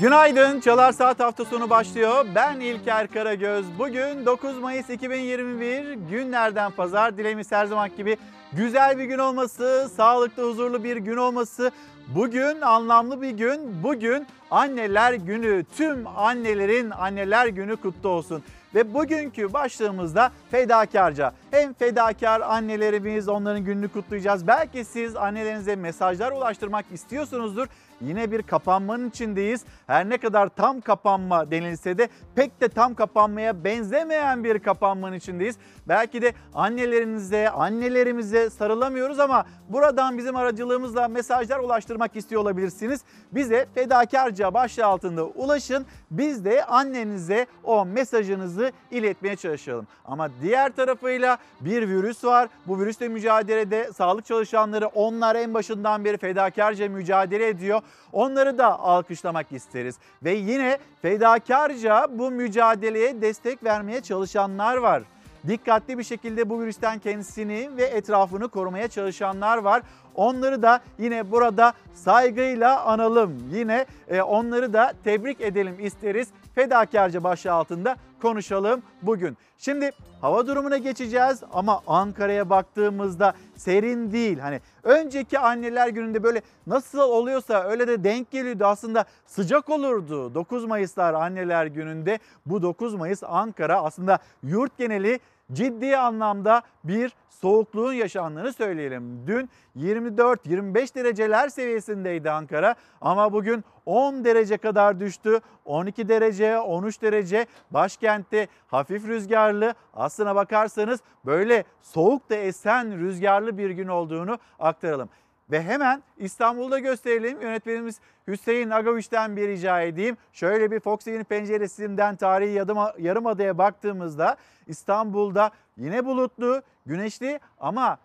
Günaydın. Çalar Saat hafta sonu başlıyor. Ben İlker Karagöz. Bugün 9 Mayıs 2021 günlerden pazar. Dileğimiz her zaman gibi güzel bir gün olması, sağlıklı, huzurlu bir gün olması. Bugün anlamlı bir gün. Bugün anneler günü. Tüm annelerin anneler günü kutlu olsun. Ve bugünkü başlığımızda fedakarca. Hem fedakar annelerimiz onların gününü kutlayacağız. Belki siz annelerinize mesajlar ulaştırmak istiyorsunuzdur. Yine bir kapanmanın içindeyiz. Her ne kadar tam kapanma denilse de pek de tam kapanmaya benzemeyen bir kapanmanın içindeyiz. Belki de annelerinize, annelerimize sarılamıyoruz ama buradan bizim aracılığımızla mesajlar ulaştırmak istiyor olabilirsiniz. Bize fedakarca başlığı altında ulaşın. Biz de annenize o mesajınızı iletmeye çalışalım. Ama diğer tarafıyla bir virüs var. Bu virüsle mücadelede sağlık çalışanları onlar en başından beri fedakarca mücadele ediyor. Onları da alkışlamak isteriz. Ve yine fedakarca bu mücadeleye destek vermeye çalışanlar var dikkatli bir şekilde bu virüsten kendisini ve etrafını korumaya çalışanlar var. Onları da yine burada saygıyla analım. Yine e, onları da tebrik edelim isteriz. Fedakarca başlığı altında konuşalım bugün. Şimdi hava durumuna geçeceğiz ama Ankara'ya baktığımızda serin değil. Hani önceki anneler gününde böyle nasıl oluyorsa öyle de denk geliyordu. Aslında sıcak olurdu 9 Mayıslar anneler gününde. Bu 9 Mayıs Ankara aslında yurt geneli ciddi anlamda bir soğukluğun yaşandığını söyleyelim. Dün 24-25 dereceler seviyesindeydi Ankara ama bugün 10 derece kadar düştü. 12 derece, 13 derece başkentte hafif rüzgarlı. Aslına bakarsanız böyle soğuk da esen rüzgarlı bir gün olduğunu aktaralım. Ve hemen İstanbul'da gösterelim. Yönetmenimiz Hüseyin Agaviç'ten bir rica edeyim. Şöyle bir Fox TV'nin penceresinden tarihi Yarımada'ya baktığımızda İstanbul'da yine bulutlu, güneşli ama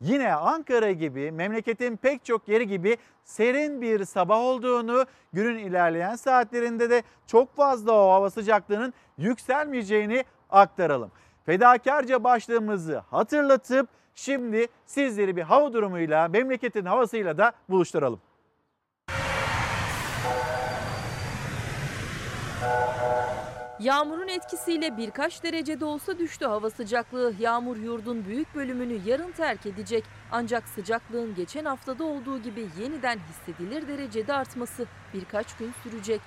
yine Ankara gibi memleketin pek çok yeri gibi serin bir sabah olduğunu, günün ilerleyen saatlerinde de çok fazla o hava sıcaklığının yükselmeyeceğini aktaralım. Fedakarca başlığımızı hatırlatıp Şimdi sizleri bir hava durumuyla, memleketin havasıyla da buluşturalım. Yağmurun etkisiyle birkaç derecede olsa düştü hava sıcaklığı. Yağmur yurdun büyük bölümünü yarın terk edecek. Ancak sıcaklığın geçen haftada olduğu gibi yeniden hissedilir derecede artması birkaç gün sürecek.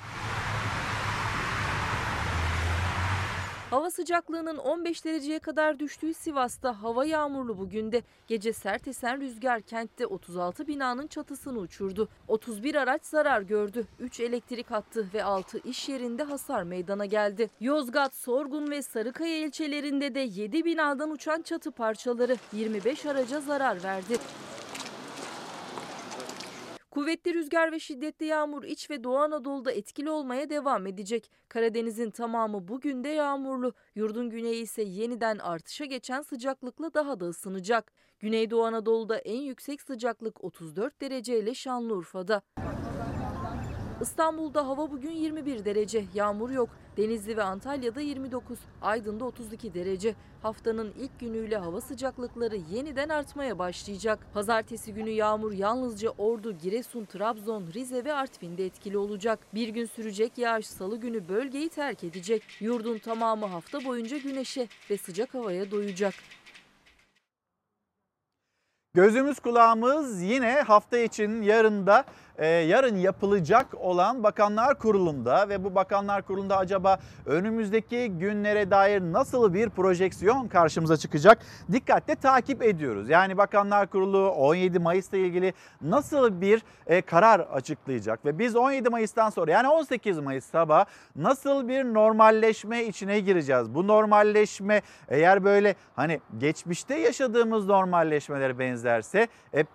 Hava sıcaklığının 15 dereceye kadar düştüğü Sivas'ta hava yağmurlu bugün de. Gece sert esen rüzgar kentte 36 binanın çatısını uçurdu. 31 araç zarar gördü. 3 elektrik hattı ve 6 iş yerinde hasar meydana geldi. Yozgat, Sorgun ve Sarıkaya ilçelerinde de 7 binadan uçan çatı parçaları 25 araca zarar verdi. Kuvvetli rüzgar ve şiddetli yağmur iç ve Doğu Anadolu'da etkili olmaya devam edecek. Karadeniz'in tamamı bugün de yağmurlu. Yurdun güneyi ise yeniden artışa geçen sıcaklıkla daha da ısınacak. Güneydoğu Anadolu'da en yüksek sıcaklık 34 derece ile Şanlıurfa'da. İstanbul'da hava bugün 21 derece, yağmur yok. Denizli ve Antalya'da 29, Aydın'da 32 derece. Haftanın ilk günüyle hava sıcaklıkları yeniden artmaya başlayacak. Pazartesi günü yağmur yalnızca Ordu, Giresun, Trabzon, Rize ve Artvin'de etkili olacak. Bir gün sürecek yağış salı günü bölgeyi terk edecek. Yurdun tamamı hafta boyunca güneşe ve sıcak havaya doyacak. Gözümüz kulağımız yine hafta için yarında e, yarın yapılacak olan Bakanlar Kurulu'nda ve bu Bakanlar Kurulu'nda acaba önümüzdeki günlere dair nasıl bir projeksiyon karşımıza çıkacak dikkatle takip ediyoruz. Yani Bakanlar Kurulu 17 Mayıs'ta ilgili nasıl bir e, karar açıklayacak ve biz 17 Mayıs'tan sonra yani 18 Mayıs sabah nasıl bir normalleşme içine gireceğiz? Bu normalleşme eğer böyle hani geçmişte yaşadığımız normalleşmelere benzerse e,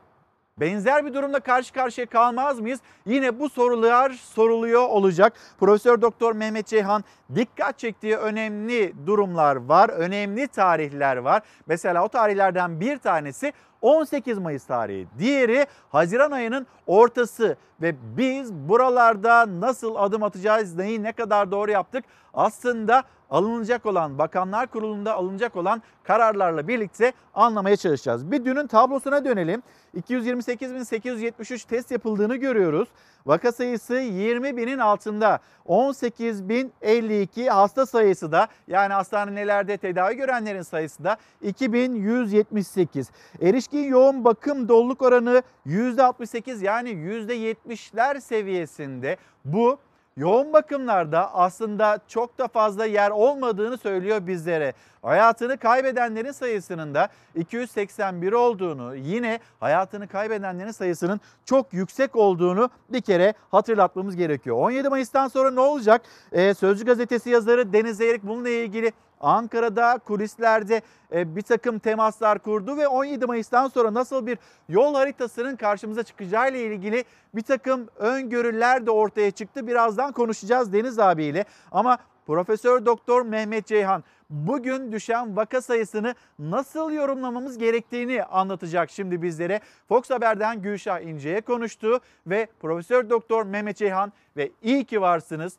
benzer bir durumda karşı karşıya kalmaz mıyız? Yine bu sorular soruluyor olacak. Profesör Doktor Mehmet Ceyhan dikkat çektiği önemli durumlar var, önemli tarihler var. Mesela o tarihlerden bir tanesi 18 Mayıs tarihi. Diğeri Haziran ayının ortası ve biz buralarda nasıl adım atacağız, neyi ne kadar doğru yaptık aslında alınacak olan Bakanlar Kurulu'nda alınacak olan kararlarla birlikte anlamaya çalışacağız. Bir dünün tablosuna dönelim. 228.873 test yapıldığını görüyoruz. Vaka sayısı 20 binin altında. 18.052 hasta sayısı da yani hastanelerde tedavi görenlerin sayısı da 2178. Erişkin yoğun bakım doluluk oranı %68 yani %70'ler seviyesinde. Bu yoğun bakımlarda aslında çok da fazla yer olmadığını söylüyor bizlere. Hayatını kaybedenlerin sayısının da 281 olduğunu, yine hayatını kaybedenlerin sayısının çok yüksek olduğunu bir kere hatırlatmamız gerekiyor. 17 Mayıs'tan sonra ne olacak? Ee, Sözcü gazetesi yazarı Deniz Zeyrek bununla ilgili Ankara'da kulislerde e, bir takım temaslar kurdu ve 17 Mayıs'tan sonra nasıl bir yol haritasının karşımıza çıkacağı ile ilgili bir takım öngörüler de ortaya çıktı. Birazdan konuşacağız Deniz abiyle ama Profesör Doktor Mehmet Ceyhan bugün düşen vaka sayısını nasıl yorumlamamız gerektiğini anlatacak şimdi bizlere. Fox Haber'den Gülşah İnce'ye konuştu ve Profesör Doktor Mehmet Ceyhan ve iyi ki varsınız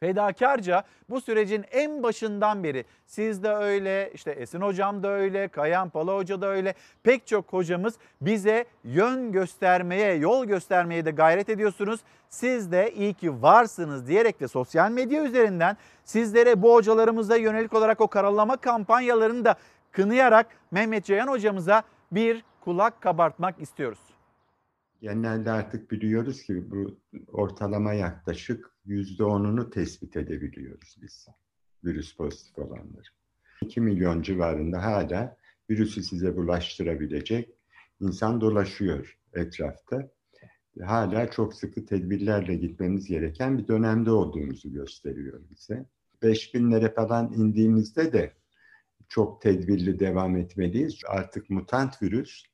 fedakarca bu sürecin en başından beri siz de öyle, işte Esin hocam da öyle, Kayan Pala hoca da öyle pek çok hocamız bize yön göstermeye, yol göstermeye de gayret ediyorsunuz. Siz de iyi ki varsınız diyerek de sosyal medya üzerinden sizlere bu hocalarımıza yönelik olarak o karalama kampanyalarını da kınayarak Mehmet Ceyhan hocamıza bir kulak kabartmak istiyoruz. Genelde artık biliyoruz ki bu ortalama yaklaşık yüzde onunu tespit edebiliyoruz biz virüs pozitif olanları. 2 milyon civarında hala virüsü size bulaştırabilecek insan dolaşıyor etrafta. Hala çok sıkı tedbirlerle gitmemiz gereken bir dönemde olduğumuzu gösteriyor bize. 5000'lere falan indiğimizde de çok tedbirli devam etmeliyiz. Artık mutant virüs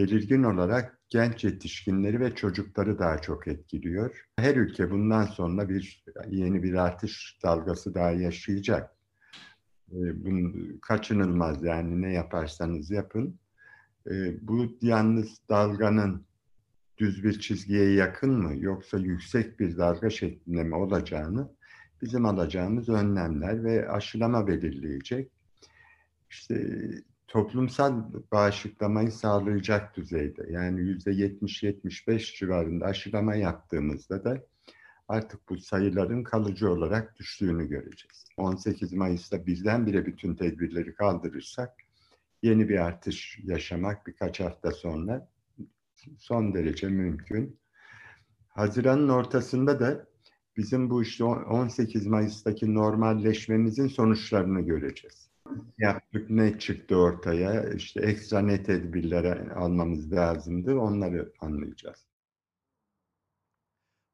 belirgin olarak genç yetişkinleri ve çocukları daha çok etkiliyor. Her ülke bundan sonra bir yeni bir artış dalgası daha yaşayacak. Ee, bunun kaçınılmaz yani ne yaparsanız yapın. Ee, bu yalnız dalganın düz bir çizgiye yakın mı yoksa yüksek bir dalga şeklinde mi olacağını bizim alacağımız önlemler ve aşılama belirleyecek. İşte toplumsal bağışıklamayı sağlayacak düzeyde yani yüzde 70-75 civarında aşılama yaptığımızda da artık bu sayıların kalıcı olarak düştüğünü göreceğiz. 18 Mayıs'ta birdenbire bütün tedbirleri kaldırırsak yeni bir artış yaşamak birkaç hafta sonra son derece mümkün. Haziran'ın ortasında da bizim bu işte 18 Mayıs'taki normalleşmemizin sonuçlarını göreceğiz yaptık ne çıktı ortaya işte ekstra ne tedbirlere almamız lazımdı onları anlayacağız.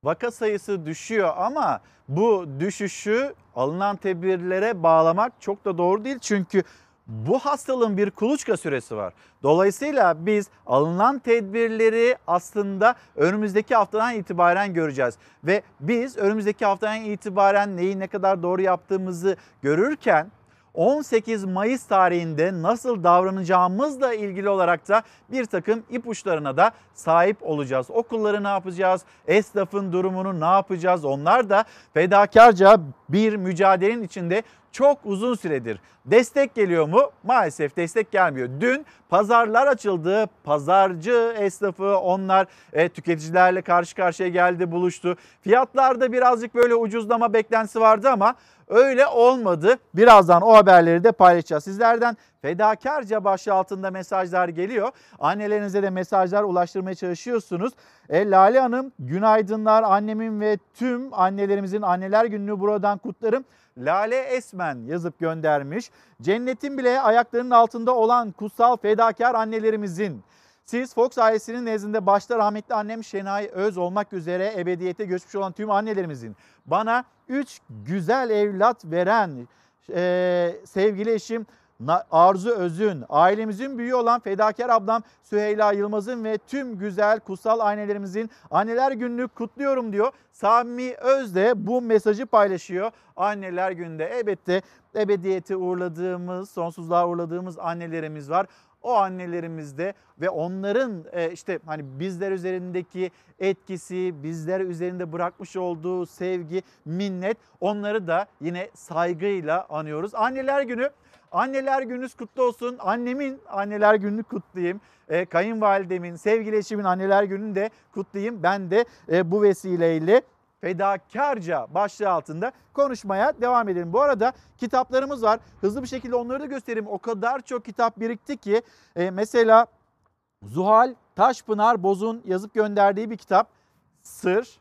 Vaka sayısı düşüyor ama bu düşüşü alınan tedbirlere bağlamak çok da doğru değil. Çünkü bu hastalığın bir kuluçka süresi var. Dolayısıyla biz alınan tedbirleri aslında önümüzdeki haftadan itibaren göreceğiz. Ve biz önümüzdeki haftadan itibaren neyi ne kadar doğru yaptığımızı görürken 18 Mayıs tarihinde nasıl davranacağımızla ilgili olarak da bir takım ipuçlarına da sahip olacağız. Okulları ne yapacağız? Esnafın durumunu ne yapacağız? Onlar da fedakarca bir mücadelenin içinde çok uzun süredir. Destek geliyor mu? Maalesef destek gelmiyor. Dün pazarlar açıldı. Pazarcı esnafı onlar e, tüketicilerle karşı karşıya geldi, buluştu. Fiyatlarda birazcık böyle ucuzlama beklentisi vardı ama öyle olmadı. Birazdan o haberleri de paylaşacağız. Sizlerden fedakarca başlığı altında mesajlar geliyor. Annelerinize de mesajlar ulaştırmaya çalışıyorsunuz. E, Lale Hanım günaydınlar annemin ve tüm annelerimizin anneler gününü buradan kutlarım. Lale Esmen yazıp göndermiş. Cennetin bile ayaklarının altında olan kutsal fedakar annelerimizin siz Fox ailesinin nezdinde başta rahmetli annem Şenay Öz olmak üzere ebediyete göçmüş olan tüm annelerimizin bana üç güzel evlat veren e, sevgili eşim Arzu Özün, ailemizin büyüğü olan fedakar ablam Süheyla Yılmaz'ın ve tüm güzel kutsal annelerimizin anneler gününü kutluyorum diyor. Sami Öz de bu mesajı paylaşıyor. Anneler günde elbette ebediyete uğurladığımız, sonsuzluğa uğurladığımız annelerimiz var. O annelerimizde ve onların e, işte hani bizler üzerindeki etkisi, bizler üzerinde bırakmış olduğu sevgi, minnet onları da yine saygıyla anıyoruz. Anneler günü Anneler gününüz kutlu olsun. Annemin anneler gününü kutlayayım. E, kayınvalidemin, sevgili eşimin anneler gününü de kutlayayım. Ben de e, bu vesileyle fedakarca başlığı altında konuşmaya devam edelim. Bu arada kitaplarımız var. Hızlı bir şekilde onları da göstereyim. O kadar çok kitap birikti ki e, mesela Zuhal Taşpınar Boz'un yazıp gönderdiği bir kitap Sır.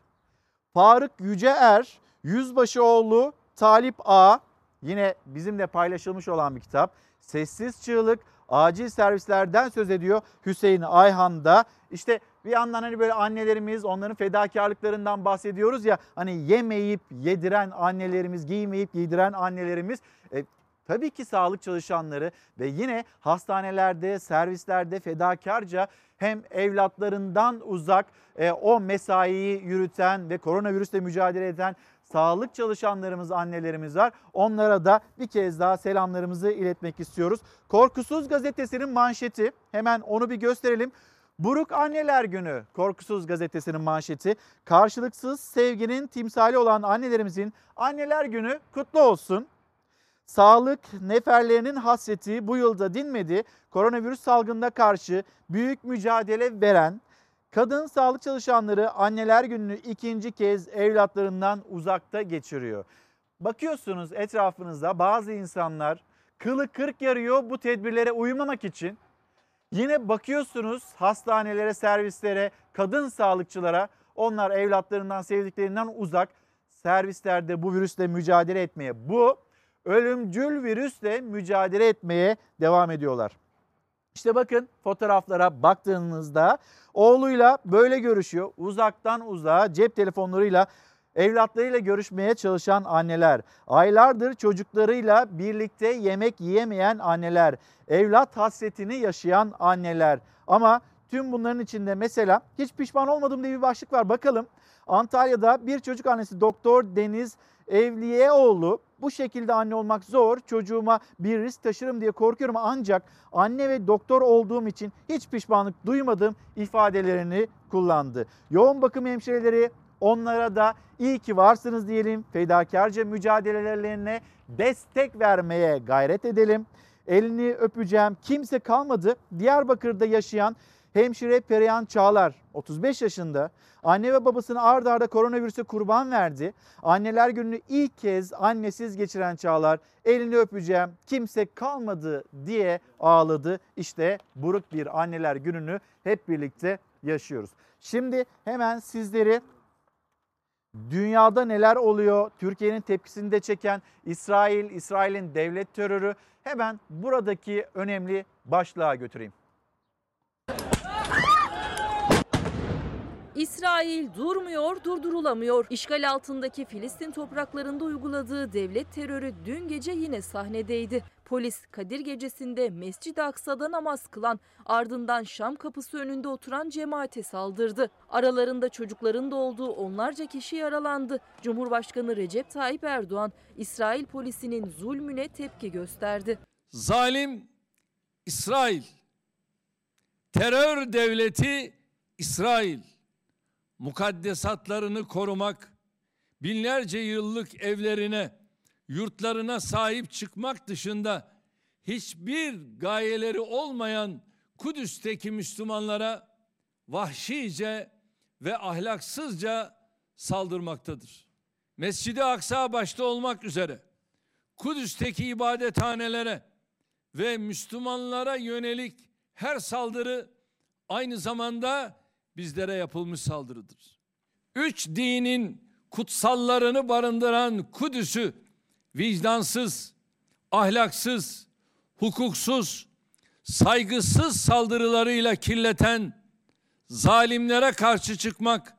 Faruk Yüceer Yüzbaşıoğlu Talip A yine bizimle paylaşılmış olan bir kitap. Sessiz Çığlık acil servislerden söz ediyor Hüseyin Ayhan da. İşte bir yandan hani böyle annelerimiz onların fedakarlıklarından bahsediyoruz ya hani yemeyip yediren annelerimiz, giymeyip giydiren annelerimiz. E, tabii ki sağlık çalışanları ve yine hastanelerde, servislerde fedakarca hem evlatlarından uzak e, o mesaiyi yürüten ve koronavirüsle mücadele eden sağlık çalışanlarımız, annelerimiz var. Onlara da bir kez daha selamlarımızı iletmek istiyoruz. Korkusuz gazetesinin manşeti hemen onu bir gösterelim. Buruk Anneler Günü Korkusuz Gazetesi'nin manşeti. Karşılıksız sevginin timsali olan annelerimizin Anneler Günü kutlu olsun. Sağlık neferlerinin hasreti bu yılda dinmedi. Koronavirüs salgında karşı büyük mücadele veren kadın sağlık çalışanları anneler gününü ikinci kez evlatlarından uzakta geçiriyor. Bakıyorsunuz etrafınızda bazı insanlar kılı kırk yarıyor bu tedbirlere uymamak için. Yine bakıyorsunuz hastanelere, servislere, kadın sağlıkçılara onlar evlatlarından, sevdiklerinden uzak servislerde bu virüsle mücadele etmeye, bu ölümcül virüsle mücadele etmeye devam ediyorlar. İşte bakın fotoğraflara baktığınızda oğluyla böyle görüşüyor. Uzaktan uzağa cep telefonlarıyla evlatlarıyla görüşmeye çalışan anneler, aylardır çocuklarıyla birlikte yemek yiyemeyen anneler, evlat hasretini yaşayan anneler. Ama tüm bunların içinde mesela hiç pişman olmadım diye bir başlık var. Bakalım Antalya'da bir çocuk annesi Doktor Deniz Evliyeoğlu bu şekilde anne olmak zor. Çocuğuma bir risk taşırım diye korkuyorum ancak anne ve doktor olduğum için hiç pişmanlık duymadım ifadelerini kullandı. Yoğun bakım hemşireleri onlara da iyi ki varsınız diyelim. Fedakarca mücadelelerine destek vermeye gayret edelim. Elini öpeceğim kimse kalmadı. Diyarbakır'da yaşayan hemşire Perihan Çağlar 35 yaşında anne ve babasını ard arda koronavirüse kurban verdi. Anneler gününü ilk kez annesiz geçiren Çağlar elini öpeceğim kimse kalmadı diye ağladı. İşte buruk bir anneler gününü hep birlikte yaşıyoruz. Şimdi hemen sizleri dünyada neler oluyor? Türkiye'nin tepkisini de çeken İsrail, İsrail'in devlet terörü hemen buradaki önemli başlığa götüreyim. İsrail durmuyor, durdurulamıyor. İşgal altındaki Filistin topraklarında uyguladığı devlet terörü dün gece yine sahnedeydi. Polis Kadir gecesinde Mescid-i Aksa'da namaz kılan, ardından Şam kapısı önünde oturan cemaate saldırdı. Aralarında çocukların da olduğu onlarca kişi yaralandı. Cumhurbaşkanı Recep Tayyip Erdoğan, İsrail polisinin zulmüne tepki gösterdi. Zalim İsrail, terör devleti İsrail, mukaddesatlarını korumak, binlerce yıllık evlerine, yurtlarına sahip çıkmak dışında hiçbir gayeleri olmayan Kudüs'teki Müslümanlara vahşice ve ahlaksızca saldırmaktadır. Mescid-i Aksa başta olmak üzere Kudüs'teki ibadethanelere ve Müslümanlara yönelik her saldırı aynı zamanda bizlere yapılmış saldırıdır. Üç dinin kutsallarını barındıran Kudüs'ü vicdansız, ahlaksız, hukuksuz, saygısız saldırılarıyla kirleten zalimlere karşı çıkmak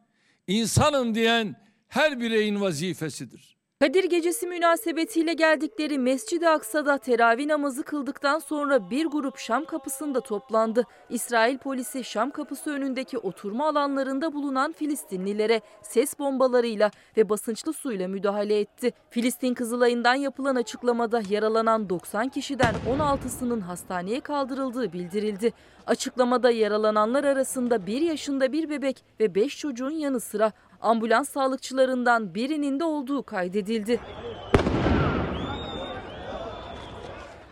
insanım diyen her bireyin vazifesidir. Kadir Gecesi münasebetiyle geldikleri Mescid-i Aksa'da teravih namazı kıldıktan sonra bir grup Şam kapısında toplandı. İsrail polisi Şam kapısı önündeki oturma alanlarında bulunan Filistinlilere ses bombalarıyla ve basınçlı suyla müdahale etti. Filistin Kızılay'ından yapılan açıklamada yaralanan 90 kişiden 16'sının hastaneye kaldırıldığı bildirildi. Açıklamada yaralananlar arasında 1 yaşında bir bebek ve 5 çocuğun yanı sıra ambulans sağlıkçılarından birinin de olduğu kaydedildi.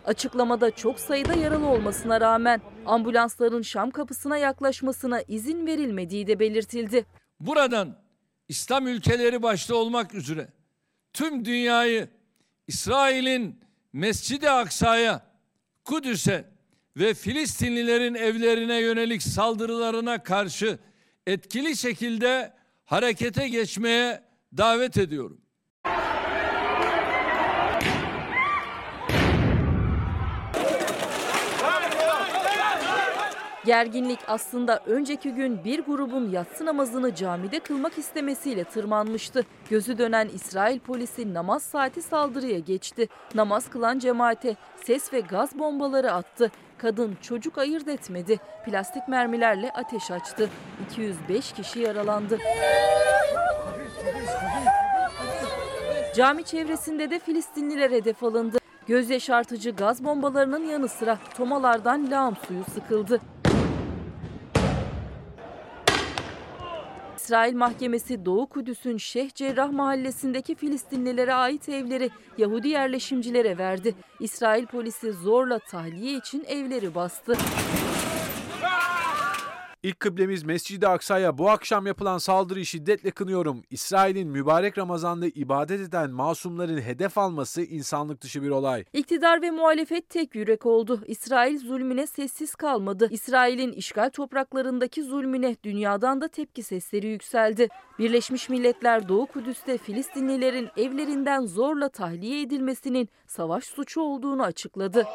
Açıklamada çok sayıda yaralı olmasına rağmen ambulansların Şam kapısına yaklaşmasına izin verilmediği de belirtildi. Buradan İslam ülkeleri başta olmak üzere tüm dünyayı İsrail'in Mescid-i Aksa'ya, Kudüs'e ve Filistinlilerin evlerine yönelik saldırılarına karşı etkili şekilde harekete geçmeye davet ediyorum. Gerginlik aslında önceki gün bir grubun yatsı namazını camide kılmak istemesiyle tırmanmıştı. Gözü dönen İsrail polisi namaz saati saldırıya geçti. Namaz kılan cemaate ses ve gaz bombaları attı. Kadın çocuk ayırt etmedi. Plastik mermilerle ateş açtı. 205 kişi yaralandı. Cami çevresinde de Filistinliler hedef alındı. Göz yaşartıcı gaz bombalarının yanı sıra tomalardan lağım suyu sıkıldı. İsrail Mahkemesi Doğu Kudüs'ün Şeyh Cerrah mahallesindeki Filistinlilere ait evleri Yahudi yerleşimcilere verdi. İsrail polisi zorla tahliye için evleri bastı. İlk kıblemiz Mescid-i Aksa'ya bu akşam yapılan saldırıyı şiddetle kınıyorum. İsrail'in mübarek Ramazan'da ibadet eden masumların hedef alması insanlık dışı bir olay. İktidar ve muhalefet tek yürek oldu. İsrail zulmüne sessiz kalmadı. İsrail'in işgal topraklarındaki zulmüne dünyadan da tepki sesleri yükseldi. Birleşmiş Milletler Doğu Kudüs'te Filistinlilerin evlerinden zorla tahliye edilmesinin savaş suçu olduğunu açıkladı.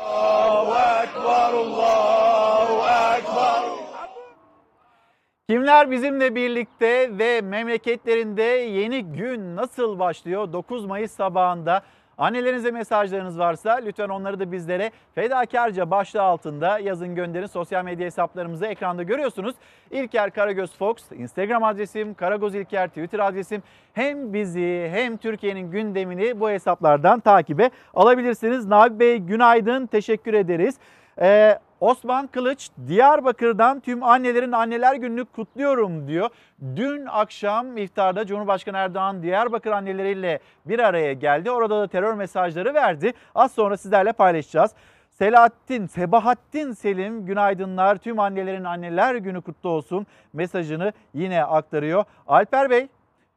Kimler bizimle birlikte ve memleketlerinde yeni gün nasıl başlıyor? 9 Mayıs sabahında annelerinize mesajlarınız varsa lütfen onları da bizlere fedakarca başlığı altında yazın gönderin. Sosyal medya hesaplarımızı ekranda görüyorsunuz. İlker Karagöz Fox, Instagram adresim, Karagöz İlker Twitter adresim. Hem bizi hem Türkiye'nin gündemini bu hesaplardan takibe alabilirsiniz. Nabi Bey günaydın, teşekkür ederiz. Ee, Osman Kılıç Diyarbakır'dan tüm annelerin anneler gününü kutluyorum diyor. Dün akşam iftarda Cumhurbaşkanı Erdoğan Diyarbakır anneleriyle bir araya geldi. Orada da terör mesajları verdi. Az sonra sizlerle paylaşacağız. Selahattin, Sebahattin Selim günaydınlar. Tüm annelerin anneler günü kutlu olsun mesajını yine aktarıyor. Alper Bey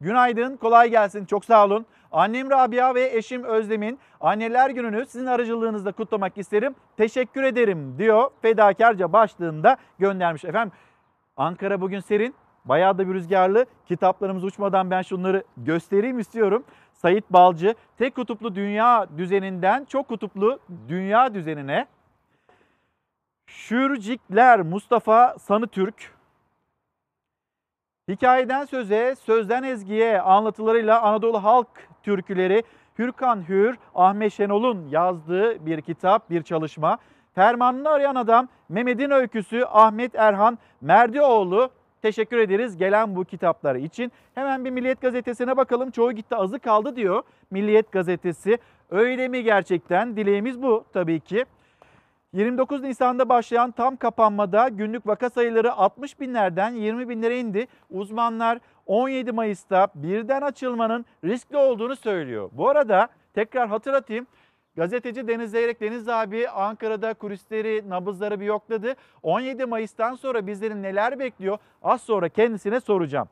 günaydın, kolay gelsin. Çok sağ olun. Annem Rabia ve eşim Özlem'in anneler gününü sizin aracılığınızla kutlamak isterim. Teşekkür ederim diyor. Fedakarca başlığında göndermiş. Efendim Ankara bugün serin. Bayağı da bir rüzgarlı. Kitaplarımız uçmadan ben şunları göstereyim istiyorum. Sayit Balcı tek kutuplu dünya düzeninden çok kutuplu dünya düzenine Şürcikler Mustafa Sanı Türk Hikayeden söze, sözden ezgiye anlatılarıyla Anadolu halk türküleri Hürkan Hür, Ahmet Şenol'un yazdığı bir kitap, bir çalışma. Fermanını arayan adam Mehmet'in öyküsü Ahmet Erhan Merdioğlu. Teşekkür ederiz gelen bu kitapları için. Hemen bir Milliyet Gazetesi'ne bakalım. Çoğu gitti azı kaldı diyor Milliyet Gazetesi. Öyle mi gerçekten? Dileğimiz bu tabii ki. 29 Nisan'da başlayan tam kapanmada günlük vaka sayıları 60 binlerden 20 binlere indi. Uzmanlar 17 Mayıs'ta birden açılmanın riskli olduğunu söylüyor. Bu arada tekrar hatırlatayım. Gazeteci Deniz Zeyrek Deniz abi Ankara'da kulisleri, nabızları bir yokladı. 17 Mayıs'tan sonra bizlerin neler bekliyor az sonra kendisine soracağım.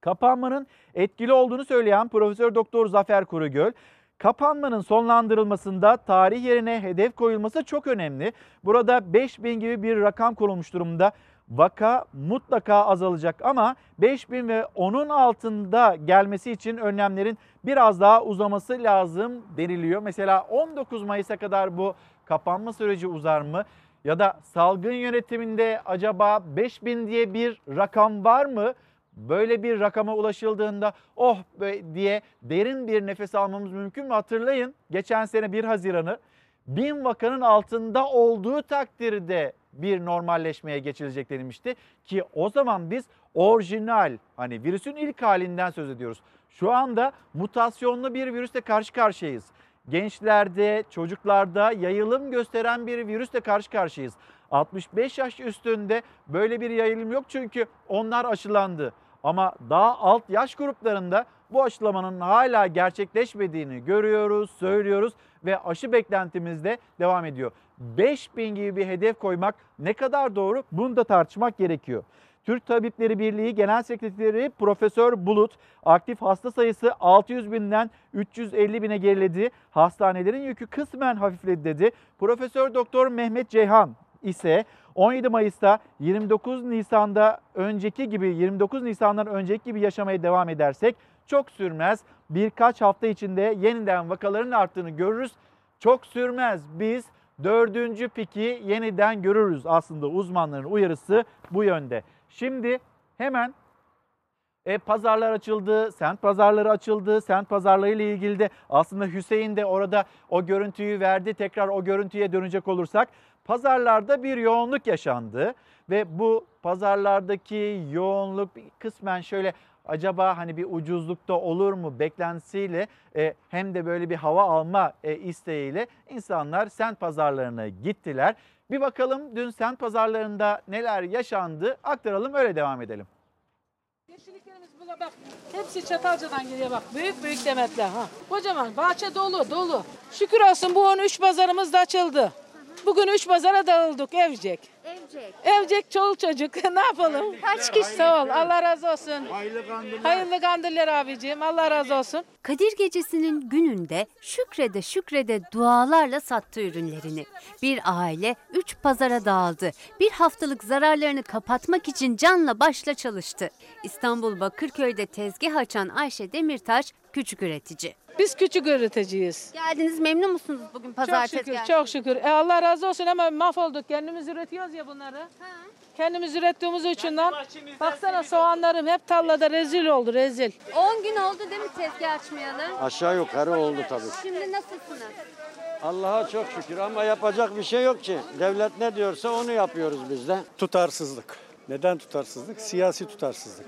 Kapanmanın etkili olduğunu söyleyen Profesör Doktor Zafer Kurugöl, Kapanmanın sonlandırılmasında tarih yerine hedef koyulması çok önemli. Burada 5000 gibi bir rakam konulmuş durumda. Vaka mutlaka azalacak ama 5000 ve onun altında gelmesi için önlemlerin biraz daha uzaması lazım deniliyor. Mesela 19 Mayıs'a kadar bu kapanma süreci uzar mı? Ya da salgın yönetiminde acaba 5000 diye bir rakam var mı? Böyle bir rakama ulaşıldığında oh be diye derin bir nefes almamız mümkün mü? Hatırlayın geçen sene 1 Haziran'ı bin vakanın altında olduğu takdirde bir normalleşmeye geçilecek denilmişti. Ki o zaman biz orijinal hani virüsün ilk halinden söz ediyoruz. Şu anda mutasyonlu bir virüsle karşı karşıyayız. Gençlerde, çocuklarda yayılım gösteren bir virüsle karşı karşıyayız. 65 yaş üstünde böyle bir yayılım yok çünkü onlar aşılandı. Ama daha alt yaş gruplarında bu aşılamanın hala gerçekleşmediğini görüyoruz, söylüyoruz ve aşı beklentimiz de devam ediyor. 5000 gibi bir hedef koymak ne kadar doğru bunu da tartışmak gerekiyor. Türk Tabipleri Birliği Genel Sekreteri Profesör Bulut aktif hasta sayısı 600 binden 350 bine geriledi. Hastanelerin yükü kısmen hafifledi dedi. Profesör Doktor Mehmet Ceyhan ise 17 Mayıs'ta 29 Nisan'da önceki gibi 29 Nisan'dan önceki gibi yaşamaya devam edersek çok sürmez. Birkaç hafta içinde yeniden vakaların arttığını görürüz. Çok sürmez. Biz dördüncü piki yeniden görürüz aslında uzmanların uyarısı bu yönde. Şimdi hemen e, pazarlar açıldı, sent pazarları açıldı. Sent pazarları ile ilgili de aslında Hüseyin de orada o görüntüyü verdi. Tekrar o görüntüye dönecek olursak pazarlarda bir yoğunluk yaşandı ve bu pazarlardaki yoğunluk kısmen şöyle acaba hani bir ucuzlukta olur mu beklentisiyle e, hem de böyle bir hava alma e, isteğiyle insanlar sent pazarlarına gittiler. Bir bakalım dün sent pazarlarında neler yaşandı aktaralım öyle devam edelim. Yeşilliklerimiz buna bak. Hepsi Çatalca'dan geliyor bak. Büyük büyük demetler ha. Kocaman bahçe dolu dolu. Şükür olsun bu 13 pazarımız da açıldı. Bugün 3 pazara dağıldık evcek. Evcek. Evcek çoluk çocuk ne yapalım? Kaç kişi? Sağ ol Allah razı olsun. Hayırlı kandiller abicim Allah razı olsun. Kadir Gecesi'nin gününde şükrede şükrede dualarla sattı ürünlerini. Bir aile üç pazara dağıldı. Bir haftalık zararlarını kapatmak için canla başla çalıştı. İstanbul Bakırköy'de tezgah açan Ayşe Demirtaş küçük üretici. Biz küçük üreticiyiz. Geldiniz memnun musunuz bugün pazar Çok şükür, çok şükür. E Allah razı olsun ama mahvolduk. Kendimiz üretiyoruz ya bunları. Kendimiz ürettiğimiz içinden. Baksana soğanlarım hep tarlada rezil oldu rezil. 10 gün oldu değil mi tezgah açmayalı? Aşağı yukarı oldu tabii. Şimdi nasılsınız? Allah'a çok şükür ama yapacak bir şey yok ki. Devlet ne diyorsa onu yapıyoruz biz de. Tutarsızlık. Neden tutarsızlık? Siyasi tutarsızlık.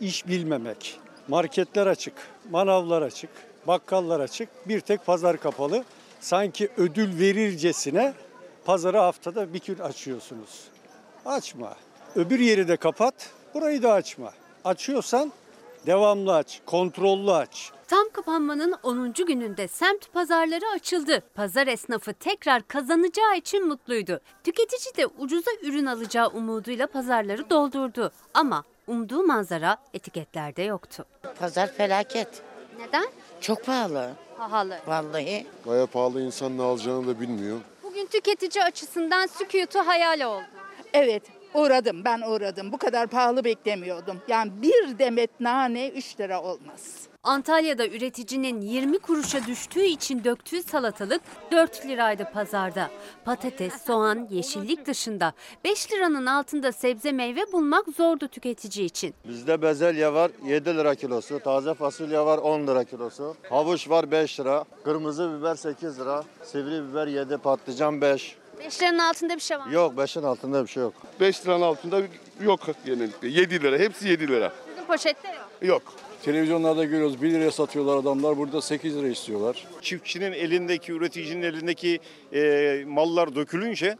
İş bilmemek. Marketler açık, manavlar açık, bakkallar açık. Bir tek pazar kapalı. Sanki ödül verircesine pazarı haftada bir gün açıyorsunuz. Açma. Öbür yeri de kapat, burayı da açma. Açıyorsan devamlı aç, kontrollü aç. Tam kapanmanın 10. gününde semt pazarları açıldı. Pazar esnafı tekrar kazanacağı için mutluydu. Tüketici de ucuza ürün alacağı umuduyla pazarları doldurdu. Ama umduğu manzara etiketlerde yoktu. Pazar felaket. Neden? Çok pahalı Pahalı. vallahi. Baya pahalı insan ne alacağını da bilmiyor. Bugün tüketici açısından sükutu hayal oldu. Evet uğradım ben uğradım. Bu kadar pahalı beklemiyordum. Yani bir demet nane 3 lira olmaz. Antalya'da üreticinin 20 kuruşa düştüğü için döktüğü salatalık 4 liraydı pazarda. Patates, soğan, yeşillik dışında 5 liranın altında sebze meyve bulmak zordu tüketici için. Bizde bezelye var 7 lira kilosu, taze fasulye var 10 lira kilosu, havuç var 5 lira, kırmızı biber 8 lira, sivri biber 7, patlıcan 5. 5 liranın altında bir şey var mı? Yok 5'in altında bir şey yok. 5 liranın altında yok genellikle. 7 lira. Hepsi 7 lira. Bugün poşette yok. Yok. Televizyonlarda görüyoruz 1 liraya satıyorlar adamlar burada 8 lira istiyorlar. Çiftçinin elindeki, üreticinin elindeki e, mallar dökülünce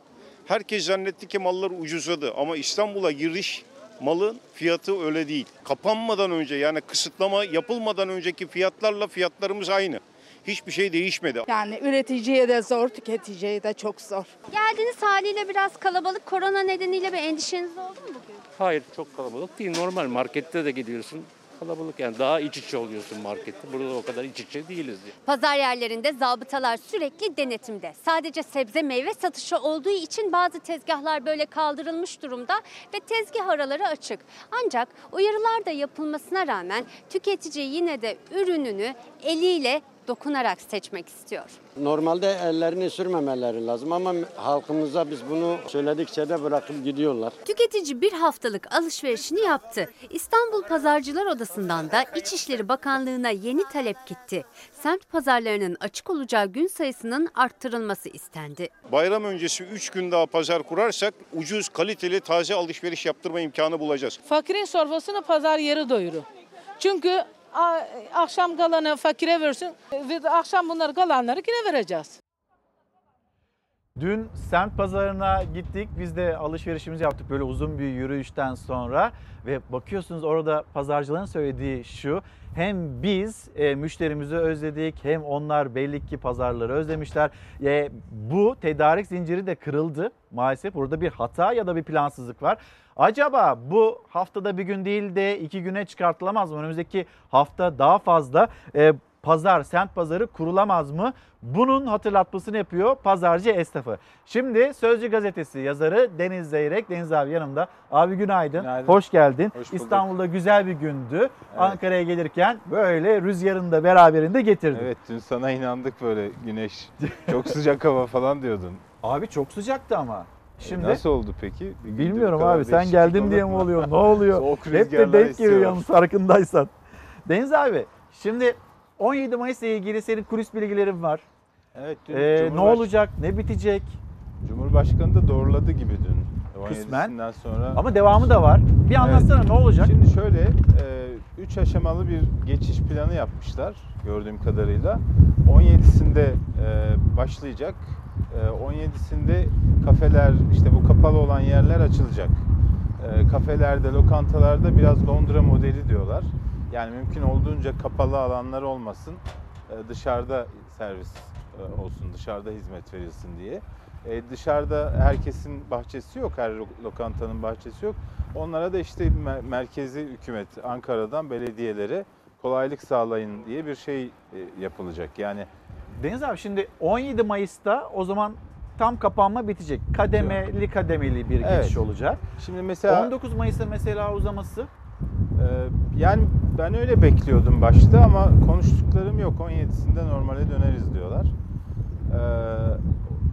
herkes zannetti ki mallar ucuzladı. Ama İstanbul'a giriş malın fiyatı öyle değil. Kapanmadan önce yani kısıtlama yapılmadan önceki fiyatlarla fiyatlarımız aynı. Hiçbir şey değişmedi. Yani üreticiye de zor, tüketiciye de çok zor. Geldiğiniz haliyle biraz kalabalık korona nedeniyle bir endişeniz oldu mu bugün? Hayır çok kalabalık değil. Normal markette de gidiyorsun. Kalabalık yani daha iç içe oluyorsun markette. Burada o kadar iç içe değiliz. diye. Pazar yerlerinde zabıtalar sürekli denetimde. Sadece sebze meyve satışı olduğu için bazı tezgahlar böyle kaldırılmış durumda ve tezgah araları açık. Ancak uyarılar da yapılmasına rağmen tüketici yine de ürününü eliyle dokunarak seçmek istiyor. Normalde ellerini sürmemeleri lazım ama halkımıza biz bunu söyledikçe de bırakıp gidiyorlar. Tüketici bir haftalık alışverişini yaptı. İstanbul Pazarcılar Odası'ndan da İçişleri Bakanlığı'na yeni talep gitti. Semt pazarlarının açık olacağı gün sayısının arttırılması istendi. Bayram öncesi 3 gün daha pazar kurarsak ucuz, kaliteli, taze alışveriş yaptırma imkanı bulacağız. Fakirin sorfasını pazar yeri doyurur. Çünkü akşam kalanı fakire versin ve akşam bunları kalanları yine vereceğiz. Dün semt pazarına gittik. Biz de alışverişimizi yaptık böyle uzun bir yürüyüşten sonra. Ve bakıyorsunuz orada pazarcıların söylediği şu. Hem biz e, müşterimizi özledik hem onlar belli ki pazarları özlemişler. E, bu tedarik zinciri de kırıldı. Maalesef burada bir hata ya da bir plansızlık var. Acaba bu haftada bir gün değil de iki güne çıkartılamaz mı? Önümüzdeki hafta daha fazla e, pazar, semt pazarı kurulamaz mı? Bunun hatırlatmasını yapıyor pazarcı esnafı. Şimdi Sözcü gazetesi yazarı Deniz Zeyrek. Deniz abi yanımda. Abi günaydın. Günaydın. Hoş geldin. Hoş bulduk. İstanbul'da güzel bir gündü. Ankara'ya gelirken böyle rüzgarını da beraberinde getirdin. Evet dün sana inandık böyle güneş. Çok sıcak hava falan diyordun. Abi çok sıcaktı ama. Şimdi E, Nasıl oldu peki? Bir Bilmiyorum abi sen geldin diye mi oluyor? Ne oluyor? Hep de denk geliyor yalnız farkındaysan. Deniz abi şimdi 17 Mayıs ile ilgili senin kulis bilgilerin var. Evet dün Ee, ne olacak? Ne bitecek? Cumhurbaşkanı da doğruladı gibi dün. Kısmen. 17'sinden sonra. Ama devamı da var. Bir anlatsana ne olacak? Şimdi şöyle 3 aşamalı bir geçiş planı yapmışlar gördüğüm kadarıyla. 17'sinde e, başlayacak. E, 17'sinde kafeler işte bu kapalı olan yerler açılacak. E, kafelerde, lokantalarda biraz Londra modeli diyorlar. Yani mümkün olduğunca kapalı alanlar olmasın. E, dışarıda servis e, olsun, dışarıda hizmet verilsin diye. E, dışarıda herkesin bahçesi yok, her lo- lokantanın bahçesi yok. Onlara da işte mer- merkezi hükümet Ankara'dan belediyelere kolaylık sağlayın diye bir şey yapılacak. Yani Deniz abi şimdi 17 Mayıs'ta o zaman tam kapanma bitecek. Kademeli kademeli bir Evet. geçiş olacak. şimdi mesela 19 Mayıs'ta mesela uzaması e, yani ben öyle bekliyordum başta ama konuştuklarım yok. 17'sinde normale döneriz diyorlar. E,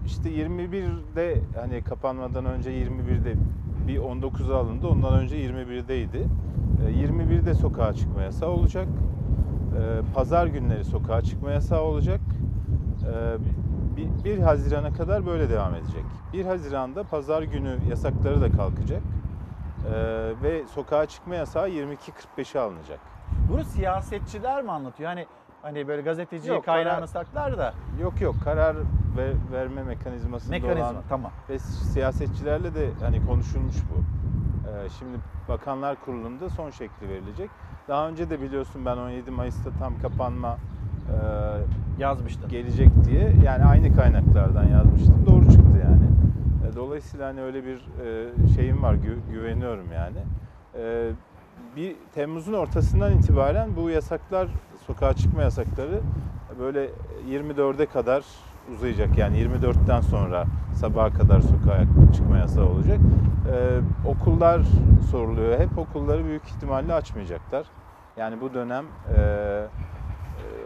işte 21'de hani kapanmadan önce 21'de bir 19'a alındı. Ondan önce 21'deydi. E, 21'de sokağa çıkma yasağı olacak. E, Pazar günleri sokağa çıkma yasağı olacak. E, 1 Haziran'a kadar böyle devam edecek. 1 Haziran'da pazar günü yasakları da kalkacak. E, Ve sokağa çıkma yasağı 22.45'e alınacak. bunu siyasetçiler mi anlatıyor? Hani hani böyle gazeteci Yok, kaynağını saklar da Yok yok karar ve verme mekanizmasında mekanizma olan tamam. ve siyasetçilerle de hani konuşulmuş bu. Ee, şimdi Bakanlar Kurulu'nda son şekli verilecek. Daha önce de biliyorsun ben 17 Mayıs'ta tam kapanma e, Yazmıştın. gelecek diye yani aynı kaynaklardan yazmıştım. Doğru çıktı yani. E, Dolayısıyla hani öyle bir e, şeyim var gü- güveniyorum yani. E, Bir Temmuz'un ortasından itibaren bu yasaklar sokağa çıkma yasakları böyle 24'e kadar uzayacak. Yani 24'ten sonra sabaha kadar sokağa çıkma yasağı olacak. Ee, okullar soruluyor. Hep okulları büyük ihtimalle açmayacaklar. Yani bu dönem e,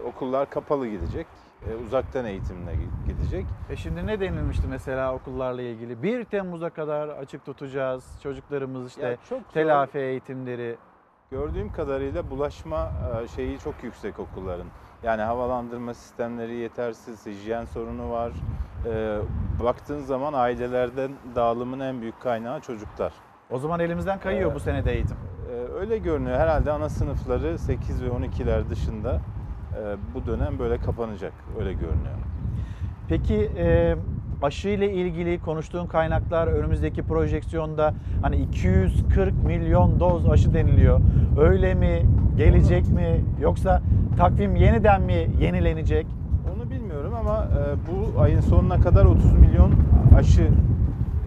okullar kapalı gidecek. E, uzaktan eğitimle gi- gidecek. E şimdi ne denilmişti mesela okullarla ilgili? 1 Temmuz'a kadar açık tutacağız. Çocuklarımız işte Ya çok zor. telafi eğitimleri. Gördüğüm kadarıyla bulaşma e, şeyi çok yüksek okulların. Yani havalandırma sistemleri yetersiz, hijyen sorunu var. E, baktığın zaman ailelerden dağılımın en büyük kaynağı çocuklar. O zaman elimizden kayıyor Ee, bu sene de eğitim. E, öyle görünüyor. Herhalde ana sınıfları 8 ve 12'ler dışında bu dönem böyle kapanacak. Öyle görünüyor. Peki e, aşı ile ilgili konuştuğun kaynaklar önümüzdeki projeksiyonda hani 240 milyon doz aşı deniliyor. Öyle mi? Gelecek mi? Yoksa takvim yeniden mi yenilenecek? Onu bilmiyorum ama e, bu ayın sonuna kadar 30 milyon aşı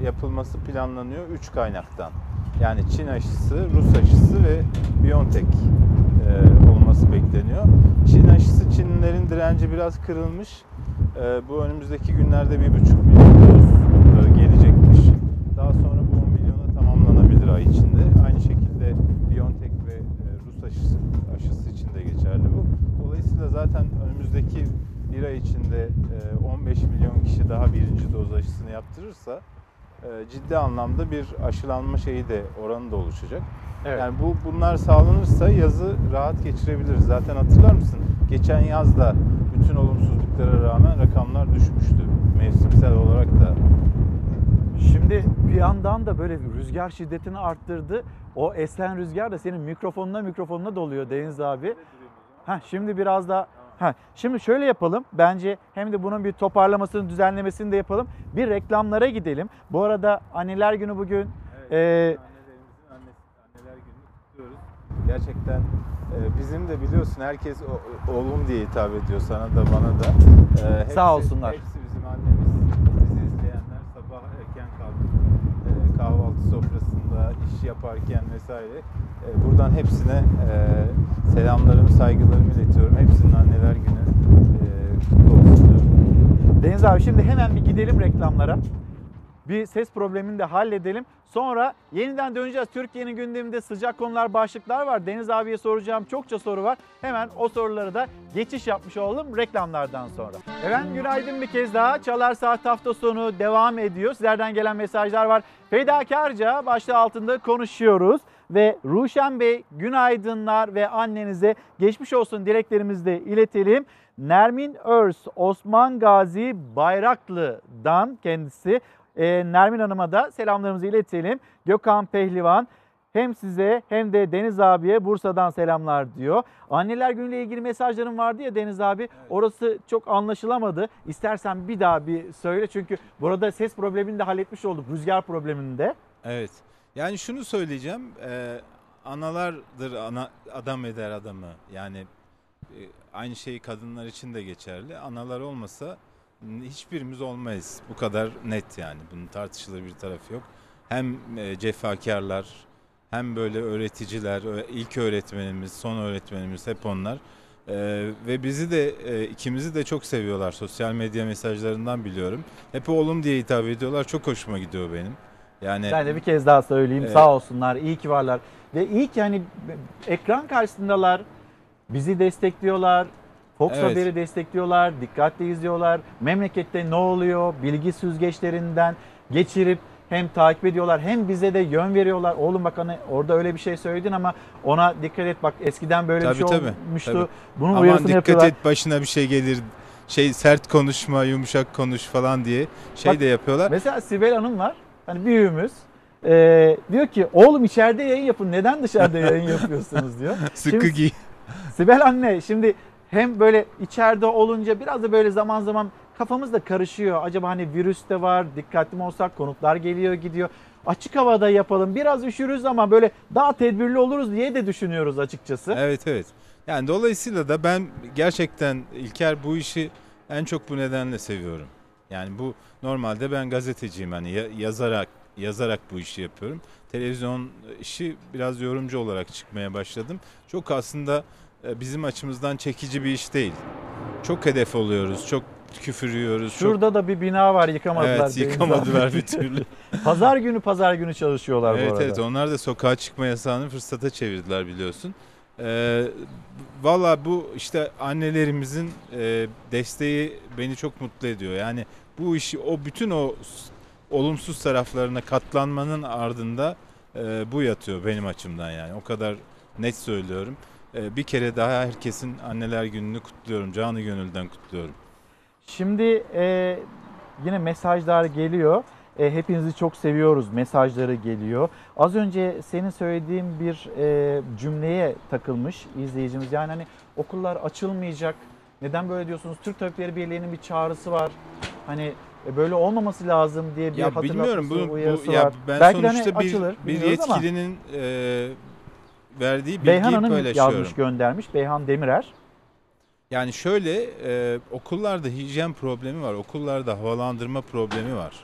yapılması planlanıyor 3 kaynaktan. Yani Çin aşısı, Rus aşısı ve BioNTech e, olması bekleniyor. Çin aşısı Çinlilerin direnci biraz kırılmış. E, bu önümüzdeki günlerde 1,5 milyon doz e, gelecekmiş. Daha sonra bu 10 milyona tamamlanabilir ay içinde. Aynı şekilde BioNTech ve e, Rus aşısı, aşısı için de geçerli bu. Dolayısıyla zaten önümüzdeki bir ay içinde e, 15 milyon kişi daha birinci doz aşısını yaptırırsa e, ciddi anlamda bir aşılanma şeyi de oranı da oluşacak. Evet. Yani bu bunlar sağlanırsa yazı rahat geçirebiliriz. Zaten hatırlar mısın? Geçen yaz da bütün olumsuzluklara rağmen rakamlar düşmüştü. Mevsimsel olarak da Şimdi bir yandan da böyle rüzgar şiddetini arttırdı. O esen rüzgar da senin mikrofonuna mikrofonuna doluyor Deniz abi. Ha şimdi biraz da ha şimdi şöyle yapalım. Bence hem de bunun bir toparlamasını, düzenlemesini de yapalım. Bir reklamlara gidelim. Bu arada Anneler Günü bugün. Ee, annelerimizin annesi, anneler gününü kutluyoruz. Gerçekten e, bizim de biliyorsun herkes o- oğlum diye hitap ediyor sana da bana da. E, hepsi- Sağ olsunlar. Hepsi bizim annemiz. Bizi izleyenler sabah erken kalkıp e, kahvaltı sofrasında iş yaparken vesaire. E, buradan hepsine e, selamlarımı, saygılarımı iletiyorum. Hepsinin anneler günü e, kutlu olsun. Deniz abi şimdi hemen bir gidelim reklamlara. Bir ses problemini de halledelim. Sonra yeniden döneceğiz. Türkiye'nin gündeminde sıcak konular, başlıklar var. Deniz abiye soracağım çokça soru var. Hemen o soruları da geçiş yapmış olalım reklamlardan sonra. Efendim günaydın bir kez daha. Çalar Saat hafta sonu devam ediyor. Sizlerden gelen mesajlar var. Fedakarca başlığı altında konuşuyoruz. Ve Ruşen Bey günaydınlar ve annenize geçmiş olsun dileklerimizi de iletelim. Nermin Örs, Osman Gazi Bayraklı'dan kendisi. Ee, Nermin Hanım'a da selamlarımızı iletelim. Gökhan Pehlivan hem size hem de Deniz abiye Bursa'dan selamlar diyor. Anneler günüyle ilgili mesajlarım vardı ya Deniz abi. Orası çok anlaşılamadı. İstersen bir daha bir söyle çünkü burada ses problemini de halletmiş olduk. Rüzgar problemini de. Evet. Yani şunu söyleyeceğim. E, analardır ana, adam eder adamı. Yani e, aynı şey kadınlar için de geçerli. Analar olmasa hiçbirimiz olmayız. Bu kadar net yani. Bunun tartışılır bir tarafı yok. Hem e, cefakarlar hem böyle öğreticiler, ilk öğretmenimiz, son öğretmenimiz hep onlar. E, ve bizi de e, ikimizi de çok seviyorlar. Sosyal medya mesajlarından biliyorum. Hep oğlum diye hitap ediyorlar. Çok hoşuma gidiyor benim. Yani Ben de bir kez daha söyleyeyim. Evet. Sağ olsunlar. iyi ki varlar. Ve iyi ki hani ekran karşısındalar. Bizi destekliyorlar. Fox Evet. Haber'i destekliyorlar. Dikkatli izliyorlar. Memlekette ne oluyor? Bilgi süzgeçlerinden geçirip hem takip ediyorlar hem bize de yön veriyorlar. Oğlum bak hani orada öyle bir şey söyledin ama ona dikkat et bak eskiden böyle bir Tabii, şey tabii, olmuştu. tabii. Bunun Aman uyarısını dikkat yapıyorlar. et başına bir şey gelir. Şey sert konuşma, yumuşak konuş falan diye şey Bak, de yapıyorlar. Mesela Sibel Hanım var. Hani büyüğümüz. Ee, diyor ki oğlum içeride yayın yapın. Neden dışarıda yayın yapıyorsunuz diyor. Sıkı giy. Sibel anne şimdi hem böyle içeride olunca biraz da böyle zaman zaman kafamız da karışıyor. Acaba hani virüs de var, dikkatli mi olsak, konuklar geliyor gidiyor. Açık havada yapalım. Biraz üşürüz ama böyle daha tedbirli oluruz diye de düşünüyoruz açıkçası. Evet evet. Yani dolayısıyla da ben gerçekten İlker bu işi en çok bu nedenle seviyorum. Yani bu normalde ben gazeteciyim hani ya- yazarak yazarak bu işi yapıyorum. Televizyon işi biraz yorumcu olarak çıkmaya başladım. Çok aslında bizim açımızdan çekici bir iş değil. Çok hedef oluyoruz, çok küfür yiyoruz. çok- Şurada da bir bina var yıkamadılar. Evet yıkamadılar bir türlü. pazar günü pazar günü çalışıyorlar bu Evet arada. evet onlar da sokağa çıkma yasağını fırsata çevirdiler biliyorsun. Ee, Valla bu işte annelerimizin e, desteği beni çok mutlu ediyor. Yani bu işi o bütün o olumsuz taraflarına katlanmanın ardında e, bu yatıyor benim açımdan yani. O kadar net söylüyorum. E, bir kere daha herkesin anneler gününü kutluyorum. Canı gönülden kutluyorum. Şimdi e, yine mesajlar geliyor. E, hepinizi çok seviyoruz mesajları geliyor. Az önce senin söylediğin bir e, cümleye takılmış izleyicimiz. Yani hani okullar açılmayacak. Neden böyle diyorsunuz? Türk Tabipleri Birliği'nin bir çağrısı var. Hani e, böyle olmaması lazım diye bir Ya hatırlatması, bilmiyorum uyarısı bu, ya var. ben Belki de hani sonuçta bir, açılır, bir bilmiyoruz ama yetkilinin e, verdiği bilgiyi Beyhan Hanım paylaşıyorum. yazmış göndermiş. Beyhan Demirer. Yani şöyle e, okullarda hijyen problemi var. Okullarda havalandırma problemi var.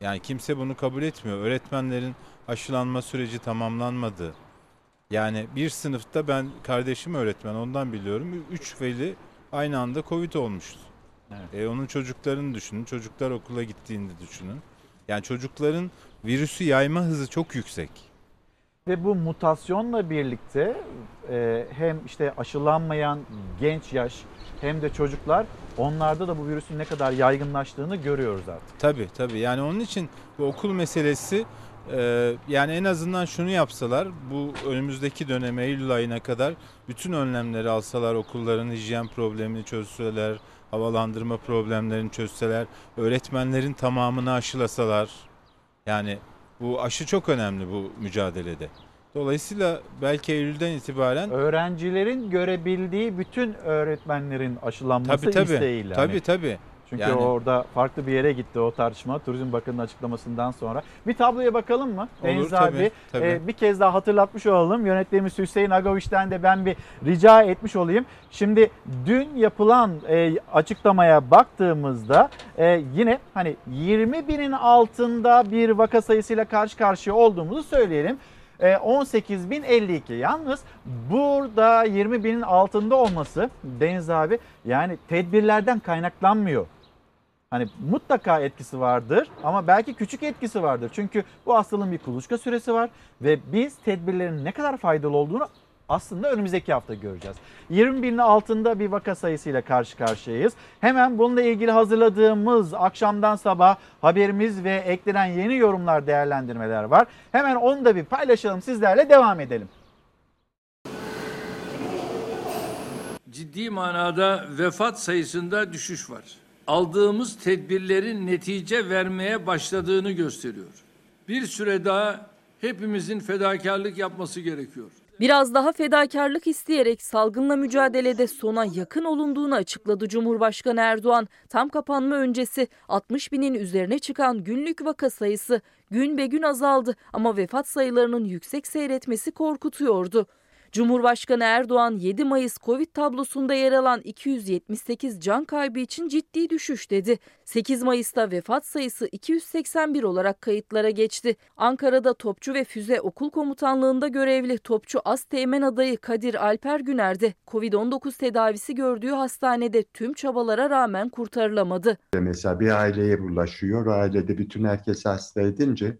Yani kimse bunu kabul etmiyor. Öğretmenlerin aşılanma süreci tamamlanmadı. Yani bir sınıfta ben kardeşim öğretmen ondan biliyorum. Üç veli aynı anda Covid olmuştu. E, onun çocuklarını düşünün. Çocuklar okula gittiğinde düşünün. Yani çocukların virüsü yayma hızı çok yüksek. Ve bu mutasyonla birlikte e, hem işte aşılanmayan genç yaş hem de çocuklar onlarda da bu virüsün ne kadar yaygınlaştığını görüyoruz artık. Tabii tabii. Yani onun için bu okul meselesi e, yani en azından şunu yapsalar bu önümüzdeki döneme Eylül ayına kadar bütün önlemleri alsalar okulların hijyen problemini çözseler, havalandırma problemlerini çözseler, öğretmenlerin tamamını aşılasalar. Yani bu aşı çok önemli bu mücadelede. Dolayısıyla belki Eylül'den itibaren Öğrencilerin görebildiği bütün öğretmenlerin aşılanması tabii tabii. isteğiyle. Tabii Hani tabii. Çünkü Yani- orada farklı bir yere gitti o tartışma Turizm Bakanı'nın açıklamasından sonra. Bir tabloya bakalım mı? Olur, Deniz tabii, abi tabii. e, bir kez daha hatırlatmış olalım. Yönetmenimiz Hüseyin Agoviç'ten de ben bir rica etmiş olayım. Şimdi dün yapılan e, açıklamaya baktığımızda e, yine hani 20 binin altında bir vaka sayısıyla karşı karşıya olduğumuzu söyleyelim. E, 18.052 yalnız burada 20 binin altında olması Deniz abi yani tedbirlerden kaynaklanmıyor. Hani mutlaka etkisi vardır ama belki küçük etkisi vardır. Çünkü bu hastalığın bir kuluçka süresi var ve biz tedbirlerin ne kadar faydalı olduğunu aslında önümüzdeki hafta göreceğiz. 20 binin altında bir vaka sayısıyla karşı karşıyayız. Hemen bununla ilgili hazırladığımız akşamdan sabah haberimiz ve eklenen yeni yorumlar, değerlendirmeler var. Hemen onu da bir paylaşalım sizlerle devam edelim. ciddi manada vefat sayısında düşüş var. Aldığımız tedbirlerin netice vermeye başladığını gösteriyor. Bir süre daha hepimizin fedakarlık yapması gerekiyor. Biraz daha fedakarlık isteyerek salgınla mücadelede sona yakın olunduğunu açıkladı Cumhurbaşkanı Erdoğan. Tam kapanma öncesi 60 binin üzerine çıkan günlük vaka sayısı gün be gün azaldı ama vefat sayılarının yüksek seyretmesi korkutuyordu. Cumhurbaşkanı Erdoğan 7 Mayıs Covid tablosunda yer alan 278 can kaybı için ciddi düşüş dedi. 8 Mayıs'ta vefat sayısı 281 olarak kayıtlara geçti. Ankara'da Topçu ve Füze Okul Komutanlığı'nda görevli Topçu As Teğmen adayı Kadir Alper Güner de Covid-19 tedavisi gördüğü hastanede tüm çabalara rağmen kurtarılamadı. Mesela bir aileye bulaşıyor, ailede bütün herkes hasta edince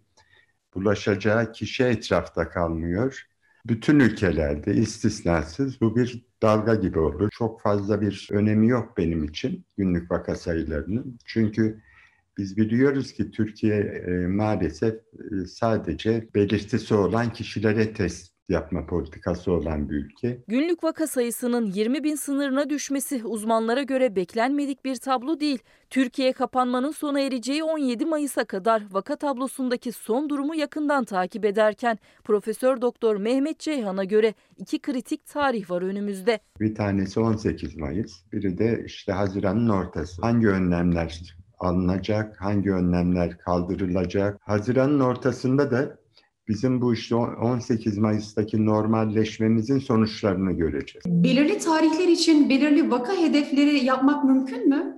bulaşacağı kişi etrafta kalmıyor. Bütün ülkelerde istisnasız bu bir dalga gibi olur. Çok fazla bir önemi yok benim için günlük vaka sayılarının. Çünkü biz biliyoruz ki Türkiye e, maalesef e, sadece belirtisi olan kişilere test yapma politikası olan bir ülke. Günlük vaka sayısının 20 bin sınırına düşmesi uzmanlara göre beklenmedik bir tablo değil. Türkiye kapanmanın sona ereceği 17 Mayıs'a kadar vaka tablosundaki son durumu yakından takip ederken Profesör Doktor Mehmet Ceyhan'a göre iki kritik tarih var önümüzde. Bir tanesi 18 Mayıs, biri de işte Haziran'ın ortası. Hangi önlemler alınacak, hangi önlemler kaldırılacak? Haziran'ın ortasında da bizim bu işte 18 Mayıs'taki normalleşmemizin sonuçlarını göreceğiz. Belirli tarihler için belirli vaka hedefleri yapmak mümkün mü?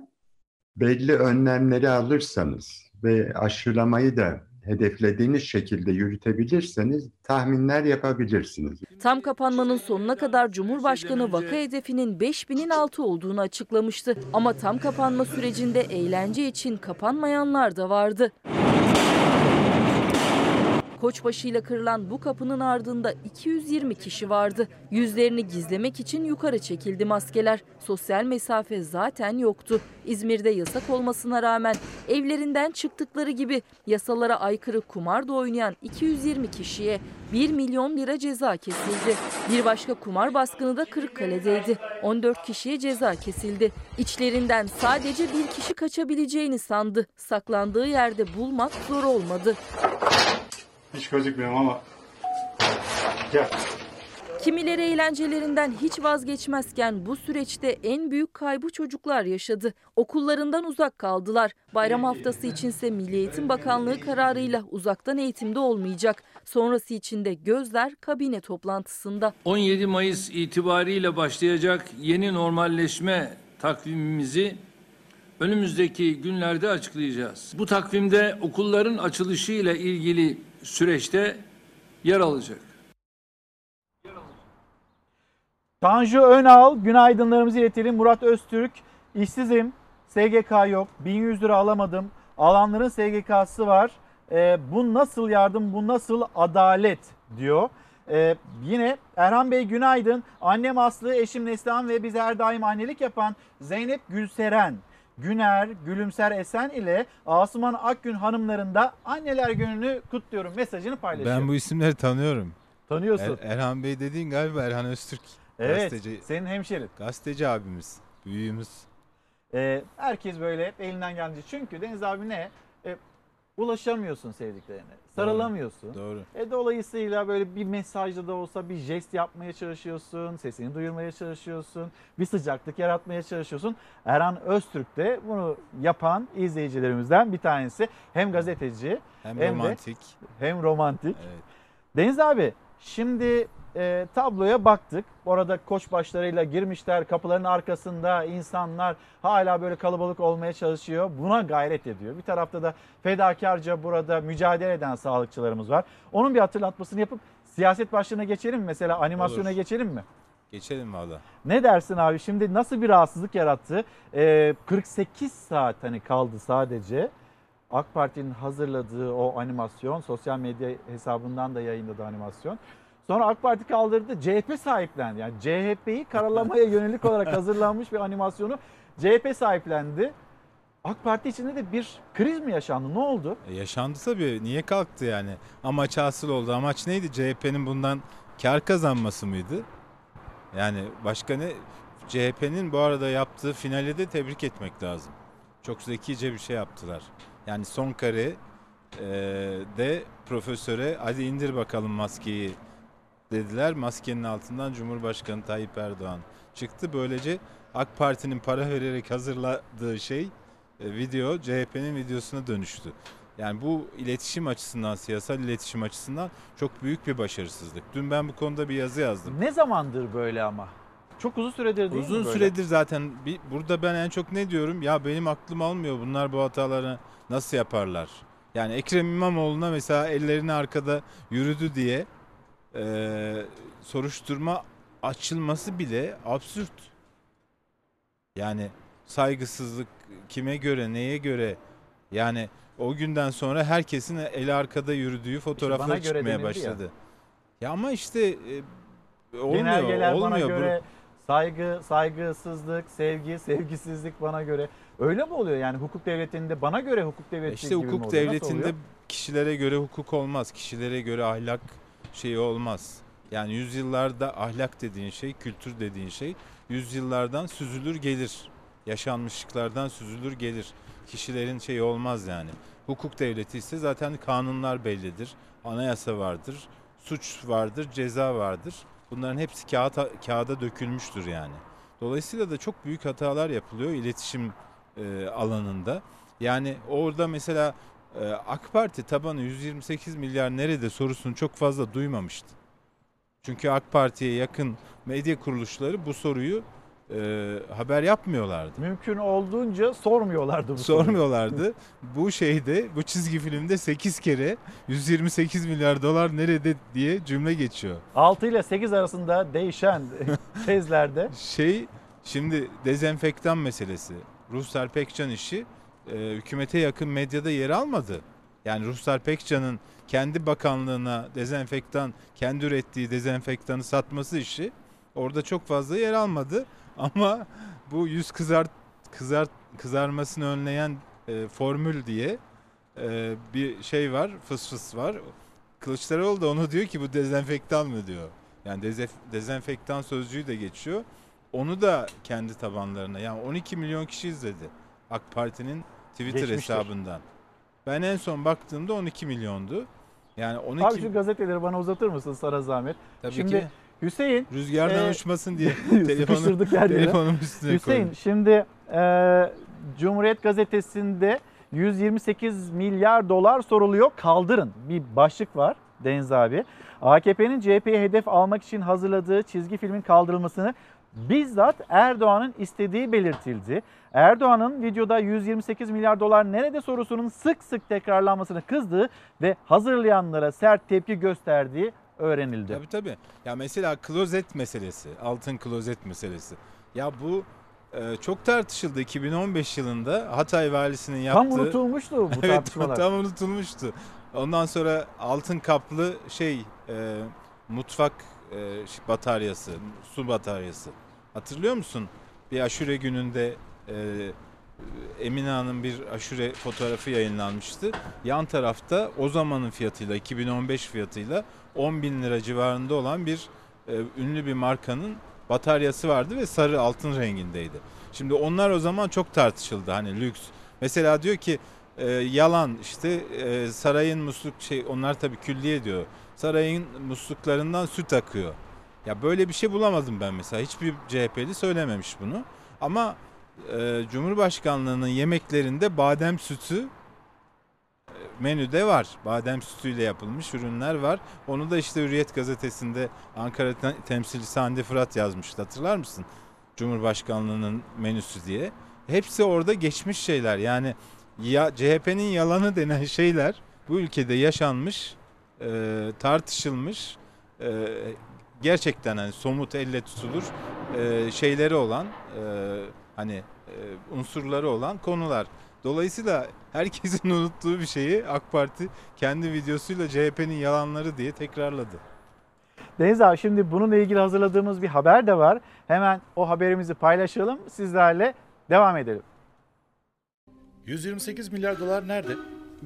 Belli önlemleri alırsanız ve aşılamayı da hedeflediğiniz şekilde yürütebilirseniz tahminler yapabilirsiniz. Tam kapanmanın sonuna kadar Cumhurbaşkanı vaka hedefinin 5000'in altı olduğunu açıklamıştı. Ama tam kapanma sürecinde eğlence için kapanmayanlar da vardı. Koçbaşı'yla kırılan bu kapının ardında 220 kişi vardı. Yüzlerini gizlemek için yukarı çekildi maskeler. Sosyal mesafe zaten yoktu. İzmir'de yasak olmasına rağmen evlerinden çıktıkları gibi yasalara aykırı kumar da oynayan 220 kişiye 1 milyon lira ceza kesildi. Bir başka kumar baskını da Kırıkkale'deydi. 14 kişiye ceza kesildi. İçlerinden sadece bir kişi kaçabileceğini sandı. Saklandığı yerde bulmak zor olmadı. Hiç gözükmüyorum ama. Gel. Kimileri eğlencelerinden hiç vazgeçmezken bu süreçte en büyük kaybı çocuklar yaşadı. Okullarından uzak kaldılar. Bayram haftası içinse Milli Eğitim Bakanlığı kararıyla uzaktan eğitimde olmayacak. Sonrası için de gözler kabine toplantısında. 17 Mayıs itibariyle başlayacak yeni normalleşme takvimimizi önümüzdeki günlerde açıklayacağız. Bu takvimde okulların açılışı ile ilgili süreçte yer alacak. Tanju Önal, günaydınlarımızı iletelim. Murat Öztürk, işsizim, SGK yok, 1100 lira alamadım. Alanların SGK'sı var. e, bu nasıl yardım, bu nasıl adalet diyor. E, yine Erhan Bey günaydın. Annem Aslı, eşim Neslihan ve bize her daim annelik yapan Zeynep Gülseren. Güner, Gülümser Esen ile Asuman Akgün hanımlarında anneler gününü kutluyorum mesajını paylaşıyor. Ben bu isimleri tanıyorum. Tanıyorsun. Er- Erhan Bey dediğin galiba Erhan Öztürk. Evet, Gazeteci, senin hemşerin. gazeteci abimiz, büyüğümüz. Ee, herkes böyle hep elinden gelince. Çünkü Deniz abi ne? E, ulaşamıyorsun sevdiklerine. Sarılamıyorsun. Doğru. E, dolayısıyla böyle bir mesajda da olsa bir jest yapmaya çalışıyorsun. Sesini duyurmaya çalışıyorsun. Bir sıcaklık yaratmaya çalışıyorsun. Erhan Öztürk de bunu yapan izleyicilerimizden bir tanesi. Hem gazeteci Hem de romantik. hem romantik. Evet. Deniz abi şimdi e, tabloya baktık. Orada koç başlarıyla girmişler. Kapıların arkasında insanlar hala böyle kalabalık olmaya çalışıyor. Buna gayret ediyor. Bir tarafta da fedakarca burada mücadele eden sağlıkçılarımız var. Onun bir hatırlatmasını yapıp siyaset başlığına geçelim mi? Mesela animasyona Olur. geçelim mi? Geçelim valla. Ne dersin abi? Şimdi nasıl bir rahatsızlık yarattı? Ee, 48 saat hani kaldı sadece. AK Parti'nin hazırladığı o animasyon, sosyal medya hesabından da yayınladı animasyon. Sonra AK Parti kaldırdı, CHP sahiplendi. Yani CHP'yi karalamaya yönelik olarak hazırlanmış bir animasyonu CHP sahiplendi. AK Parti içinde de bir kriz mi yaşandı? Ne oldu? E, yaşandı tabii. Niye kalktı yani? Amaç hasıl oldu. Amaç neydi? CHP'nin bundan kar kazanması mıydı? Yani başka ne? CHP'nin bu arada yaptığı finali de tebrik etmek lazım. Çok zekice bir şey yaptılar. Yani son kare e, de profesöre hadi indir bakalım maskeyi dediler. Maskenin altından Cumhurbaşkanı Tayyip Erdoğan çıktı. Böylece AK Parti'nin para vererek hazırladığı şey e, video CHP'nin videosuna dönüştü. Yani bu iletişim açısından, siyasal iletişim açısından çok büyük bir başarısızlık. Dün ben bu konuda bir yazı yazdım. Ne zamandır böyle ama? Çok uzun süredir değil Uzun mi böyle? süredir zaten bir, burada ben en çok ne diyorum? Ya benim aklım almıyor bunlar bu hataları nasıl yaparlar? Yani Ekrem İmamoğlu'na mesela ellerini arkada yürüdü diye e, soruşturma açılması bile absürt. Yani saygısızlık kime göre, neye göre? Yani o günden sonra herkesin eli arkada yürüdüğü fotoğraflar göre çıkmaya denildi ya. başladı. Ya. ama işte e, olmuyor, Genelgeler olmuyor. bana göre saygı, saygısızlık, sevgi, sevgisizlik bana göre. Öyle mi oluyor yani hukuk devletinde bana göre hukuk devleti İşte gibi mi hukuk oluyor? Nasıl devletinde oluyor? kişilere göre hukuk olmaz. Kişilere göre ahlak şeyi olmaz. Yani yüzyıllarda ahlak dediğin şey, kültür dediğin şey yüzyıllardan süzülür gelir. Yaşanmışlıklardan süzülür gelir. Kişilerin şeyi olmaz yani. Hukuk devleti ise zaten kanunlar bellidir. Anayasa vardır. Suç vardır, ceza vardır. Bunların hepsi kağıta, kağıda dökülmüştür yani. Dolayısıyla da çok büyük hatalar yapılıyor iletişim e, alanında. Yani orada mesela e, AK Parti tabanı 128 milyar nerede sorusunu çok fazla duymamıştı. Çünkü AK Parti'ye yakın medya kuruluşları bu soruyu e, haber yapmıyorlardı. Mümkün olduğunca sormuyorlardı bu soruyu. Sormuyorlardı. bu şeyde, bu çizgi filmde 8 kere 128 milyar dolar nerede diye cümle geçiyor. 6 ile 8 arasında değişen tezlerde Şey şimdi dezenfektan meselesi. Ruhsar Pekcan işi e, hükümete yakın medyada yer almadı. Yani Ruhsar Pekcan'ın kendi bakanlığına dezenfektan, kendi ürettiği dezenfektanı satması işi orada çok fazla yer almadı. Ama bu yüz kızart, kızart kızarmasını önleyen e, formül diye e, bir şey var, fıs fıs var. Kılıçdaroğlu da onu diyor ki bu dezenfektan mı diyor. Yani dezef- dezenfektan sözcüğü de geçiyor. Onu da kendi tabanlarına yani 12 milyon kişi izledi AK Parti'nin Twitter Geçmiştir. hesabından. Ben en son baktığımda 12 milyondu. Yani 12 Abi şu gazeteleri bana uzatır mısın sana zahmet? Tabii Şimdi ki. Hüseyin Rüzgardan e, uçmasın diye telefonu, telefonum üstüne Hüseyin koydum. şimdi e, Cumhuriyet Gazetesi'nde 128 milyar dolar soruluyor kaldırın bir başlık var Deniz abi. AKP'nin CHP'ye hedef almak için hazırladığı çizgi filmin kaldırılmasını bizzat Erdoğan'ın istediği belirtildi. Erdoğan'ın videoda 128 milyar dolar nerede sorusunun sık sık tekrarlanmasını kızdığı ve hazırlayanlara sert tepki gösterdiği öğrenildi. Tabii tabii. Ya mesela klozet meselesi, altın klozet meselesi. Ya bu e, çok tartışıldı 2015 yılında Hatay valisinin yaptığı. Tam unutulmuştu bu evet, tartışmalar. tam unutulmuştu. Ondan sonra altın kaplı şey e, mutfak e, bataryası, su bataryası. Hatırlıyor musun? Bir aşure gününde e, Emine Hanım bir aşure fotoğrafı yayınlanmıştı. Yan tarafta o zamanın fiyatıyla 2015 fiyatıyla 10 bin lira civarında olan bir e, ünlü bir markanın bataryası vardı ve sarı altın rengindeydi. Şimdi onlar o zaman çok tartışıldı hani lüks. Mesela diyor ki e, yalan işte e, sarayın musluk şey onlar tabii külliye diyor. Sarayın musluklarından süt akıyor. Ya böyle bir şey bulamadım ben mesela. Hiçbir CHP'li söylememiş bunu. Ama e, Cumhurbaşkanlığının yemeklerinde badem sütü menüde var. Badem sütüyle yapılmış ürünler var. Onu da işte Hürriyet gazetesinde Ankara te- temsilcisi Hande Fırat yazmıştı. Hatırlar mısın? Cumhurbaşkanlığının menüsü diye. Hepsi orada geçmiş şeyler. Yani ya CHP'nin yalanı denen şeyler bu ülkede yaşanmış, e, tartışılmış, e, gerçekten hani somut elle tutulur e, şeyleri olan, e, hani e, unsurları olan konular. Dolayısıyla herkesin unuttuğu bir şeyi AK Parti kendi videosuyla CHP'nin yalanları diye tekrarladı. Deniz abi şimdi bununla ilgili hazırladığımız bir haber de var. Hemen o haberimizi paylaşalım sizlerle devam edelim. 128 milyar dolar nerede?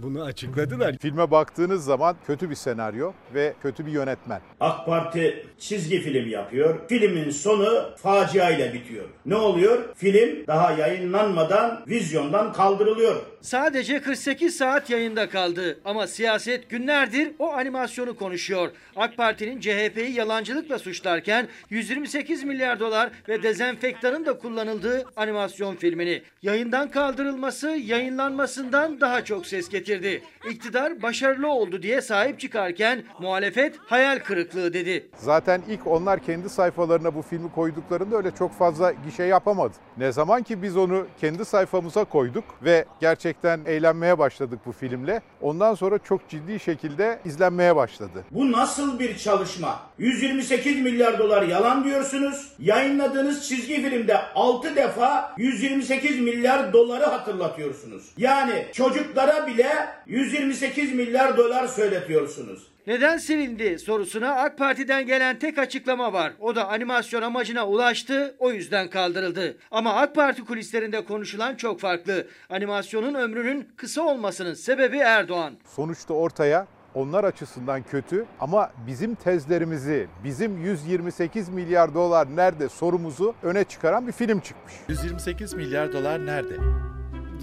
Bunu açıkladılar. Filme baktığınız zaman kötü bir senaryo ve kötü bir yönetmen. AK Parti çizgi film yapıyor. Filmin sonu facia ile bitiyor. Ne oluyor? Film daha yayınlanmadan vizyondan kaldırılıyor. Sadece 48 saat yayında kaldı ama siyaset günlerdir o animasyonu konuşuyor. AK Parti'nin CHP'yi yalancılıkla suçlarken 128 milyar dolar ve dezenfektanın da kullanıldığı animasyon filmini. Yayından kaldırılması yayınlanmasından daha çok ses getirdi. İktidar başarılı oldu diye sahip çıkarken muhalefet hayal kırıklığı dedi. Zaten ilk onlar kendi sayfalarına bu filmi koyduklarında öyle çok fazla gişe yapamadı. Ne zaman ki biz onu kendi sayfamıza koyduk ve gerçekten eğlenmeye başladık bu filmle. Ondan sonra çok ciddi şekilde izlenmeye başladı. Bu nasıl bir çalışma? 128 milyar dolar yalan diyorsunuz. Yayınladığınız çizgi filmde 6 defa 128 milyar doları hatırlatıyorsunuz. Yani çocuklara bile 128 milyar dolar söyletiyorsunuz. Neden silindi sorusuna AK Parti'den gelen tek açıklama var. O da animasyon amacına ulaştı, o yüzden kaldırıldı. Ama AK Parti kulislerinde konuşulan çok farklı. Animasyonun ömrünün kısa olmasının sebebi Erdoğan. Sonuçta ortaya onlar açısından kötü ama bizim tezlerimizi, bizim 128 milyar dolar nerede sorumuzu öne çıkaran bir film çıkmış. 128 milyar dolar nerede?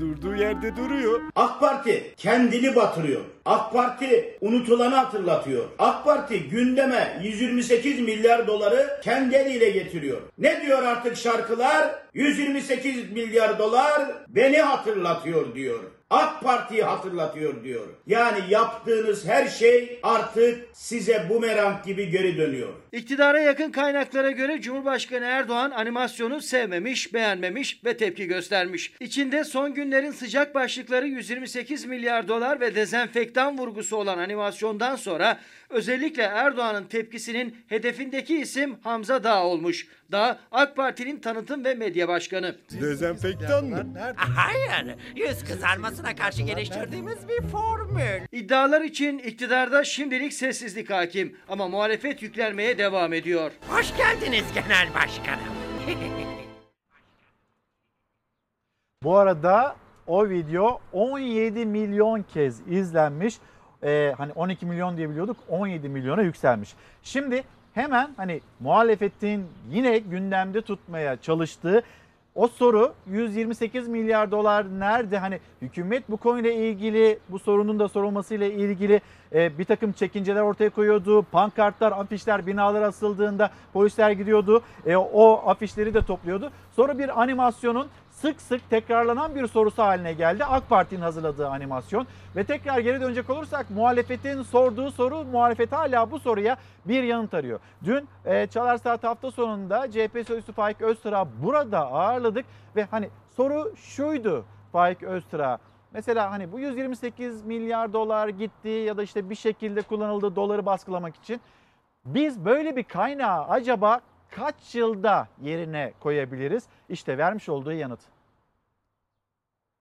Durduğu yerde duruyor. AK Parti kendini batırıyor. AK Parti unutulanı hatırlatıyor. AK Parti gündeme 128 milyar doları kendi eliyle getiriyor. Ne diyor artık şarkılar? 128 milyar dolar beni hatırlatıyor diyor. AK Parti'yi hatırlatıyor diyor. Yani yaptığınız her şey artık size bumerang gibi geri dönüyor. İktidara yakın kaynaklara göre Cumhurbaşkanı Erdoğan animasyonu sevmemiş, beğenmemiş ve tepki göstermiş. İçinde son günlerin sıcak başlıkları 128 milyar dolar ve dezenfektan vurgusu olan animasyondan sonra özellikle Erdoğan'ın tepkisinin hedefindeki isim Hamza Dağ olmuş. Dağ AK Parti'nin tanıtım ve medya başkanı. Dezenfektan mı? Hayır, yüz kızarmasına karşı geliştirdiğimiz bir formül. İddialar için iktidarda şimdilik sessizlik hakim ama muhalefet yüklenmeye devam ediyor. Hoş geldiniz genel başkanım. Bu arada o video 17 milyon kez izlenmiş. Ee, hani 12 milyon diye biliyorduk 17 milyona yükselmiş. Şimdi hemen hani muhalefetin yine gündemde tutmaya çalıştığı o soru 128 milyar dolar nerede? Hani hükümet bu konuyla ilgili bu sorunun da sorulmasıyla ilgili e, bir takım çekinceler ortaya koyuyordu. Pankartlar, afişler binalara asıldığında polisler gidiyordu. E, o afişleri de topluyordu. Sonra bir animasyonun sık sık tekrarlanan bir sorusu haline geldi. AK Parti'nin hazırladığı animasyon ve tekrar geri dönecek olursak muhalefetin sorduğu soru muhalefet hala bu soruya bir yanıt arıyor. Dün e, Çalar Saat hafta sonunda CHP Sözcüsü Faik Öztürk'ü burada ağırladık ve hani soru şuydu Faik Öztürk'a. Mesela hani bu 128 milyar dolar gitti ya da işte bir şekilde kullanıldı doları baskılamak için. Biz böyle bir kaynağı acaba kaç yılda yerine koyabiliriz? İşte vermiş olduğu yanıt.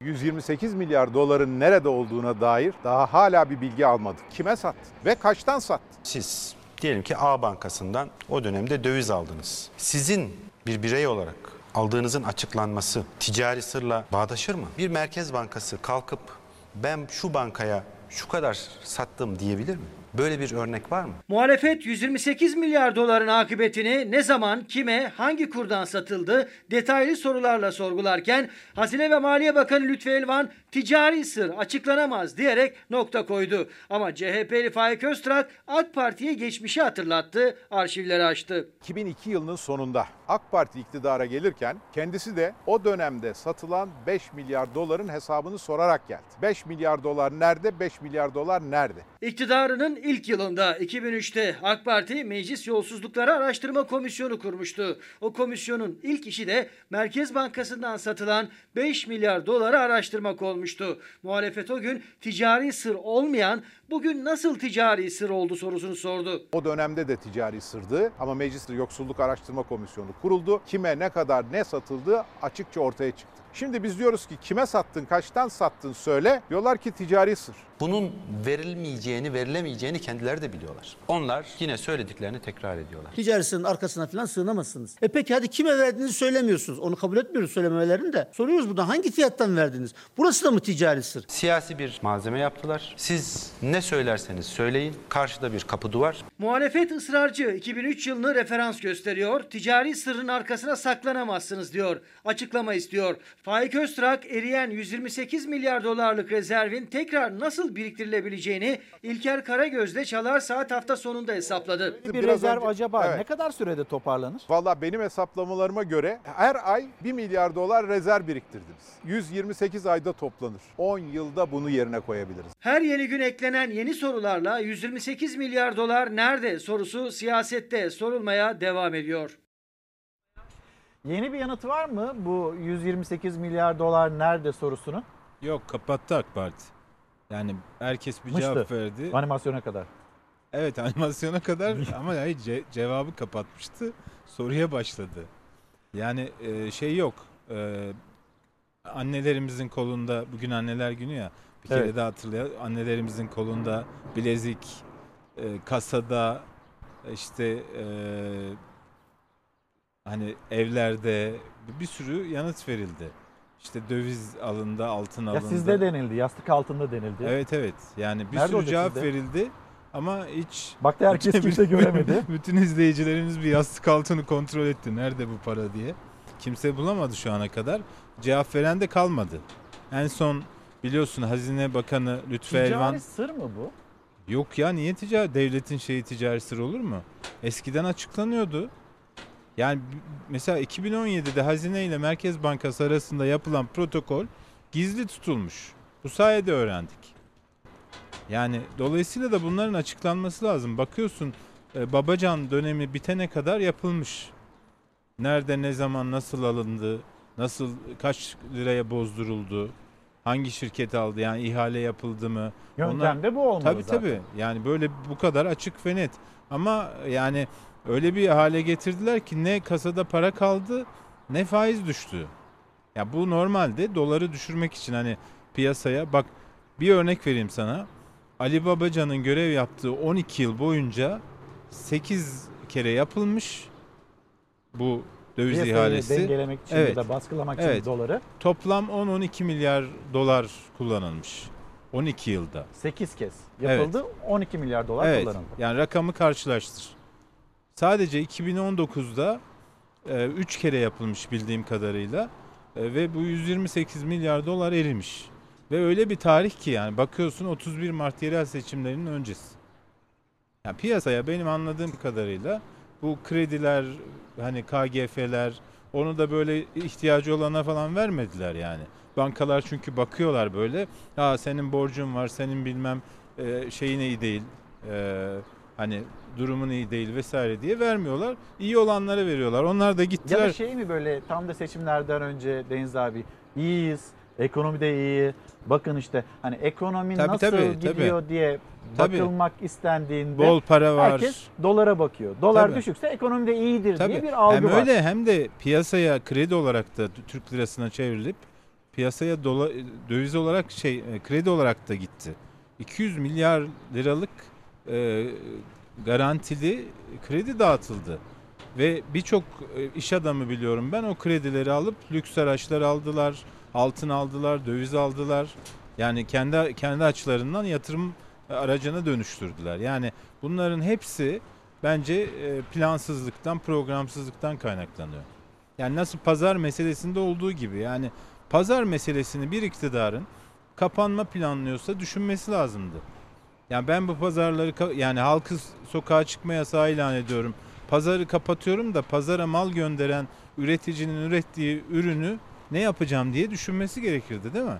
128 milyar doların nerede olduğuna dair daha hala bir bilgi almadık. Kime sattı ve kaçtan sattı? Siz diyelim ki A Bankası'ndan o dönemde döviz aldınız. Sizin bir birey olarak aldığınızın açıklanması ticari sırla bağdaşır mı? Bir merkez bankası kalkıp ben şu bankaya şu kadar sattım diyebilir mi? Böyle bir örnek var mı? Muhalefet 128 milyar doların akıbetini ne zaman, kime, hangi kurdan satıldı detaylı sorularla sorgularken Hazine ve Maliye Bakanı Lütfü Elvan ticari sır açıklanamaz diyerek nokta koydu. Ama CHP'li Faik Öztrak AK Parti'ye geçmişi hatırlattı, arşivleri açtı. 2002 yılının sonunda AK Parti iktidara gelirken kendisi de o dönemde satılan 5 milyar doların hesabını sorarak geldi. 5 milyar dolar nerede? 5 milyar dolar nerede? İktidarının ilk yılında 2003'te AK Parti Meclis Yolsuzlukları Araştırma Komisyonu kurmuştu. O komisyonun ilk işi de Merkez Bankası'ndan satılan 5 milyar doları araştırmak olmuştu. Muhalefet o gün ticari sır olmayan bugün nasıl ticari sır oldu sorusunu sordu. O dönemde de ticari sırdı ama Meclis Yoksulluk Araştırma Komisyonu kuruldu. Kime ne kadar ne satıldığı açıkça ortaya çıktı. Şimdi biz diyoruz ki kime sattın, kaçtan sattın söyle. Diyorlar ki ticari sır. Bunun verilmeyeceğini, verilemeyeceğini kendileri de biliyorlar. Onlar yine söylediklerini tekrar ediyorlar. Ticari sırrın arkasına falan sığınamazsınız. E peki hadi kime verdiğinizi söylemiyorsunuz. Onu kabul etmiyoruz söylemelerini de. Soruyoruz burada hangi fiyattan verdiniz? Burası da mı ticari sır? Siyasi bir malzeme yaptılar. Siz ne söylerseniz söyleyin. Karşıda bir kapı duvar. Muhalefet ısrarcı 2003 yılını referans gösteriyor. Ticari sırrın arkasına saklanamazsınız diyor. Açıklama istiyor. Faik Öztrak eriyen 128 milyar dolarlık rezervin tekrar nasıl biriktirilebileceğini İlker Karagöz'de Çalar Saat hafta sonunda hesapladı. Bir Biraz rezerv önce- acaba Evet. ne kadar sürede toparlanır? Valla benim hesaplamalarıma göre her ay 1 milyar dolar rezerv biriktirdiniz. 128 ayda toplanır. 10 yılda bunu yerine koyabiliriz. Her yeni gün eklenen yeni sorularla 128 milyar dolar nerede sorusu siyasette sorulmaya devam ediyor. Yeni bir yanıt var mı bu 128 milyar dolar nerede sorusunu? Yok kapattı AK Parti. Yani herkes bir Mıştı. cevap verdi. Animasyona kadar. Evet animasyona kadar ama hayır, ce- cevabı kapatmıştı. Soruya başladı. Yani e, şey yok. E, annelerimizin kolunda bugün anneler günü ya. Bir kere Evet. daha hatırlayalım. Annelerimizin kolunda bilezik, e, kasada işte e, hani evlerde bir sürü yanıt verildi. İşte döviz alındı, altın Ya alındı. sizde denildi, yastık altında denildi. Evet evet. Yani bir Nerede sürü cevap sizde? verildi ama hiç Baktı herkes kimse göremedi. Bütün izleyicilerimiz bir yastık altını kontrol etti. Nerede bu para diye. Kimse bulamadı şu ana kadar. Cevap veren de kalmadı. En son biliyorsun Hazine Bakanı Lütfü Ticari Elvan sır mı bu? Yok ya niye ticari devletin şeyi ticari sır olur mu? Eskiden açıklanıyordu. Yani mesela 2017'de Hazine ile Merkez Bankası arasında yapılan protokol gizli tutulmuş. Bu sayede öğrendik. Yani dolayısıyla da bunların açıklanması lazım. Bakıyorsun e, Babacan dönemi bitene kadar yapılmış. Nerede, ne zaman, nasıl alındı, nasıl, kaç liraya bozduruldu, hangi şirket aldı, yani ihale yapıldı mı? Yöntem de bu olmalı Tabii zaten. tabii. Yani böyle bu kadar açık ve net. Ama yani öyle bir hale getirdiler ki ne kasada para kaldı ne faiz düştü. Ya bu normalde doları düşürmek için hani piyasaya bak bir örnek vereyim sana. Ali Babacan'ın görev yaptığı 12 yıl boyunca 8 kere yapılmış bu döviz Piyasayı ihalesi. dengelemek için ya da baskılamak için doları. Toplam 10-12 milyar dolar kullanılmış. 12 yılda. 8 kez yapıldı. 12 milyar dolar evet. kullanıldı. Yani rakamı karşılaştır. Sadece 2019'da 3 kere yapılmış bildiğim kadarıyla E, ve bu 128 milyar dolar erimiş. Ve öyle bir tarih ki yani bakıyorsun 31 Mart yerel seçimlerinin öncesi. Yani piyasaya benim anladığım kadarıyla bu krediler hani KGF'ler onu da böyle ihtiyacı olana falan vermediler yani. Bankalar çünkü bakıyorlar böyle. Ha senin borcun var, senin bilmem e, şeyin iyi değil. e, hani durumun iyi değil vesaire diye vermiyorlar. İyi olanlara veriyorlar. Onlar da Ya gittiler. da şey mi böyle tam da seçimlerden önce Deniz abi iyiyiz Ekonomi de iyi. Bakın işte hani ekonomi Tabii, nasıl tabii, gidiyor tabii. diye Tabii. bakılmak istendiğinde Bol para var. herkes dolara bakıyor. Dolar Tabii. düşükse ekonomi de iyidir Tabii. diye bir algı hem var. öyle hem de piyasaya kredi olarak da Türk lirasına çevrilip piyasaya dola, döviz olarak şey e, kredi olarak da gitti. 200 milyar liralık e, garantili kredi dağıtıldı. Ve birçok e, iş adamı biliyorum ben o kredileri alıp lüks araçlar aldılar, altın aldılar, döviz aldılar. Yani kendi kendi açılarından yatırım aracına dönüştürdüler. Yani bunların hepsi bence e, plansızlıktan, programsızlıktan kaynaklanıyor. Yani nasıl pazar meselesinde olduğu gibi yani pazar meselesini bir iktidarın kapanma planlıyorsa düşünmesi lazımdı. Yani ben bu pazarları yani halkı sokağa çıkma yasağı ilan ediyorum. Pazarı kapatıyorum da pazara mal gönderen üreticinin ürettiği ürünü ne yapacağım diye düşünmesi gerekirdi değil mi?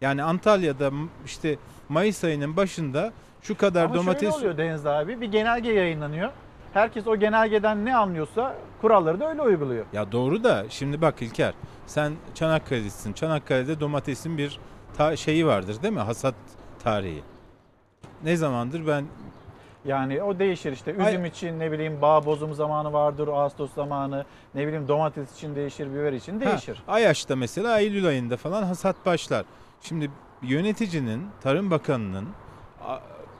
Yani Antalya'da işte Mayıs ayının başında şu kadar Ama domates şöyle oluyor Deniz abi bir genelge yayınlanıyor. Herkes o genelgeden ne anlıyorsa kuralları da öyle uyguluyor. Ya doğru da şimdi bak İlker sen Çanakkale'lisin. Çanakkale'de domatesin bir ta- şeyi vardır değil mi? Hasat tarihi. Ne zamandır ben Yani o değişir işte. Üzüm için ne bileyim bağ bozum zamanı vardır, Ağustos zamanı. Ne bileyim domates için değişir, biber için değişir. Ha, Ayaş'ta mesela Eylül ayında falan hasat başlar. Şimdi yöneticinin, Tarım Bakanı'nın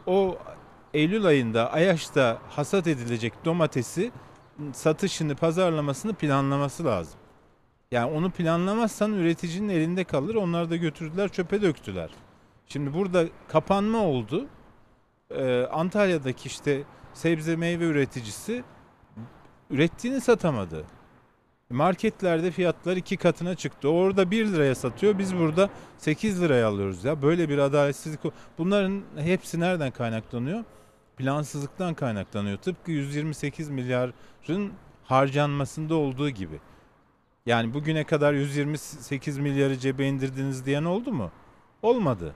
o Eylül ayında Ayaş'ta hasat edilecek domatesi satışını, pazarlamasını planlaması lazım. Yani onu planlamazsan üreticinin elinde kalır. Onlar da götürdüler, çöpe döktüler. Şimdi burada kapanma oldu. Ee, Antalya'daki işte sebze meyve üreticisi ürettiğini satamadı. Marketlerde fiyatlar iki katına çıktı. Orada 1 liraya satıyor. Biz burada 8 liraya alıyoruz ya. Böyle bir adaletsizlik. Bunların hepsi nereden kaynaklanıyor? Plansızlıktan kaynaklanıyor. Tıpkı 128 milyarın harcanmasında olduğu gibi. Yani bugüne kadar 128 milyarı cebe indirdiniz diyen oldu mu? Olmadı.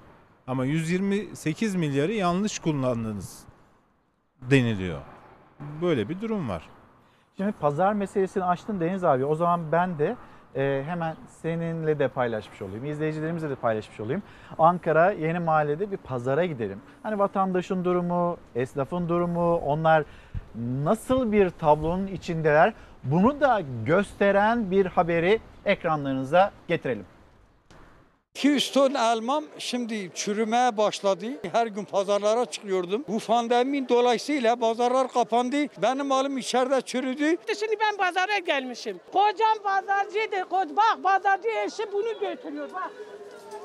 Ama 128 milyarı yanlış kullandınız deniliyor. Böyle bir durum var. Şimdi pazar meselesini açtın Deniz abi. O zaman ben de e, hemen seninle de paylaşmış olayım. izleyicilerimizle de paylaşmış olayım. Ankara Yeni Mahalle'de bir pazara gidelim. Hani vatandaşın durumu, esnafın durumu, onlar nasıl bir tablonun içindeler? Bunu da gösteren bir haberi ekranlarınıza getirelim. 200 ton elmam şimdi çürümeye başladı. Her gün pazarlara çıkıyordum. Bu pandemin dolayısıyla pazarlar kapandı. Benim malım içeride çürüdü. Şimdi ben pazara gelmişim. Kocam pazarcıydı. Bak pazarcı eşi bunu götürüyor bak.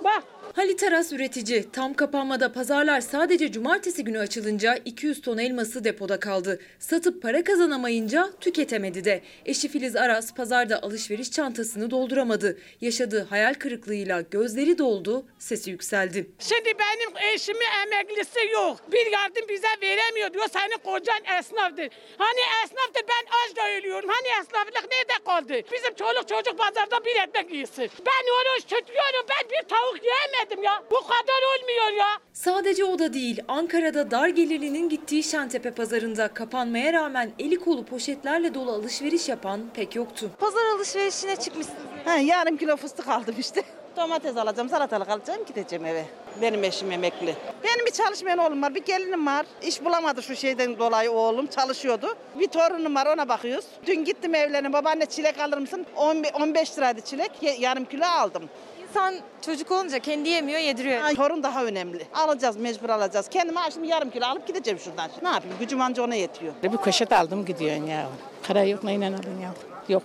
Bak. Halit Aras üretici. Tam kapanmada pazarlar sadece cumartesi günü açılınca 200 ton elması depoda kaldı. Satıp para kazanamayınca tüketemedi de. Eşi Filiz Aras pazarda alışveriş çantasını dolduramadı. Yaşadığı hayal kırıklığıyla gözleri doldu, sesi yükseldi. Şimdi benim eşimin emeklisi yok. Bir yardım bize veremiyor diyor. Senin kocan esnaftır. Hani esnaftır ben aç da ölüyorum. Hani esnaflık nerede kaldı? Bizim çoluk çocuk pazarda bir ekmek yiyorsun. Ben onu tutuyorum. Ben bir tavuk yiyemedim ya. Bu kadar olmuyor ya. Sadece o da değil, Ankara'da dar gelirlinin gittiği Şentepe pazarında kapanmaya rağmen eli kolu poşetlerle dolu alışveriş yapan pek yoktu. Pazar alışverişine çıkmışsınız. Ha, yarım kilo fıstık aldım işte. Domates alacağım, salatalık alacağım, gideceğim eve. Benim eşim emekli. Benim bir çalışmayan oğlum var, bir gelinim var. İş bulamadı şu şeyden dolayı oğlum, çalışıyordu. Bir torunum var, ona bakıyoruz. Dün gittim evlerine, babaanne çilek alır mısın? 15 liraydı çilek, yarım kilo aldım. İnsan çocuk olunca kendi yemiyor, yediriyor. Ay, torun daha önemli. Alacağız, mecbur alacağız. Kendime şimdi yarım kilo alıp gideceğim şuradan. Ne yapayım, gücüm anca ona yetiyor. Bir poşet aldım gidiyorsun ya. Para yok neyle alın ya. Yok.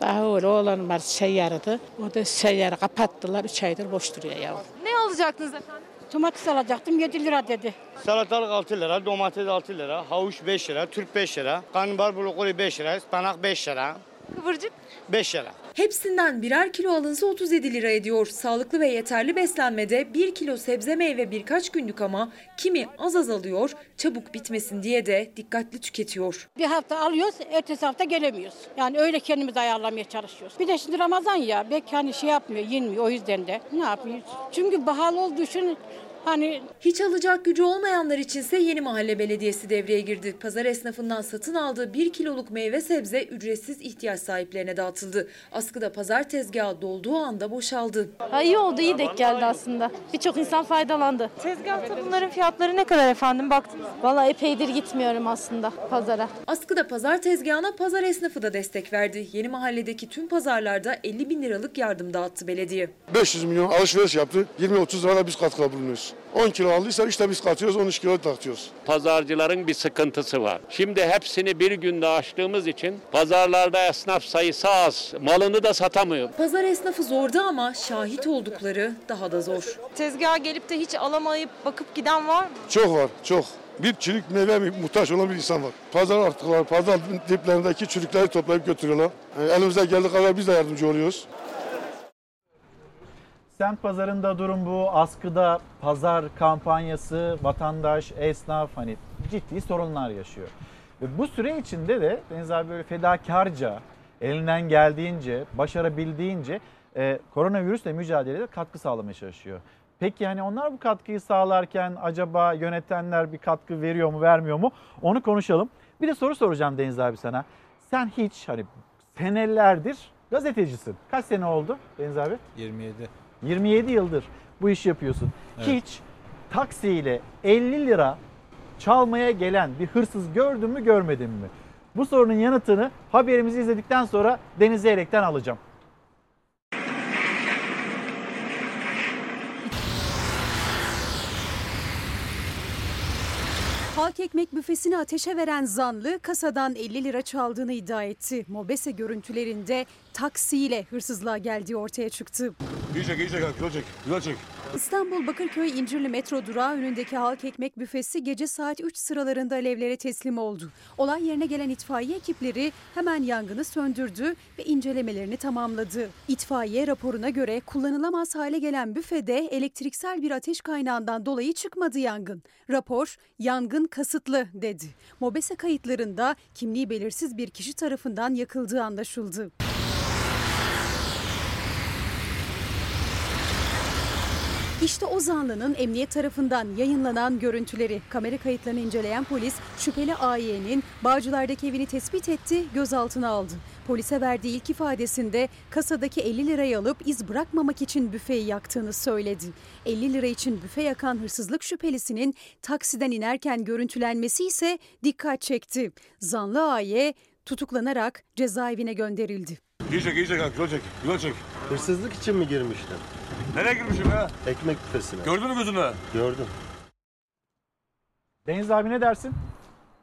Daha öyle oğlan var seyyarıdı. O da seyyarı kapattılar. Üç aydır boş duruyor ya. Ne alacaktınız efendim? Domates alacaktım 7 lira dedi. Salatalık 6 lira, domates 6 lira, havuç 5 lira, turp 5 lira, karnabahar brokoli 5 lira, ıspanak 5 lira, Kıvırcık? 5 lira. Hepsinden birer kilo alınsa 37 lira ediyor. Sağlıklı ve yeterli beslenmede 1 kilo sebze meyve birkaç günlük ama kimi az az alıyor, çabuk bitmesin diye de dikkatli tüketiyor. Bir hafta alıyoruz, ertesi hafta gelemiyoruz. Yani öyle kendimizi ayarlamaya çalışıyoruz. Bir de şimdi Ramazan ya, belki hani şey yapmıyor, yenmiyor o yüzden de. Ne yapıyoruz? Çünkü pahalı olduğu için Hani Hiç alacak gücü olmayanlar içinse Yeni Mahalle Belediyesi devreye girdi. Pazar esnafından satın aldığı 1 kiloluk meyve sebze ücretsiz ihtiyaç sahiplerine dağıtıldı. Askıda pazar tezgahı dolduğu anda boşaldı. Ha, iyi oldu, iyi denk geldi aslında. Birçok insan faydalandı. Tezgahta bunların fiyatları ne kadar efendim baktınız? Valla epeydir gitmiyorum aslında pazara. Askıda pazar tezgahına pazar esnafı da destek verdi. Yeni mahalledeki tüm pazarlarda 50 bin liralık yardım dağıttı belediye. 500 milyon alışveriş yaptı. 20-30 lirada biz katkıda bulunuyoruz. 10 kilo aldıysa işte biz katıyoruz 13 kilo dağıtıyoruz. Pazarcıların bir sıkıntısı var. Şimdi hepsini bir günde açtığımız için pazarlarda esnaf sayısı az. Malını da satamıyor. Pazar esnafı zordu ama şahit oldukları daha da zor. Tezgaha gelip de hiç alamayıp bakıp giden var mı? Çok var çok. Bir çürük meyve muhtaç olan bir insan var. Pazar artıkları, pazar diplerindeki çürükleri toplayıp götürüyorlar. Yani elimizde geldiği kadar biz de yardımcı oluyoruz. Semt pazarında durum bu. Askıda pazar kampanyası, vatandaş, esnaf hani ciddi sorunlar yaşıyor. Ve bu süre içinde de Deniz abi böyle fedakarca, elinden geldiğince, başarabildiğince e, koronavirüsle mücadelede katkı sağlamaya çalışıyor. Peki hani onlar bu katkıyı sağlarken acaba yönetenler bir katkı veriyor mu, vermiyor mu? Onu konuşalım. Bir de soru soracağım Deniz abi sana. Sen hiç hani senelerdir gazetecisin. Kaç sene oldu Deniz abi? 27. 27 yıldır bu işi yapıyorsun. Evet. Hiç taksiyle 50 lira çalmaya gelen bir hırsız gördün mü görmedin mi? Bu sorunun yanıtını haberimizi izledikten sonra Deniz Zeyrek'ten alacağım. Halk ekmek büfesini ateşe veren zanlı kasadan 50 lira çaldığını iddia etti. Mobese görüntülerinde taksiyle hırsızlığa geldiği ortaya çıktı. Güzel çek, güzel çek. İstanbul Bakırköy İncirli metro durağı önündeki halk ekmek büfesi gece saat 3 sıralarında alevlere teslim oldu. Olay yerine gelen itfaiye ekipleri hemen yangını söndürdü ve incelemelerini tamamladı. İtfaiye raporuna göre kullanılamaz hale gelen büfede elektriksel bir ateş kaynağından dolayı çıkmadı yangın. Rapor yangın kasıtlı dedi. Mobese kayıtlarında kimliği belirsiz bir kişi tarafından yakıldığı anlaşıldı. İşte o zanlının emniyet tarafından yayınlanan görüntüleri. Kamera kayıtlarını inceleyen polis şüpheli AY'nin Bağcılar'daki evini tespit etti, gözaltına aldı. Polise verdiği ilk ifadesinde kasadaki 50 lirayı alıp iz bırakmamak için büfeyi yaktığını söyledi. 50 lira için büfe yakan hırsızlık şüphelisinin taksiden inerken görüntülenmesi ise dikkat çekti. Zanlı AY tutuklanarak cezaevine gönderildi. İyi çek, iyi çek, Hırsızlık için mi girmiştin? Nereye girmişim ya? Ekmek büfesine. Gördün mü gözünü? Gördüm. Deniz abi ne dersin?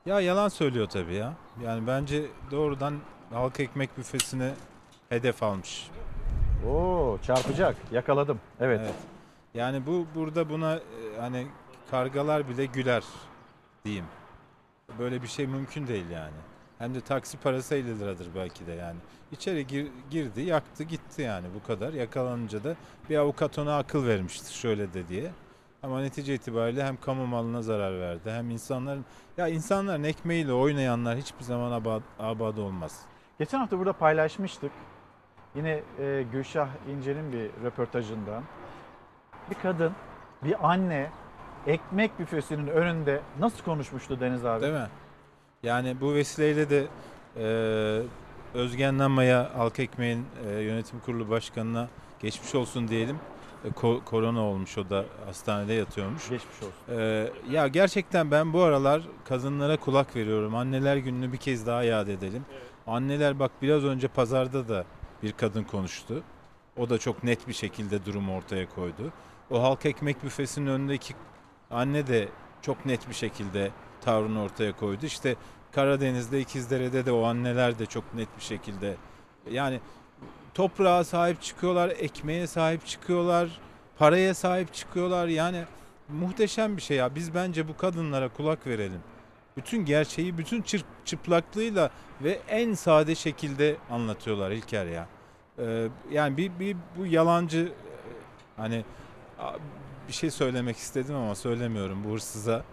Ya yalan söylüyor tabii ya. Yani bence doğrudan halk ekmek büfesine hedef almış. Oo çarpacak. Yakaladım. Evet. Yani bu burada buna e, hani kargalar bile güler diyeyim. Böyle bir şey mümkün değil yani. Hem de taksi parası 50 liradır belki de yani. İçeri gir- girdi, yaktı, gitti yani bu kadar. Yakalanınca da bir avukat ona akıl vermiştir şöyle de diye. Ama netice itibariyle hem kamu malına zarar verdi hem insanların ya insanların ekmeğiyle oynayanlar hiçbir zaman abad, abad olmaz. Geçen hafta burada paylaşmıştık. Yine e, Gülşah İnce'nin bir röportajından. Bir kadın, bir anne ekmek büfesinin önünde nasıl konuşmuştu Deniz abi? Değil mi? Yani bu vesileyle de e, Özgen Nama'ya Halk Ekmeğin e, yönetim kurulu başkanına geçmiş olsun diyelim. E, ko- korona olmuş o da hastanede yatıyormuş. Geçmiş olsun. E, ya gerçekten ben bu aralar kadınlara kulak veriyorum. Anneler gününü bir kez daha yad edelim. Anneler bak biraz önce pazarda da bir kadın konuştu. O da çok net bir şekilde durumu ortaya koydu. O halk ekmek büfesinin önündeki anne de çok net bir şekilde tavrını ortaya koydu. İşte Karadeniz'de, İkizdere'de de o anneler de çok net bir şekilde yani toprağa sahip çıkıyorlar, ekmeğe sahip çıkıyorlar, paraya sahip çıkıyorlar. Yani muhteşem bir şey ya. Biz bence bu kadınlara kulak verelim. Bütün gerçeği bütün çırp, çıplaklığıyla ve en sade şekilde anlatıyorlar İlker ya. Ee, yani bir, bir bu yalancı e, hani bir şey söylemek istedim ama söylemiyorum bu hırsıza.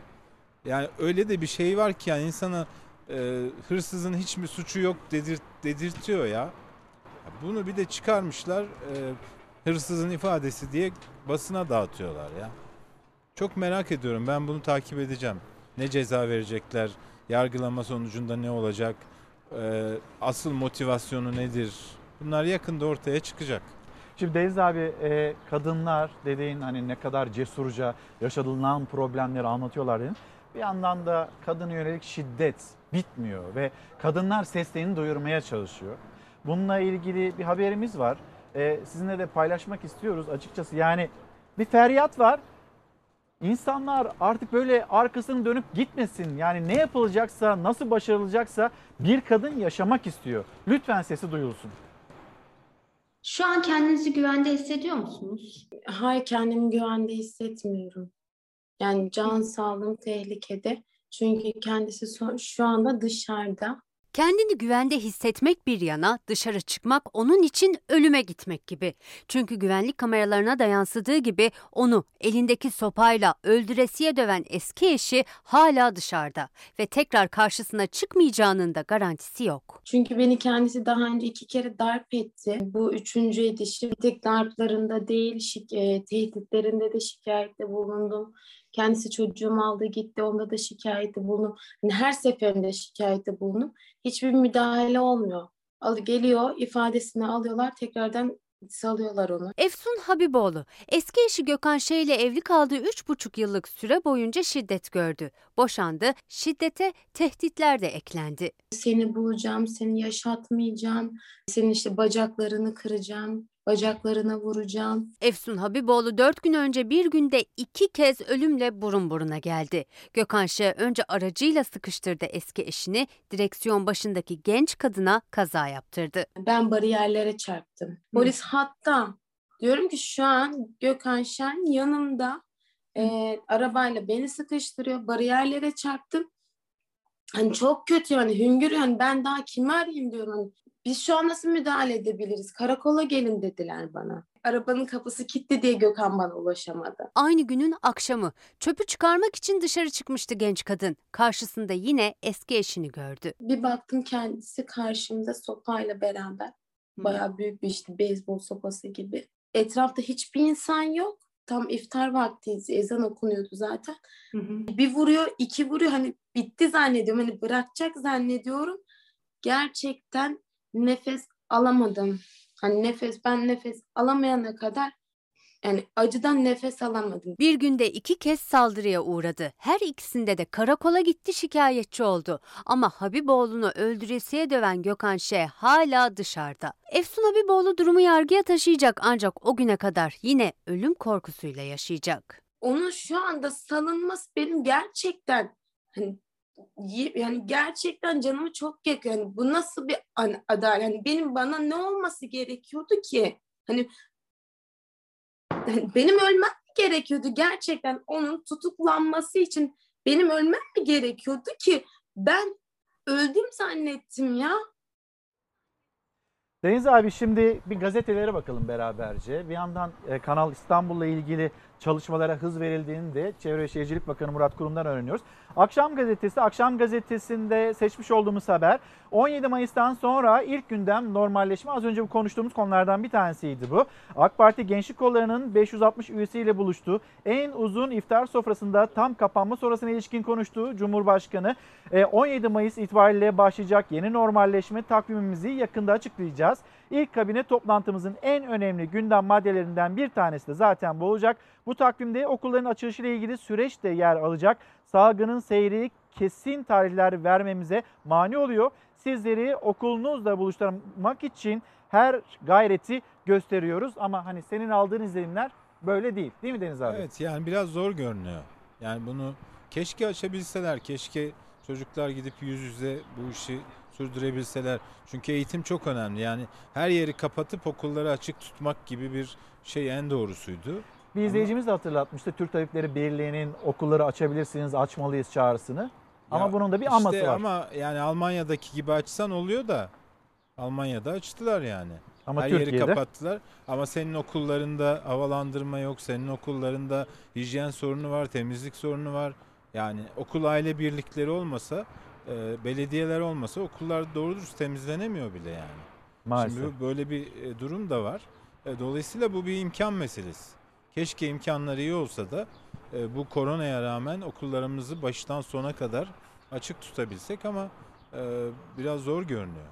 Yani öyle de bir şey var ki yani insana e, hırsızın hiçbir suçu yok dedir, dedirtiyor ya. Bunu bir de çıkarmışlar e, hırsızın ifadesi diye basına dağıtıyorlar ya. Çok merak ediyorum. Ben bunu takip edeceğim. Ne ceza verecekler? Yargılama sonucunda ne olacak? Ee, asıl motivasyonu nedir? Bunlar yakında ortaya çıkacak. Şimdi Deniz abi e, kadınlar dediğin hani ne kadar cesurca yaşanılan problemleri anlatıyorlar dedin. Bir yandan da kadına yönelik şiddet bitmiyor ve kadınlar seslerini duyurmaya çalışıyor. Bununla ilgili bir haberimiz var. E, sizinle de paylaşmak istiyoruz açıkçası. Yani bir feryat var. İnsanlar artık böyle arkasını dönüp gitmesin. Yani ne yapılacaksa, nasıl başarılacaksa bir kadın yaşamak istiyor. Lütfen sesi duyulsun. Şu an kendinizi güvende hissediyor musunuz? Hayır kendimi güvende hissetmiyorum. Yani can sağlığım tehlikede. Çünkü kendisi şu anda dışarıda. Kendini güvende hissetmek bir yana dışarı çıkmak onun için ölüme gitmek gibi. Çünkü güvenlik kameralarına da yansıdığı gibi onu elindeki sopayla öldüresiye döven eski eşi hala dışarıda ve tekrar karşısına çıkmayacağının da garantisi yok. Çünkü beni kendisi daha önce iki kere darp etti. Bu üçüncü edişi. Bir tek darplarında değil, şik- e, tehditlerinde de şikayette bulundum. Kendisi çocuğumu aldı gitti, onda da şikayette bulundum. Yani her seferinde şikayette bulundum. Hiçbir müdahale olmuyor. Al, geliyor, ifadesini alıyorlar, tekrardan salıyorlar onu. Efsun Habiboğlu eski eşi Gökhan Şey ile evli kaldığı 3,5 yıllık süre boyunca şiddet gördü. Boşandı, şiddete tehditler de eklendi. Seni bulacağım, seni yaşatmayacağım, senin işte bacaklarını kıracağım, bacaklarına vuracağım. Efsun Habiboğlu 4 gün önce bir günde iki kez ölümle burun buruna geldi. Gökhan Şe önce aracıyla sıkıştırdı eski eşini, direksiyon başındaki genç kadına kaza yaptırdı. Ben bariyerlere çarptım. Polis hatta diyorum ki şu an Gökhan Şen yanımda e, arabayla beni sıkıştırıyor. Bariyerlere çarptım. Hani çok kötü yani hüngür yani ben daha kimi arayayım diyorum. Biz şu an nasıl müdahale edebiliriz? Karakola gelin dediler bana. Arabanın kapısı kilitli diye Gökhan bana ulaşamadı. Aynı günün akşamı çöpü çıkarmak için dışarı çıkmıştı genç kadın. Karşısında yine eski eşini gördü. Bir baktım kendisi karşımda sopayla beraber. Bayağı büyük bir işte beyzbol sopası gibi. Etrafta hiçbir insan yok. Tam iftar vakti ezan okunuyordu zaten. Bir vuruyor, iki vuruyor. Hani bitti zannediyorum. Hani bırakacak zannediyorum. Gerçekten nefes alamadım. Hani nefes ben nefes alamayana kadar yani acıdan nefes alamadım. Bir günde iki kez saldırıya uğradı. Her ikisinde de karakola gitti şikayetçi oldu. Ama Habiboğlu'nu öldüresiye döven Gökhan Şe hala dışarıda. Efsun Habiboğlu durumu yargıya taşıyacak ancak o güne kadar yine ölüm korkusuyla yaşayacak. Onun şu anda salınması benim gerçekten hani yani gerçekten canımı çok yakıyor. Hani bu nasıl bir adalet? Hani benim bana ne olması gerekiyordu ki? Hani hani benim ölmem mi gerekiyordu gerçekten onun tutuklanması için benim ölmem mi gerekiyordu ki ben öldüm zannettim ya. Deniz abi şimdi bir gazetelere bakalım beraberce. Bir yandan e, Kanal İstanbul'la ilgili çalışmalara hız verildiğini de Çevre ve Şehircilik Bakanı Murat Kurum'dan öğreniyoruz. Akşam gazetesi, Akşam gazetesinde seçmiş olduğumuz haber 17 Mayıs'tan sonra ilk gündem normalleşme. Az önce bu konuştuğumuz konulardan bir tanesiydi bu. AK Parti Gençlik Kolları'nın 560 üyesiyle buluştu. En uzun iftar sofrasında tam kapanma sonrasına ilişkin konuştu Cumhurbaşkanı. E, 17 Mayıs itibariyle başlayacak yeni normalleşme takvimimizi yakında açıklayacağız. İlk kabine toplantımızın en önemli gündem maddelerinden bir tanesi de zaten bu olacak. Bu takvimde okulların açılışıyla ilgili süreç de yer alacak. Salgının seyri kesin tarihler vermemize mani oluyor. Sizleri okulunuzla buluşturmak için her gayreti gösteriyoruz. Ama hani senin aldığın izlenimler böyle değil. Değil mi Deniz abi? Evet yani biraz zor görünüyor. Yani bunu keşke açabilseler. Keşke çocuklar gidip yüz yüze bu işi sürdürebilseler. Çünkü eğitim çok önemli. Yani her yeri kapatıp okulları açık tutmak gibi bir şey en doğrusuydu. Bir izleyicimiz de hatırlatmıştı. Türk Tabipleri Birliği'nin okulları açabilirsiniz, açmalıyız çağrısını. Ama Ya bunun da bir aması işte var. Ama yani Almanya'daki gibi açsan oluyor da Almanya'da açtılar yani. Ama Her yeri Türkiye'de- kapattılar. Ama senin okullarında havalandırma yok. Senin okullarında hijyen sorunu var, temizlik sorunu var. Yani okul aile birlikleri olmasa, e, belediyeler olmasa okullar doğru dürüst temizlenemiyor bile yani. Maalesef. Şimdi böyle bir e, durum da var. E, Dolayısıyla bu bir imkan meselesi. Keşke imkanları iyi olsa da e, bu koronaya rağmen okullarımızı baştan sona kadar açık tutabilsek ama biraz zor görünüyor.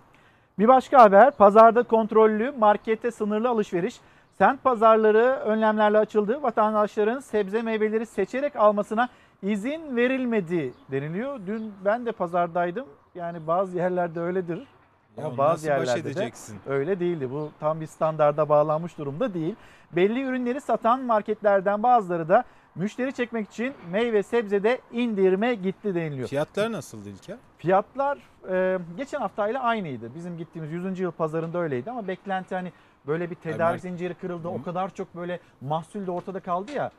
Bir başka haber pazarda kontrollü, markette sınırlı alışveriş. Semt pazarları önlemlerle açıldı. Vatandaşların sebze meyveleri seçerek almasına izin verilmedi deniliyor. Dün ben de pazardaydım. Yani bazı yerlerde öyledir. Ya Ama bazı yerlerde de öyle değildi. Bu tam bir standarda bağlanmış durumda değil. Belli ürünleri satan marketlerden bazıları da müşteri çekmek için meyve sebzede indirime gitti deniliyor. Fiyatlar nasıldı İlker? Fiyatlar e, geçen haftayla aynıydı. Bizim gittiğimiz 100. yıl pazarında öyleydi ama beklenti hani böyle bir tedarik Hayır, zinciri kırıldı. O kadar çok böyle mahsul de ortada kaldı ya.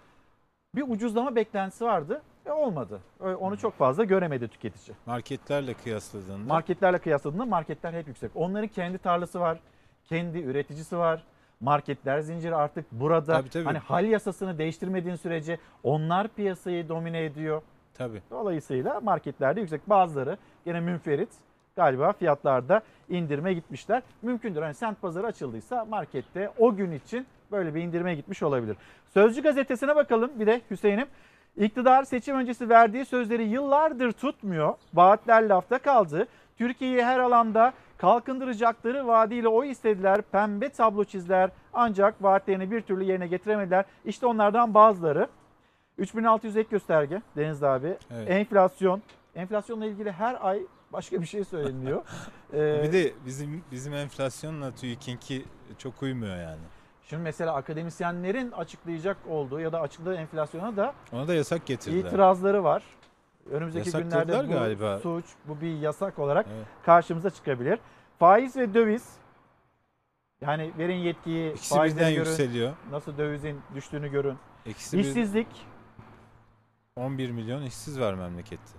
Bir ucuzlama beklentisi vardı ve olmadı. Onu çok fazla göremedi tüketici. Marketlerle kıyasladığında Marketlerle kıyasladığında marketler hep yüksek. Onların kendi tarlası var, kendi üreticisi var. Marketler zinciri artık burada. Tabii, tabii. Hani hal yasasını değiştirmediğin sürece onlar piyasayı domine ediyor. tabii. Dolayısıyla marketlerde yüksek. Bazıları gene münferit galiba fiyatlarda indirime gitmişler. Mümkündür. Hani semt pazarı açıldıysa markette o gün için böyle bir indirime gitmiş olabilir. Sözcü gazetesine bakalım bir de Hüseyin'im. İktidar seçim öncesi verdiği sözleri yıllardır tutmuyor. Vaatler lafta kaldı. Türkiye'yi her alanda kalkındıracakları vaadiyle oy istediler. Pembe tablo çizdiler. Ancak vaatlerini bir türlü yerine getiremediler. İşte onlardan bazıları. 3600 ek gösterge Deniz abi. Evet. Enflasyon. Enflasyonla ilgili her ay başka bir şey söyleniyor. Ee, Bir de bizim bizim enflasyonla TÜİK'inki çok uymuyor yani. Şimdi mesela akademisyenlerin açıklayacak olduğu ya da açıkladığı enflasyona da Ona da yasak getirdiler. itirazları var. Önümüzdeki Yasakladılar günlerde bu galiba. suç, bu bir yasak olarak Evet. karşımıza çıkabilir. Faiz ve döviz. Yani verin yetkiyi, İkisi faizleri birden görün, yükseliyor. nasıl dövizin düştüğünü görün. İkisi bir- İşsizlik, 11 milyon işsiz var memlekette.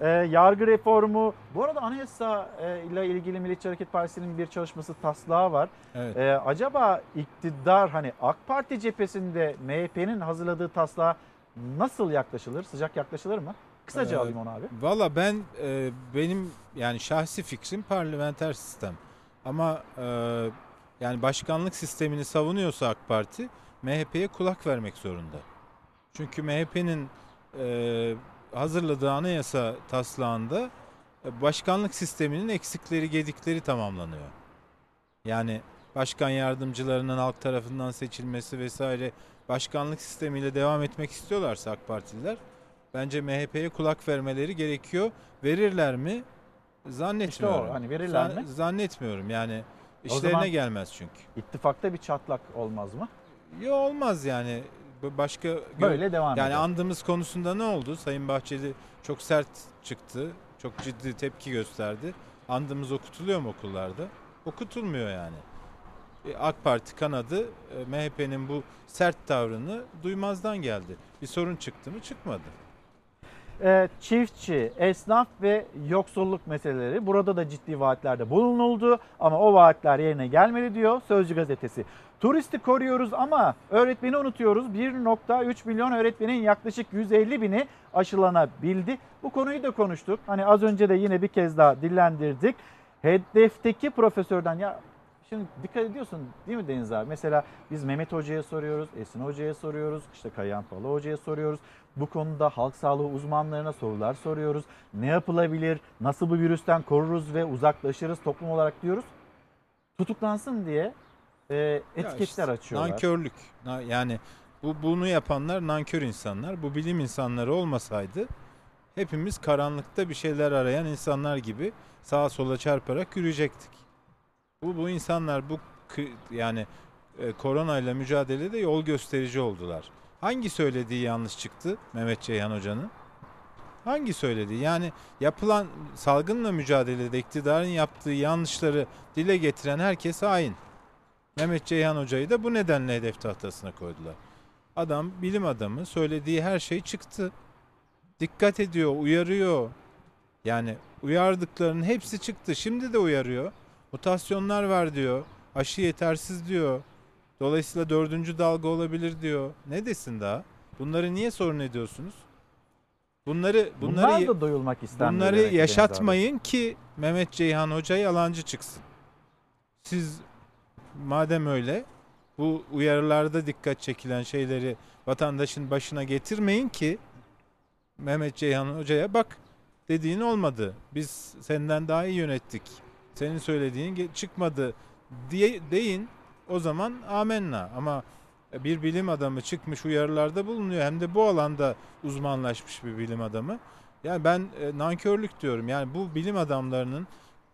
E, yargı reformu. Bu arada anayasa e, ile ilgili Milliyetçi Hareket Partisi'nin bir çalışması taslağı var. Evet. E, acaba iktidar hani AK Parti cephesinde MHP'nin hazırladığı taslağa nasıl yaklaşılır? Sıcak yaklaşılır mı? Kısaca Ee, alayım onu abi. Valla ben e, benim yani şahsi fikrim parlamenter sistem. Ama e, yani başkanlık sistemini savunuyorsa AK Parti MHP'ye kulak vermek zorunda. Çünkü MHP'nin e, hazırladığı anayasa taslağında e, başkanlık sisteminin eksikleri gedikleri tamamlanıyor. Yani başkan yardımcılarının halk tarafından seçilmesi vesaire başkanlık sistemiyle devam etmek istiyorlarsa AK Partililer bence MHP'ye kulak vermeleri gerekiyor. Verirler mi? Zannetmiyorum. İşte o, hani verirler mi? Zannetmiyorum yani. İşlerine gelmez çünkü. İttifakta bir çatlak olmaz mı? Yo olmaz yani. Başka Böyle devam Yani eder. andığımız konusunda ne oldu? Sayın Bahçeli çok sert çıktı. Çok ciddi tepki gösterdi. Andımız okutuluyor mu okullarda? Okutulmuyor yani. E, AK Parti kanadı e, MHP'nin bu sert tavrını duymazdan geldi. Bir sorun çıktı mı? Çıkmadı. Ee, çiftçi, esnaf ve yoksulluk meseleleri burada da ciddi vaatlerde bulunuldu ama o vaatler yerine gelmedi diyor Sözcü gazetesi. Turisti koruyoruz ama öğretmeni unutuyoruz. 1.3 milyon öğretmenin yaklaşık 150 bini aşılanabildi. Bu konuyu da konuştuk. Hani az önce de yine bir kez daha dillendirdik. Hedefteki profesörden ya Şimdi dikkat ediyorsun değil mi Deniz abi? Mesela biz Mehmet Hoca'ya soruyoruz, Esin Hoca'ya soruyoruz, işte Kayan Pala Hoca'ya soruyoruz. Bu konuda halk sağlığı uzmanlarına sorular soruyoruz. Ne yapılabilir, nasıl bu virüsten koruruz ve uzaklaşırız toplum olarak diyoruz. Tutuklansın diye e, Ya etiketler işte açıyorlar. Nankörlük. Na- Yani bu bunu yapanlar nankör insanlar. Bu bilim insanları olmasaydı hepimiz karanlıkta bir şeyler arayan insanlar gibi sağa sola çarparak yürüyecektik. Bu bu insanlar bu yani e, koronayla mücadelede yol gösterici oldular. Hangi söylediği yanlış çıktı Mehmet Ceyhan Hoca'nın? Hangi söylediği? Yani yapılan salgınla mücadelede iktidarın yaptığı yanlışları dile getiren herkes hain. Mehmet Ceyhan Hoca'yı da bu nedenle hedef tahtasına koydular. Adam bilim adamı söylediği her şey çıktı. Dikkat ediyor, uyarıyor. Yani uyardıklarının hepsi çıktı. Şimdi de uyarıyor. Mutasyonlar var diyor. Aşı yetersiz diyor. Dolayısıyla dördüncü dalga olabilir diyor. Ne desin daha? Bunları niye sorun ediyorsunuz? Bunları bunları Bunlar da duyulmak istenmiyor. Bunları demek yaşatmayın ki Mehmet Ceyhan Hoca yalancı çıksın. Siz madem öyle bu uyarılarda dikkat çekilen şeyleri vatandaşın başına getirmeyin ki Mehmet Ceyhan Hoca'ya bak dediğin olmadı. Biz senden daha iyi yönettik. Senin söylediğin çıkmadı diye deyin. O zaman amenna. Ama bir bilim adamı çıkmış uyarılarda bulunuyor. Hem de bu alanda uzmanlaşmış bir bilim adamı. Yani ben e, nankörlük diyorum. Yani bu bilim adamlarının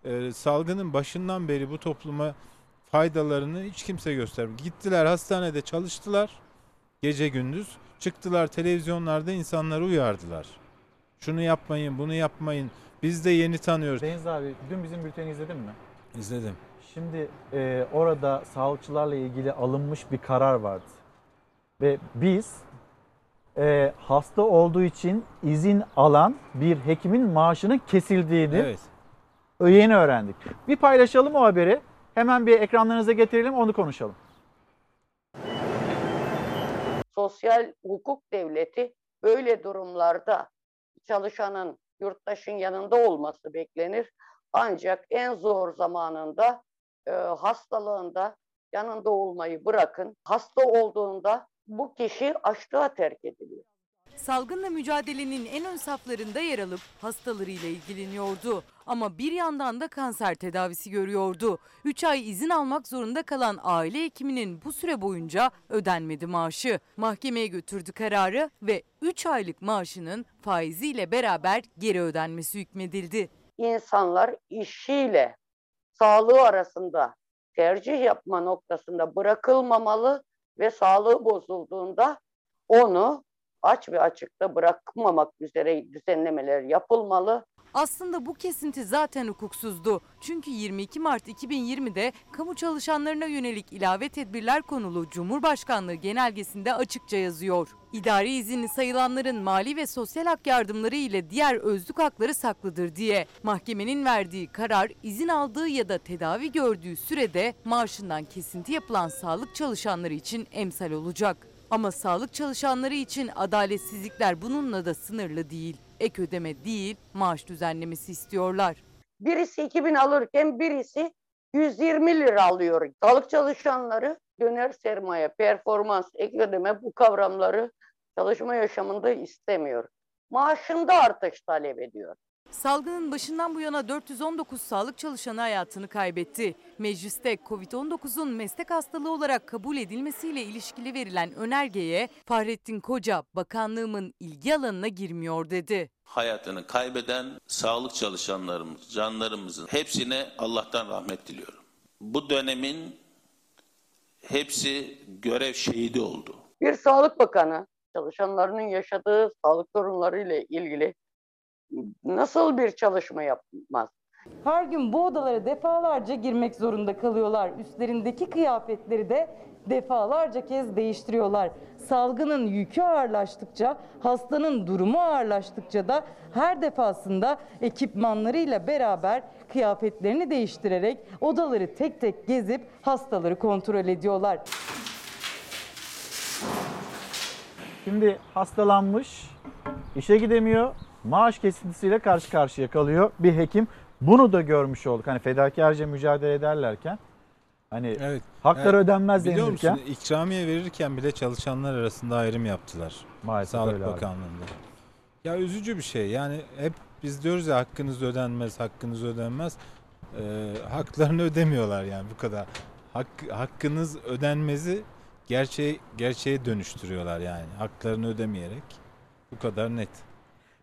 e, salgının başından beri bu topluma faydalarını hiç kimse göstermiyor. Gittiler hastanede çalıştılar gece gündüz. Çıktılar televizyonlarda insanları uyardılar. Şunu yapmayın, bunu yapmayın. Biz de yeni tanıyoruz. Deniz abi dün bizim bülteni izledin mi? İzledim. Şimdi e, orada sağlıkçılarla ilgili alınmış bir karar vardı. Ve biz e, hasta olduğu için izin alan bir hekimin maaşının kesildiğini Evet. yeni öğrendik. Bir paylaşalım o haberi. Hemen bir ekranlarınıza getirelim onu konuşalım. sosyal hukuk devleti böyle durumlarda çalışanın yurttaşın yanında olması beklenir. Ancak en zor zamanında e, hastalığında yanında olmayı bırakın. Hasta olduğunda bu kişi açlığa terk ediliyor. Salgınla mücadelenin en ön saflarında yer alıp hastalarıyla ilgileniyordu. Ama bir yandan da kanser tedavisi görüyordu. 3 ay izin almak zorunda kalan aile hekiminin bu süre boyunca ödenmedi maaşı. Mahkemeye götürdü kararı ve 3 aylık maaşının faiziyle beraber geri ödenmesi hükmedildi. İnsanlar işiyle sağlığı arasında tercih yapma noktasında bırakılmamalı ve sağlığı bozulduğunda onu aç ve açıkta bırakmamak üzere düzenlemeler yapılmalı. Aslında bu kesinti zaten hukuksuzdu. Çünkü 22 Mart 2020'de kamu çalışanlarına yönelik ilave tedbirler konulu Cumhurbaşkanlığı genelgesinde açıkça yazıyor. İdari izinli sayılanların mali ve sosyal hak yardımları ile diğer özlük hakları saklıdır diye. Mahkemenin verdiği karar izin aldığı ya da tedavi gördüğü sürede maaşından kesinti yapılan sağlık çalışanları için emsal olacak. Ama sağlık çalışanları için adaletsizlikler bununla da sınırlı değil. Ek ödeme değil, maaş düzenlemesi istiyorlar. Birisi 2000 alırken birisi 120 lira alıyor. Sağlık çalışanları döner sermaye, performans, ek ödeme bu kavramları çalışma yaşamında istemiyor. Maaşında artış talep ediyor. Salgının başından bu yana 419 sağlık çalışanı hayatını kaybetti. Mecliste Covid-19'un meslek hastalığı olarak kabul edilmesiyle ilişkili verilen önergeye Fahrettin Koca bakanlığımın ilgi alanına girmiyor dedi. hayatını kaybeden sağlık çalışanlarımız, canlarımızın hepsine Allah'tan rahmet diliyorum. Bu dönemin hepsi görev şehidi oldu. Bir sağlık bakanı çalışanlarının yaşadığı sağlık sorunlarıyla ilgili nasıl bir çalışma yapmaz? Her gün bu odalara defalarca girmek zorunda kalıyorlar. Üstlerindeki kıyafetleri de defalarca kez değiştiriyorlar. Salgının yükü ağırlaştıkça, hastanın durumu ağırlaştıkça da her defasında ekipmanlarıyla beraber kıyafetlerini değiştirerek odaları tek tek gezip hastaları kontrol ediyorlar. Şimdi hastalanmış, işe gidemiyor, maaş kesintisiyle karşı karşıya kalıyor bir hekim. Bunu da görmüş olduk. Hani fedakarca mücadele ederlerken hani Evet. hakları Yani ödenmez Biliyor denilirken musun ikramiye verirken bile çalışanlar arasında ayrım yaptılar. Maalesef Sağlık öyle abi. Bakanlığı'nda. Ya üzücü bir şey. Yani hep biz diyoruz ya hakkınız ödenmez, hakkınız ödenmez. Ee, haklarını ödemiyorlar yani bu kadar. Hak, hakkınız ödenmezi gerçeğe, gerçeğe dönüştürüyorlar yani. Haklarını ödemeyerek. Bu kadar net.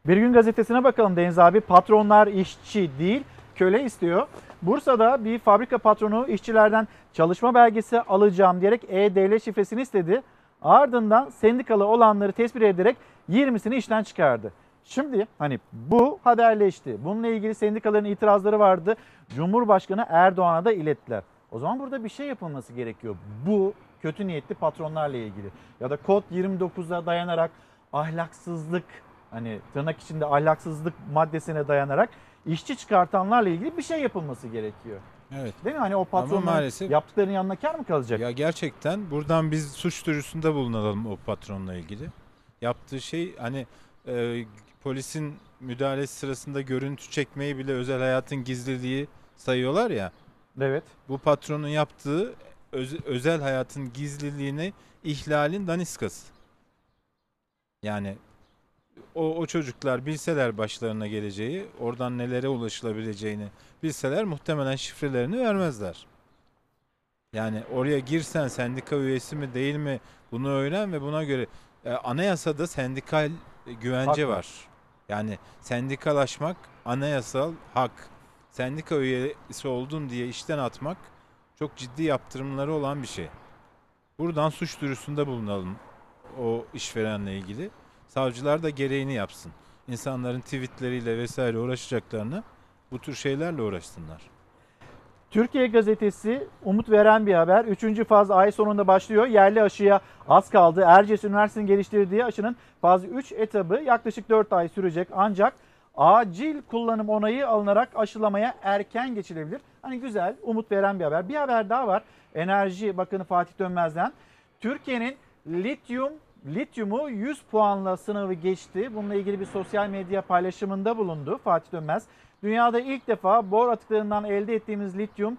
Bir gün gazetesine bakalım Deniz abi. Patronlar işçi değil köle istiyor. Bursa'da bir fabrika patronu işçilerden çalışma belgesi alacağım diyerek E-Devlet şifresini istedi. Ardından sendikalı olanları tespit ederek 20'sini işten çıkardı. Şimdi hani bu haberleşti. Bununla ilgili sendikaların itirazları vardı. Cumhurbaşkanı Erdoğan'a da ilettiler. O zaman burada bir şey yapılması gerekiyor. Bu kötü niyetli patronlarla ilgili. Ya da kod 29'a dayanarak ahlaksızlık hani tırnak içinde ahlaksızlık maddesine dayanarak işçi çıkartanlarla ilgili bir şey yapılması gerekiyor. Evet. Değil mi? Hani o Ama patronların maalesef yaptıklarının yanına kar mı kalacak? Ya gerçekten buradan biz suç duyurusunda bulunalım o patronla ilgili. Yaptığı şey hani e, polisin müdahalesi sırasında görüntü çekmeyi bile özel hayatın gizliliği sayıyorlar ya. Evet. Bu patronun yaptığı öz- özel hayatın gizliliğini ihlalin daniskası. Yani o, o çocuklar bilseler başlarına geleceği, oradan nelere ulaşılabileceğini bilseler muhtemelen şifrelerini vermezler. Yani oraya girsen sendika üyesi mi değil mi bunu öğren ve buna göre e, anayasada sendikal güvence Hak var. var. Yani sendikalaşmak anayasal hak. Sendika üyesi oldun diye işten atmak çok ciddi yaptırımları olan bir şey. Buradan suç duyurusunda bulunalım o işverenle ilgili. Savcılar da gereğini yapsın. İnsanların tweetleriyle vesaire uğraşacaklarına bu tür şeylerle uğraşsınlar. Türkiye Gazetesi umut veren bir haber. Üçüncü faz ay sonunda başlıyor. Yerli aşıya az kaldı. Erciyes Üniversitesi'nin geliştirdiği aşının faz 3 etabı yaklaşık 4 ay sürecek. Ancak acil kullanım onayı alınarak aşılamaya erken geçilebilir. Hani güzel, umut veren bir haber. Bir haber daha var. Enerji Bakanı Fatih Dönmez'den. Türkiye'nin lityum lityumu 100 puanla sınavı geçti. Bununla ilgili bir sosyal medya paylaşımında bulundu Fatih Dönmez. Dünyada ilk defa bor atıklarından elde ettiğimiz lityum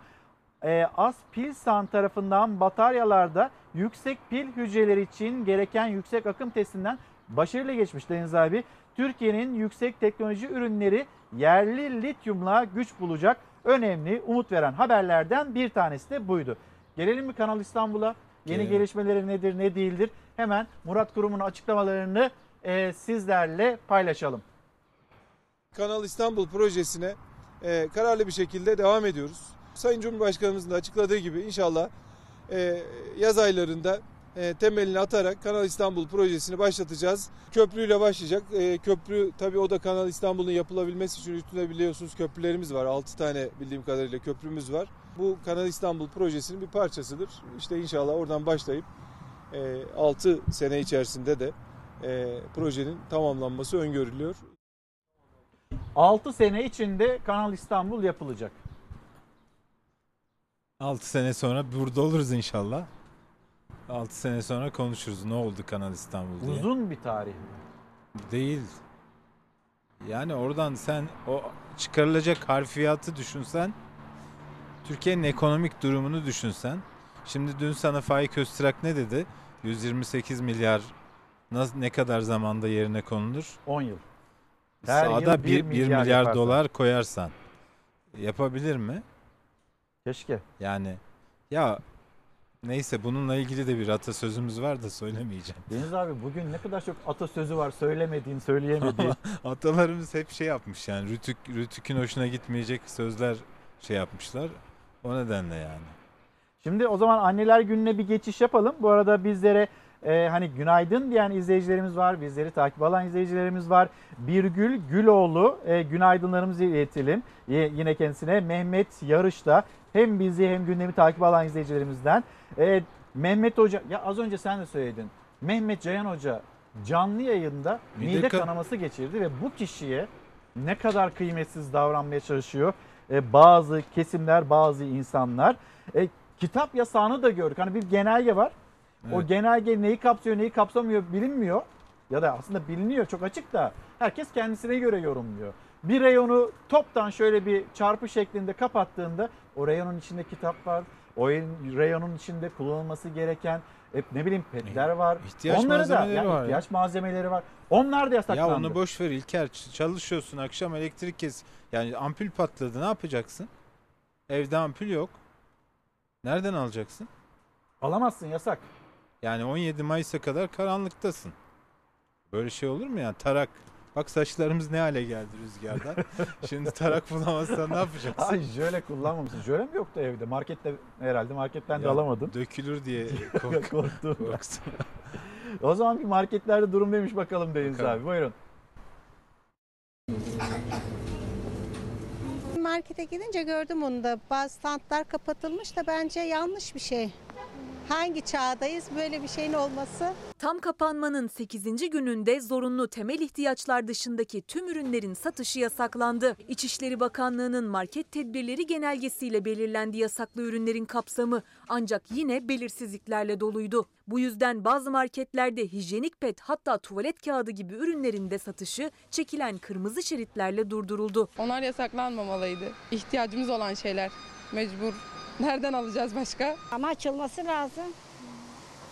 e, Aspilsan tarafından bataryalarda yüksek pil hücreleri için gereken yüksek akım testinden başarıyla geçmiş Deniz abi. Türkiye'nin yüksek teknoloji ürünleri yerli lityumla güç bulacak önemli umut veren haberlerden bir tanesi de buydu. Gelelim mi Kanal İstanbul'a? Yeni Gelelim. gelişmeleri nedir ne değildir? Hemen Murat Kurum'un açıklamalarını e, sizlerle paylaşalım. Kanal İstanbul projesine e, kararlı bir şekilde devam ediyoruz. Sayın Cumhurbaşkanımızın da açıkladığı gibi inşallah e, yaz aylarında e, temelini atarak Kanal İstanbul projesini başlatacağız. Köprüyle başlayacak. E, köprü tabii o da Kanal İstanbul'un yapılabilmesi için üstüne biliyorsunuz köprülerimiz var. 6 tane bildiğim kadarıyla köprümüz var. Bu Kanal İstanbul projesinin bir parçasıdır. İşte inşallah oradan başlayıp e, 6 sene içerisinde de e, projenin tamamlanması öngörülüyor. 6 sene içinde Kanal İstanbul yapılacak. 6 sene sonra burada oluruz inşallah. 6 sene sonra konuşuruz ne oldu Kanal İstanbul diye. Uzun bir tarih. Değil. Yani oradan sen o çıkarılacak harfiyatı düşünsen, Türkiye'nin ekonomik durumunu düşünsen. Şimdi dün sana Faik Öztürk ne dedi? 128 milyar ne kadar zamanda yerine konulur? 10 yıl. Her Sağda yıl 1 bir milyar, milyar yaparsan. dolar koyarsan yapabilir mi? Keşke. Yani ya neyse bununla ilgili de bir atasözümüz var da söylemeyeceğim. Deniz abi bugün ne kadar çok atasözü var söylemediğin, söyleyemediğin. Atalarımız hep şey yapmış yani Rütük, Rütük'ün hoşuna gitmeyecek sözler şey yapmışlar. O nedenle yani. Şimdi o zaman anneler gününe bir geçiş yapalım. Bu arada bizlere e, hani günaydın diyen izleyicilerimiz var. Bizleri takip alan izleyicilerimiz var. Birgül Güloğlu e, günaydınlarımızı iletelim. E, yine kendisine Mehmet Yarış'ta hem bizi hem gündemi takip alan izleyicilerimizden. E, Mehmet Hoca ya az önce sen de söyledin. Mehmet Cayan Hoca canlı yayında Mide mide ka- kanaması geçirdi ve bu kişiye ne kadar kıymetsiz davranmaya çalışıyor e, bazı kesimler, bazı insanlar. E, kitap yasağını da gördük. Hani bir genelge var. O Evet. genelge neyi kapsıyor, neyi kapsamıyor bilinmiyor. Ya da aslında biliniyor çok açık da herkes kendisine göre yorumluyor. Bir reyonu toptan şöyle bir çarpı şeklinde kapattığında o reyonun içinde kitap var. O reyonun içinde kullanılması gereken hep ne bileyim petler var. İhtiyaç Onları da malzemeleri yani var ya. ihtiyaç malzemeleri var. Onlar da yasaklandı. Ya onu boş ver İlker. Ç- Çalışıyorsun akşam elektrik kes. Yani ampul patladı ne yapacaksın? Evde ampul yok. Nereden alacaksın? Alamazsın yasak. Yani 17 Mayıs'a kadar karanlıktasın. Böyle şey olur mu yani? Tarak. Bak saçlarımız ne hale geldi rüzgardan. Şimdi tarak bulamazsan ne yapacaksın? Ay jöle kullanmamışsın. Jöle mi yoktu evde? Markette herhalde marketten de Ya, alamadın. Dökülür diye kork- Korktum. korktum. O zaman bir marketlerde durum neymiş bakalım Deniz Bakalım. abi. Buyurun. Markete gidince gördüm onu da. Bazı standlar kapatılmış da bence yanlış bir şey. Hangi çağdayız böyle bir şeyin olması? Tam kapanmanın 8. gününde zorunlu temel ihtiyaçlar dışındaki tüm ürünlerin satışı yasaklandı. İçişleri Bakanlığı'nın market tedbirleri genelgesiyle belirlendi yasaklı ürünlerin kapsamı ancak yine belirsizliklerle doluydu. Bu yüzden bazı marketlerde hijyenik pet hatta tuvalet kağıdı gibi ürünlerin de satışı çekilen kırmızı şeritlerle durduruldu. Onlar yasaklanmamalıydı. İhtiyacımız olan şeyler. Mecbur Nereden alacağız başka? Ama açılması lazım.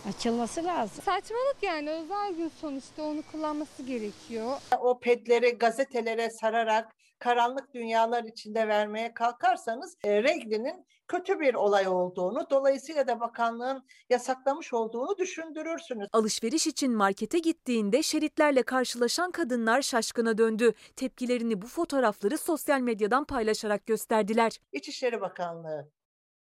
Açılması lazım. Saçmalık yani özel gün sonuçta onu kullanması gerekiyor. O pedleri gazetelere sararak karanlık dünyalar içinde vermeye kalkarsanız e, reglinin kötü bir olay olduğunu, dolayısıyla da bakanlığın yasaklamış olduğunu düşündürürsünüz. Alışveriş için markete gittiğinde şeritlerle karşılaşan kadınlar şaşkına döndü. Tepkilerini bu fotoğrafları sosyal medyadan paylaşarak gösterdiler. İçişleri Bakanlığı,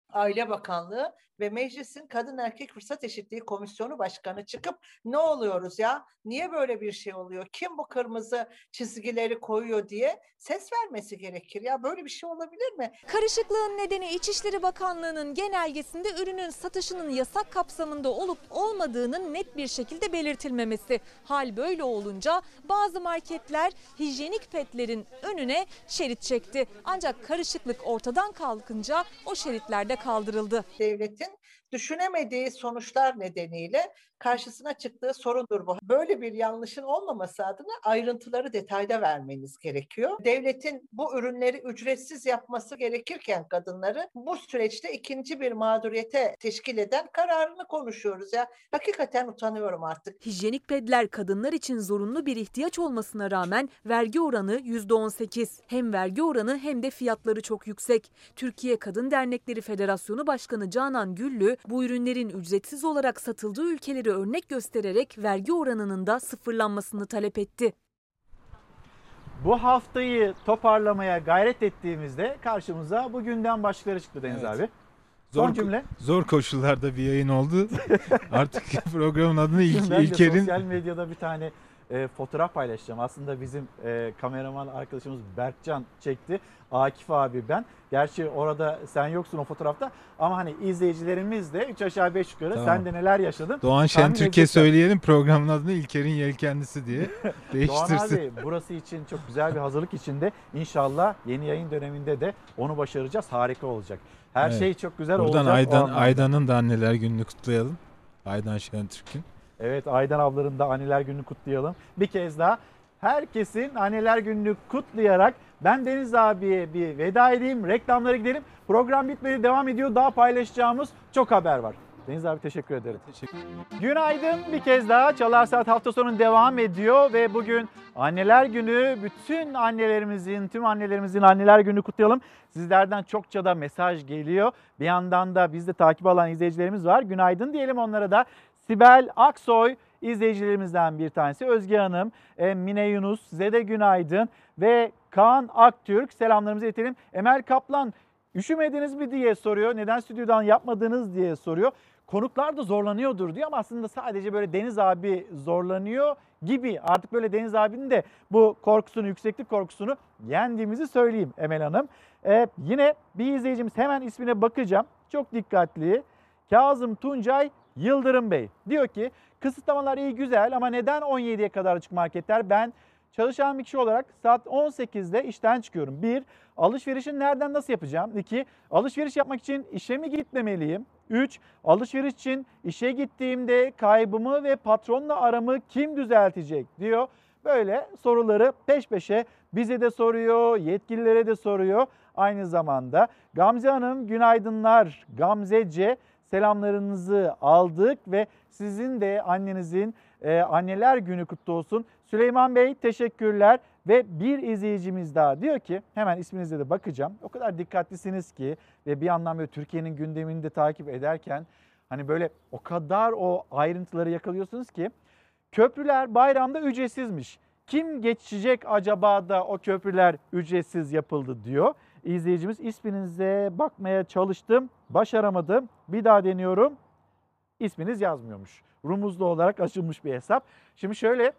Aile Bakanlığı ve Meclis'in Kadın Erkek Fırsat Eşitliği Komisyonu Başkanı çıkıp ne oluyoruz ya? Niye böyle bir şey oluyor? Kim bu kırmızı çizgileri koyuyor diye ses vermesi gerekir. Ya böyle bir şey olabilir mi? Karışıklığın nedeni İçişleri Bakanlığı'nın genelgesinde ürünün satışının yasak kapsamında olup olmadığının net bir şekilde belirtilmemesi. Hal böyle olunca bazı marketler hijyenik petlerin önüne şerit çekti. Ancak karışıklık ortadan kalkınca o şeritler de kaldırıldı. Devletin düşünemediği sonuçlar nedeniyle karşısına çıktığı sorundur bu. Böyle bir yanlışın olmaması adına ayrıntıları detayda vermeniz gerekiyor. Devletin bu ürünleri ücretsiz yapması gerekirken kadınları bu süreçte ikinci bir mağduriyete teşkil eden kararını konuşuyoruz ya. Hakikaten utanıyorum artık. Hijyenik pedler kadınlar için zorunlu bir ihtiyaç olmasına rağmen vergi oranı %18. Hem vergi oranı hem de fiyatları çok yüksek. Türkiye Kadın Dernekleri Federasyonu Başkanı Canan Güllü bu ürünlerin ücretsiz olarak satıldığı ülkeleri örnek göstererek vergi oranının da sıfırlanmasını talep etti. Bu haftayı toparlamaya gayret ettiğimizde karşımıza bu günden başlıkları çıktı Deniz Evet. abi. Zor, cümle. zor koşullarda bir yayın oldu. Artık programın adını de İlker'in sosyal medyada bir tane e, fotoğraf paylaşacağım. Aslında bizim e, kameraman arkadaşımız Berkcan çekti. Akif abi ben. Gerçi orada sen yoksun o fotoğrafta ama hani izleyicilerimiz de 3 aşağı 5 yukarı Tamam. sen de neler yaşadın. Doğan Şentürk'e edecekler. söyleyelim programın adını İlker'in Yelkendisi diye Doğan değiştirsin. abi burası için çok güzel bir hazırlık içinde. İnşallah yeni yayın döneminde de onu başaracağız. Harika olacak. Her Evet. şey çok güzel Buradan olacak. o Aydan. Aydan'ın da anneler gününü kutlayalım. Aydan Şentürk'ün. Evet Aydan abların da anneler gününü kutlayalım. Bir kez daha herkesin anneler gününü kutlayarak ben Deniz abiye bir veda edeyim. Reklamlara gidelim. Program bitmedi devam ediyor. Daha paylaşacağımız çok haber var. Deniz abi teşekkür ederim. Günaydın bir kez daha Çalar Saat hafta sonu devam ediyor ve bugün anneler günü bütün annelerimizin tüm annelerimizin anneler günü kutlayalım. Sizlerden çokça da mesaj geliyor. Bir yandan da bizde takip alan izleyicilerimiz var. Günaydın diyelim onlara da. Sibel Aksoy izleyicilerimizden bir tanesi. Özge Hanım, e, Mine Yunus, size de günaydın. Ve Kaan Aktürk selamlarımızı iletelim. Emel Kaplan üşümediniz mi diye soruyor. Neden stüdyodan yapmadınız diye soruyor. Konuklar da zorlanıyordur diyor ama aslında sadece böyle Deniz abi zorlanıyor gibi. Artık böyle Deniz abinin de bu korkusunu, yükseklik korkusunu yendiğimizi söyleyeyim Emel Hanım. E, yine bir izleyicimiz hemen ismine bakacağım. Çok dikkatli. Kazım Tuncay Yıldırım Bey diyor ki kısıtlamalar iyi güzel ama neden 17'ye kadar açık marketler? Ben çalışan bir kişi olarak saat 18'de işten çıkıyorum. Bir, alışverişi nereden nasıl yapacağım? İki, alışveriş yapmak için işe mi gitmemeliyim? Üç, alışveriş için işe gittiğimde kaybımı ve patronla aramı kim düzeltecek diyor. Böyle soruları peş peşe bize de soruyor, yetkililere de soruyor. Aynı zamanda Gamze Hanım günaydınlar. Gamze C selamlarınızı aldık ve sizin de annenizin e, anneler günü kutlu olsun. Süleyman Bey teşekkürler ve bir izleyicimiz daha diyor ki hemen isminize de bakacağım. O kadar dikkatlisiniz ki ve bir yandan böyle Türkiye'nin gündemini de takip ederken hani böyle o kadar o ayrıntıları yakalıyorsunuz ki köprüler bayramda ücretsizmiş. Kim geçecek acaba da o köprüler ücretsiz yapıldı diyor. İzleyicimiz isminize bakmaya çalıştım. Başaramadım. Bir daha deniyorum. İsminiz yazmıyormuş. Rumuzlu olarak açılmış bir hesap. Şimdi şöyle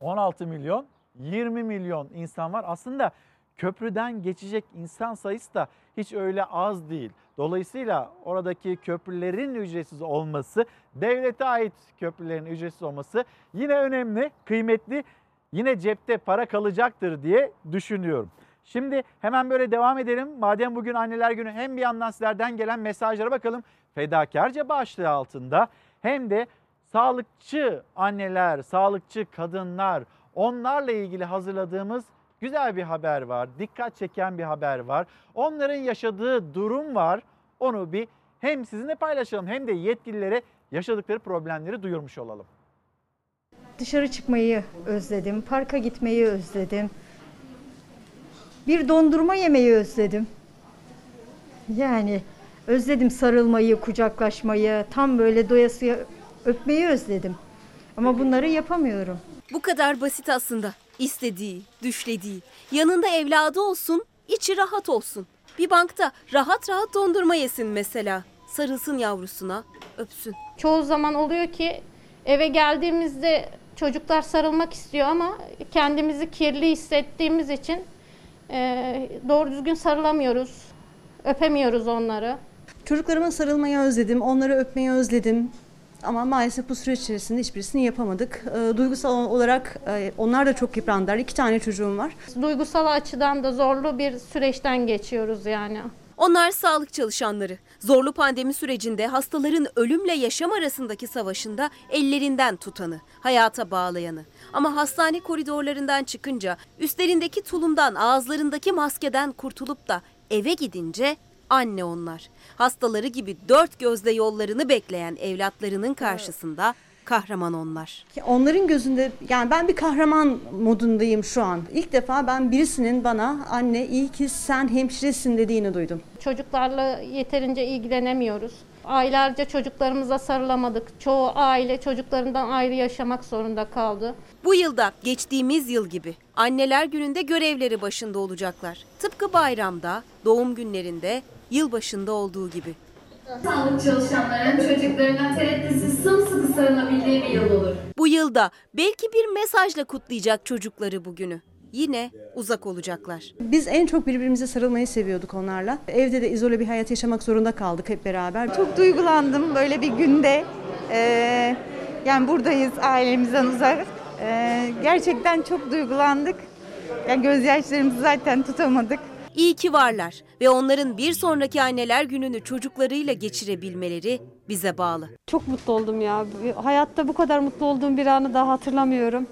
16 milyon 20 milyon insan var. Aslında köprüden geçecek insan sayısı da hiç öyle az değil. Dolayısıyla oradaki köprülerin ücretsiz olması, devlete ait köprülerin ücretsiz olması yine önemli, kıymetli. Yine cepte para kalacaktır diye düşünüyorum. Şimdi hemen böyle devam edelim. Madem bugün anneler günü hem bir yandan sizlerden gelen mesajlara bakalım. Fedakarca başlığı altında hem de sağlıkçı anneler, sağlıkçı kadınlar onlarla ilgili hazırladığımız güzel bir haber var. Dikkat çeken bir haber var. Onların yaşadığı durum var. Onu bir hem sizinle paylaşalım hem de yetkililere yaşadıkları problemleri duyurmuş olalım. Dışarı çıkmayı özledim, parka gitmeyi özledim. Bir dondurma yemeyi özledim. Yani özledim sarılmayı, kucaklaşmayı, tam böyle doyasıya öpmeyi özledim. Ama bunları yapamıyorum. Bu kadar basit aslında. İstediği, düşlediği, yanında evladı olsun, içi rahat olsun. Bir bankta rahat rahat dondurma yesin mesela. Sarılsın yavrusuna, öpsün. Çoğu zaman oluyor ki eve geldiğimizde çocuklar sarılmak istiyor ama kendimizi kirli hissettiğimiz için e, doğru düzgün sarılamıyoruz, öpemiyoruz onları. Çocuklarıma sarılmayı özledim, onları öpmeyi özledim. Ama maalesef bu süreç içerisinde hiçbirisini yapamadık. E, duygusal olarak e, onlar da çok yıprandılar. İki tane çocuğum var. Duygusal açıdan da zorlu bir süreçten geçiyoruz yani. Onlar sağlık çalışanları. Zorlu pandemi sürecinde hastaların ölümle yaşam arasındaki savaşında ellerinden tutanı, hayata bağlayanı. Ama hastane koridorlarından çıkınca üstlerindeki tulumdan, ağızlarındaki maskeden kurtulup da eve gidince anne onlar. Hastaları gibi dört gözle yollarını bekleyen evlatlarının karşısında kahraman onlar. Onların gözünde yani ben bir kahraman modundayım şu an. İlk defa ben birisinin bana anne iyi ki sen hemşiresin dediğini duydum. Çocuklarla yeterince ilgilenemiyoruz. Aylarca çocuklarımıza sarılamadık. Çoğu aile çocuklarından ayrı yaşamak zorunda kaldı. Bu yılda geçtiğimiz yıl gibi anneler gününde görevleri başında olacaklar. Tıpkı bayramda, doğum günlerinde, yılbaşında olduğu gibi. Sağlık çalışanların çocuklarına tereddütsüz sımsıkı sarılabildiği bir yıl olur. Bu yılda belki bir mesajla kutlayacak çocukları bugünü. Yine uzak olacaklar. Biz en çok birbirimize sarılmayı seviyorduk onlarla. Evde de izole bir hayat yaşamak zorunda kaldık hep beraber. Çok duygulandım böyle bir günde. Ee, yani buradayız ailemizden uzak. Ee, gerçekten çok duygulandık. Yani gözyaşlarımızı zaten tutamadık. İyi ki varlar ve onların bir sonraki anneler gününü çocuklarıyla geçirebilmeleri bize bağlı. Çok mutlu oldum ya. Hayatta bu kadar mutlu olduğum bir anı daha hatırlamıyorum.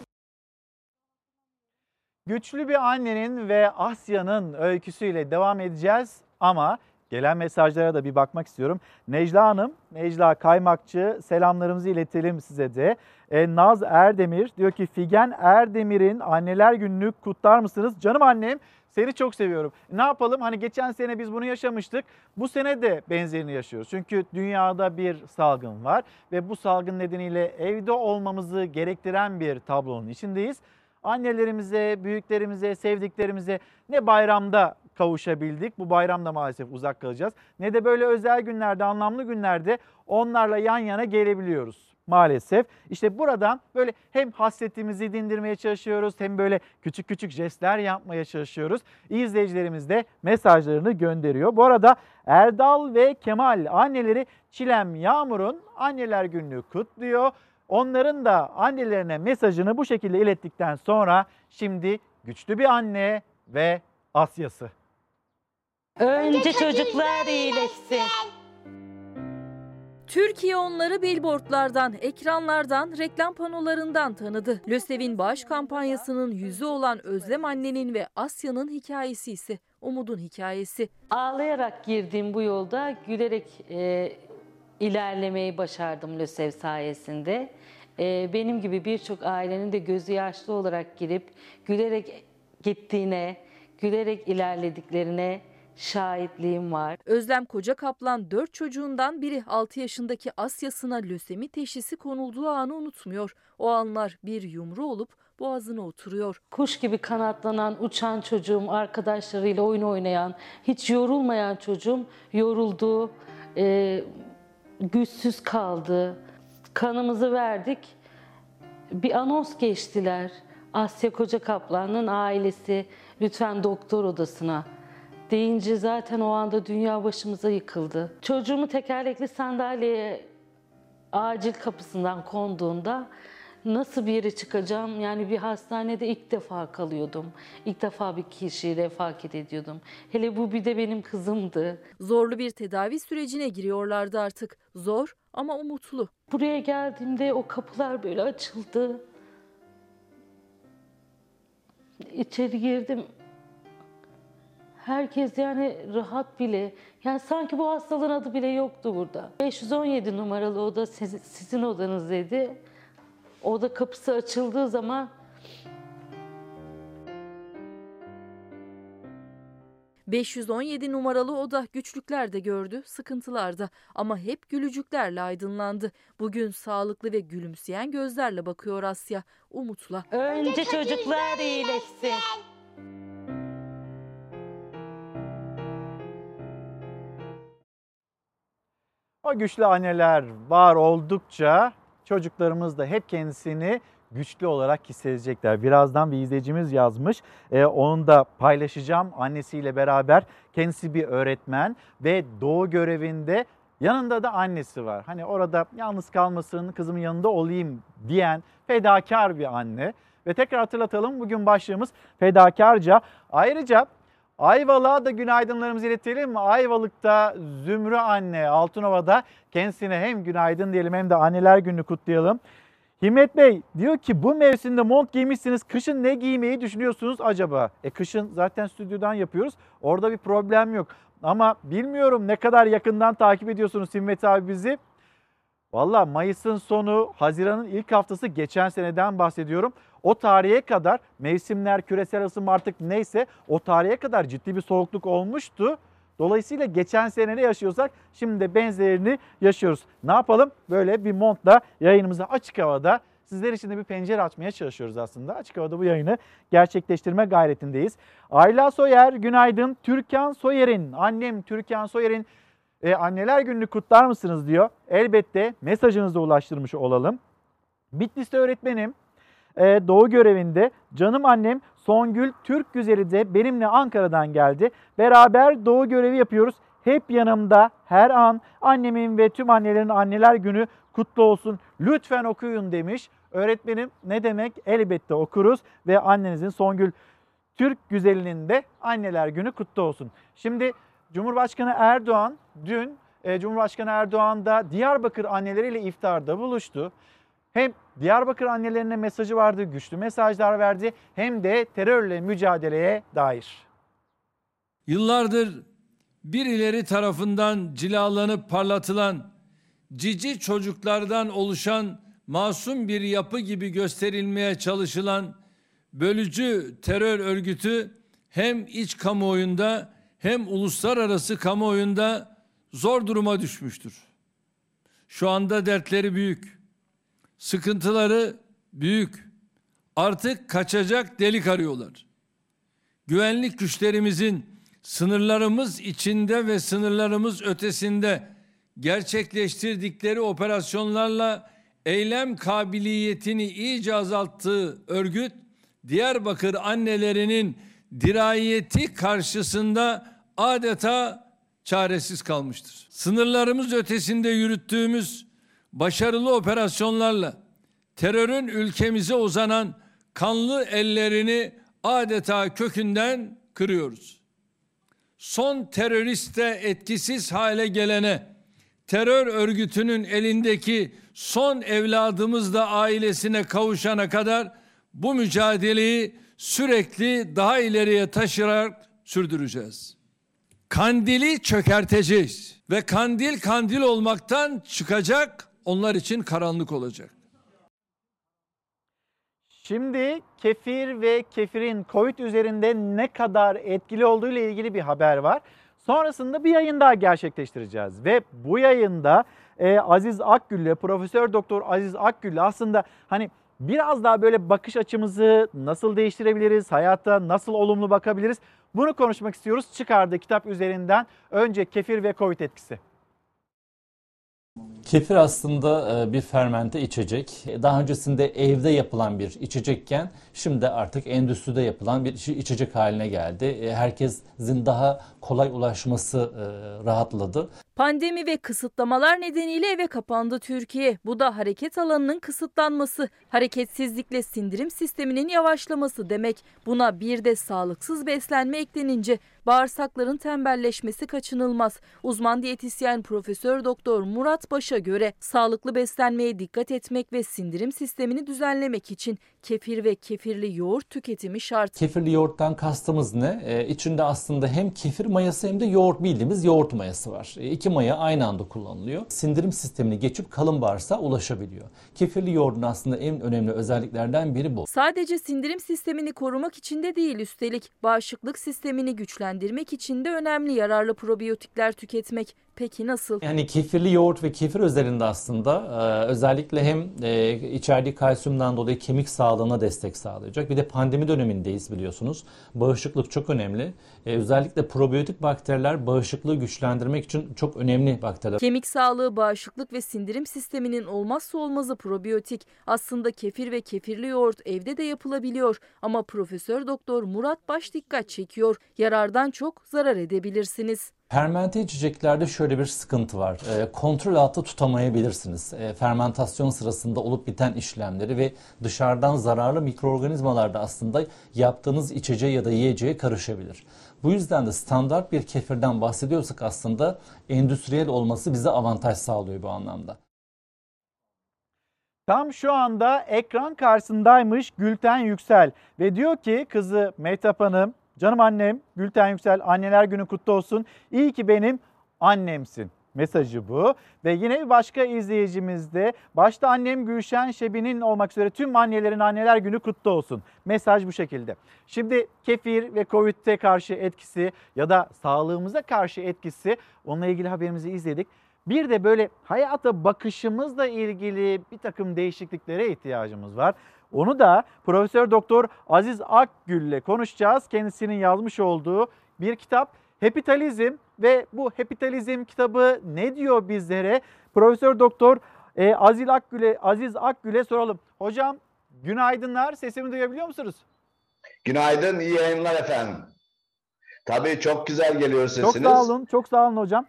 Güçlü bir annenin ve Asya'nın öyküsüyle devam edeceğiz ama gelen mesajlara da bir bakmak istiyorum. Necla Hanım, Necla Kaymakçı selamlarımızı iletelim size de. E, Naz Erdemir diyor ki Figen Erdemir'in anneler gününü kutlar mısınız? Canım annem seni çok seviyorum. Ne yapalım? Hani geçen sene biz bunu yaşamıştık. Bu sene de benzerini yaşıyoruz. Çünkü dünyada bir salgın var ve bu salgın nedeniyle evde olmamızı gerektiren bir tablonun içindeyiz. Annelerimize, büyüklerimize, sevdiklerimize ne bayramda kavuşabildik. Bu bayramda maalesef uzak kalacağız. Ne de böyle özel günlerde, anlamlı günlerde onlarla yan yana gelebiliyoruz maalesef. İşte buradan böyle hem hasretimizi dindirmeye çalışıyoruz hem böyle küçük küçük jestler yapmaya çalışıyoruz. İzleyicilerimiz de mesajlarını gönderiyor. Bu arada Erdal ve Kemal anneleri Çilem Yağmur'un anneler gününü kutluyor. Onların da annelerine mesajını bu şekilde ilettikten sonra şimdi güçlü bir anne ve Asya'sı. Önce çocuklar iyileşsin. Türkiye onları billboardlardan, ekranlardan, reklam panolarından tanıdı. LÖSEV'in bağış kampanyasının yüzü olan Özlem annenin ve Asya'nın hikayesi ise Umut'un hikayesi. Ağlayarak girdiğim bu yolda gülerek e, ilerlemeyi başardım LÖSEV sayesinde. E, benim gibi birçok ailenin de gözü yaşlı olarak girip gülerek gittiğine, gülerek ilerlediklerine şahitliğim var. Özlem Koca Kaplan 4 çocuğundan biri 6 yaşındaki Asya'sına lösemi teşhisi konulduğu anı unutmuyor. O anlar bir yumru olup boğazına oturuyor. Kuş gibi kanatlanan, uçan çocuğum, arkadaşlarıyla oyun oynayan, hiç yorulmayan çocuğum yoruldu, e, güçsüz kaldı. Kanımızı verdik. Bir anons geçtiler. Asya Koca Kaplan'ın ailesi lütfen doktor odasına deyince zaten o anda dünya başımıza yıkıldı. Çocuğumu tekerlekli sandalyeye acil kapısından konduğunda nasıl bir yere çıkacağım? Yani bir hastanede ilk defa kalıyordum. İlk defa bir kişiyi refakat ediyordum. Hele bu bir de benim kızımdı. Zorlu bir tedavi sürecine giriyorlardı artık. Zor ama umutlu. Buraya geldiğimde o kapılar böyle açıldı. İçeri girdim. Herkes yani rahat bile. Yani sanki bu hastalığın adı bile yoktu burada. 517 numaralı oda siz- sizin odanız dedi. Oda kapısı açıldığı zaman 517 numaralı oda güçlükler de gördü, sıkıntılar da ama hep gülücüklerle aydınlandı. Bugün sağlıklı ve gülümseyen gözlerle bakıyor Asya, umutla. önce çocuklar iyileşsin. O güçlü anneler var oldukça çocuklarımız da hep kendisini güçlü olarak hissedecekler. Birazdan bir izleyicimiz yazmış. Ee, onu da paylaşacağım annesiyle beraber. Kendisi bir öğretmen ve doğu görevinde yanında da annesi var. Hani orada yalnız kalmasın, kızımın yanında olayım diyen fedakar bir anne. Ve tekrar hatırlatalım bugün başlığımız fedakarca. Ayrıca Ayvalık'a da günaydınlarımızı iletelim? Ayvalık'ta Zümrü anne Altınova'da kendisine hem günaydın diyelim hem de anneler gününü kutlayalım. Himmet Bey diyor ki bu mevsimde mont giymişsiniz. Kışın ne giymeyi düşünüyorsunuz acaba? E kışın zaten stüdyodan yapıyoruz. Orada bir problem yok. Ama bilmiyorum ne kadar yakından takip ediyorsunuz Himmet abi bizi. Valla Mayıs'ın sonu, Haziran'ın ilk haftası geçen seneden bahsediyorum. O tarihe kadar mevsimler, küresel ısınma artık neyse o tarihe kadar ciddi bir soğukluk olmuştu. Dolayısıyla geçen sene ne yaşıyorsak şimdi de benzerini yaşıyoruz. Ne yapalım? Böyle bir montla yayınımızı açık havada sizler için de bir pencere açmaya çalışıyoruz aslında. Açık havada bu yayını gerçekleştirme gayretindeyiz. Ayla Soyer günaydın. Türkan Soyer'in, annem Türkan Soyer'in e, anneler gününü kutlar mısınız diyor. Elbette mesajınızı ulaştırmış olalım. Bitlis'te öğretmenim. e, doğu görevinde canım annem Songül Türk Güzeli de benimle Ankara'dan geldi. Beraber doğu görevi yapıyoruz. Hep yanımda her an annemin ve tüm annelerin anneler günü kutlu olsun. Lütfen okuyun demiş. Öğretmenim ne demek? Elbette okuruz ve annenizin Songül Türk Güzeli'nin de anneler günü kutlu olsun. Şimdi Cumhurbaşkanı Erdoğan dün e, Cumhurbaşkanı Erdoğan da Diyarbakır anneleriyle iftarda buluştu. Hem Diyarbakır annelerine mesajı vardı, güçlü mesajlar verdi hem de terörle mücadeleye dair. Yıllardır birileri tarafından cilalanıp parlatılan cici çocuklardan oluşan masum bir yapı gibi gösterilmeye çalışılan bölücü terör örgütü hem iç kamuoyunda hem uluslararası kamuoyunda zor duruma düşmüştür. Şu anda dertleri büyük. Sıkıntıları büyük. Artık kaçacak delik arıyorlar. Güvenlik güçlerimizin sınırlarımız içinde ve sınırlarımız ötesinde gerçekleştirdikleri operasyonlarla eylem kabiliyetini iyice azalttığı örgüt Diyarbakır annelerinin dirayeti karşısında adeta çaresiz kalmıştır. Sınırlarımız ötesinde yürüttüğümüz başarılı operasyonlarla terörün ülkemize uzanan kanlı ellerini adeta kökünden kırıyoruz. Son teröriste etkisiz hale gelene terör örgütünün elindeki son evladımız da ailesine kavuşana kadar bu mücadeleyi sürekli daha ileriye taşıyarak sürdüreceğiz. Kandili çökerteceğiz ve kandil kandil olmaktan çıkacak, onlar için karanlık olacak. Şimdi kefir ve kefirin Covid üzerinde ne kadar etkili olduğu ile ilgili bir haber var. Sonrasında bir yayın daha gerçekleştireceğiz ve bu yayında e, Aziz Akgül'le Profesör Doktor Aziz Akgül'le aslında hani biraz daha böyle bakış açımızı nasıl değiştirebiliriz, hayata nasıl olumlu bakabiliriz bunu konuşmak istiyoruz. Çıkardığı kitap üzerinden önce kefir ve Covid etkisi. Kefir aslında e, bir fermente içecek. Daha öncesinde evde yapılan bir içecekken şimdi artık endüstride yapılan bir içecek haline geldi. E, Herkesin daha kolay ulaşması e, rahatladı. Pandemi ve kısıtlamalar nedeniyle eve kapandı Türkiye. Bu da hareket alanının kısıtlanması, hareketsizlikle sindirim sisteminin yavaşlaması demek. Buna bir de sağlıksız beslenme eklenince bağırsakların tembelleşmesi kaçınılmaz. Uzman diyetisyen Profesör Doktor Murat Baş'a göre sağlıklı beslenmeye dikkat etmek ve sindirim sistemini düzenlemek için kefir ve kefirli yoğurt tüketimi şart. Kefirli yoğurttan kastımız ne? Ee, içinde aslında hem kefir mayası hem de yoğurt bildiğimiz yoğurt mayası var. E, iki maya aynı anda kullanılıyor. Sindirim sistemini geçip kalın bağırsağa ulaşabiliyor. Kefirli yoğurdun aslında en önemli özelliklerden biri bu. Sadece sindirim sistemini korumak için de değil üstelik bağışıklık sistemini güçlendirmek için de önemli yararlı probiyotikler tüketmek. Peki nasıl? Yani kefirli yoğurt ve kefir özelinde aslında e, özellikle hem e, içerdiği kalsiyumdan dolayı kemik sağlığına destek sağlayacak. Bir de pandemi dönemindeyiz biliyorsunuz. Bağışıklık çok önemli. E, özellikle probiyotik bakteriler bağışıklığı güçlendirmek için çok önemli bakteriler. Kemik sağlığı, bağışıklık ve sindirim sisteminin olmazsa olmazı probiyotik. Aslında kefir ve kefirli yoğurt evde de yapılabiliyor ama Profesör Doktor Murat Baş dikkat çekiyor. Yarardan çok zarar edebilirsiniz. Fermente içeceklerde şöyle bir sıkıntı var. E, kontrol altında tutamayabilirsiniz. E, fermentasyon sırasında olup biten işlemleri ve dışarıdan zararlı mikroorganizmalar da aslında yaptığınız içeceğe ya da yiyeceğe karışabilir. Bu yüzden de standart bir kefirden bahsediyorsak aslında endüstriyel olması bize avantaj sağlıyor bu anlamda. Tam şu anda ekran karşısındaymış Gülten Yüksel ve diyor ki kızı Mehtap Hanım, canım annem Gülten Yüksel anneler günü kutlu olsun. İyi ki benim annemsin. Mesajı bu ve yine bir başka izleyicimiz de başta annem Gülşen Şebi'nin olmak üzere tüm annelerin anneler günü kutlu olsun. Mesaj bu şekilde. Şimdi kefir ve Covid'e karşı etkisi ya da sağlığımıza karşı etkisi onunla ilgili haberimizi izledik. Bir de böyle hayata bakışımızla ilgili bir takım değişikliklere ihtiyacımız var. Onu da Profesör Doktor Aziz Akgül ile konuşacağız. Kendisinin yazmış olduğu bir kitap Hepitalizm ve bu Hepitalizm kitabı ne diyor bizlere? Profesör Doktor e, Aziz Akgül'e Aziz Akgül'e soralım. Hocam günaydınlar. Sesimi duyabiliyor musunuz? Günaydın, iyi yayınlar efendim. Tabii çok güzel geliyor sesiniz. Çok sağ olun, çok sağ olun hocam.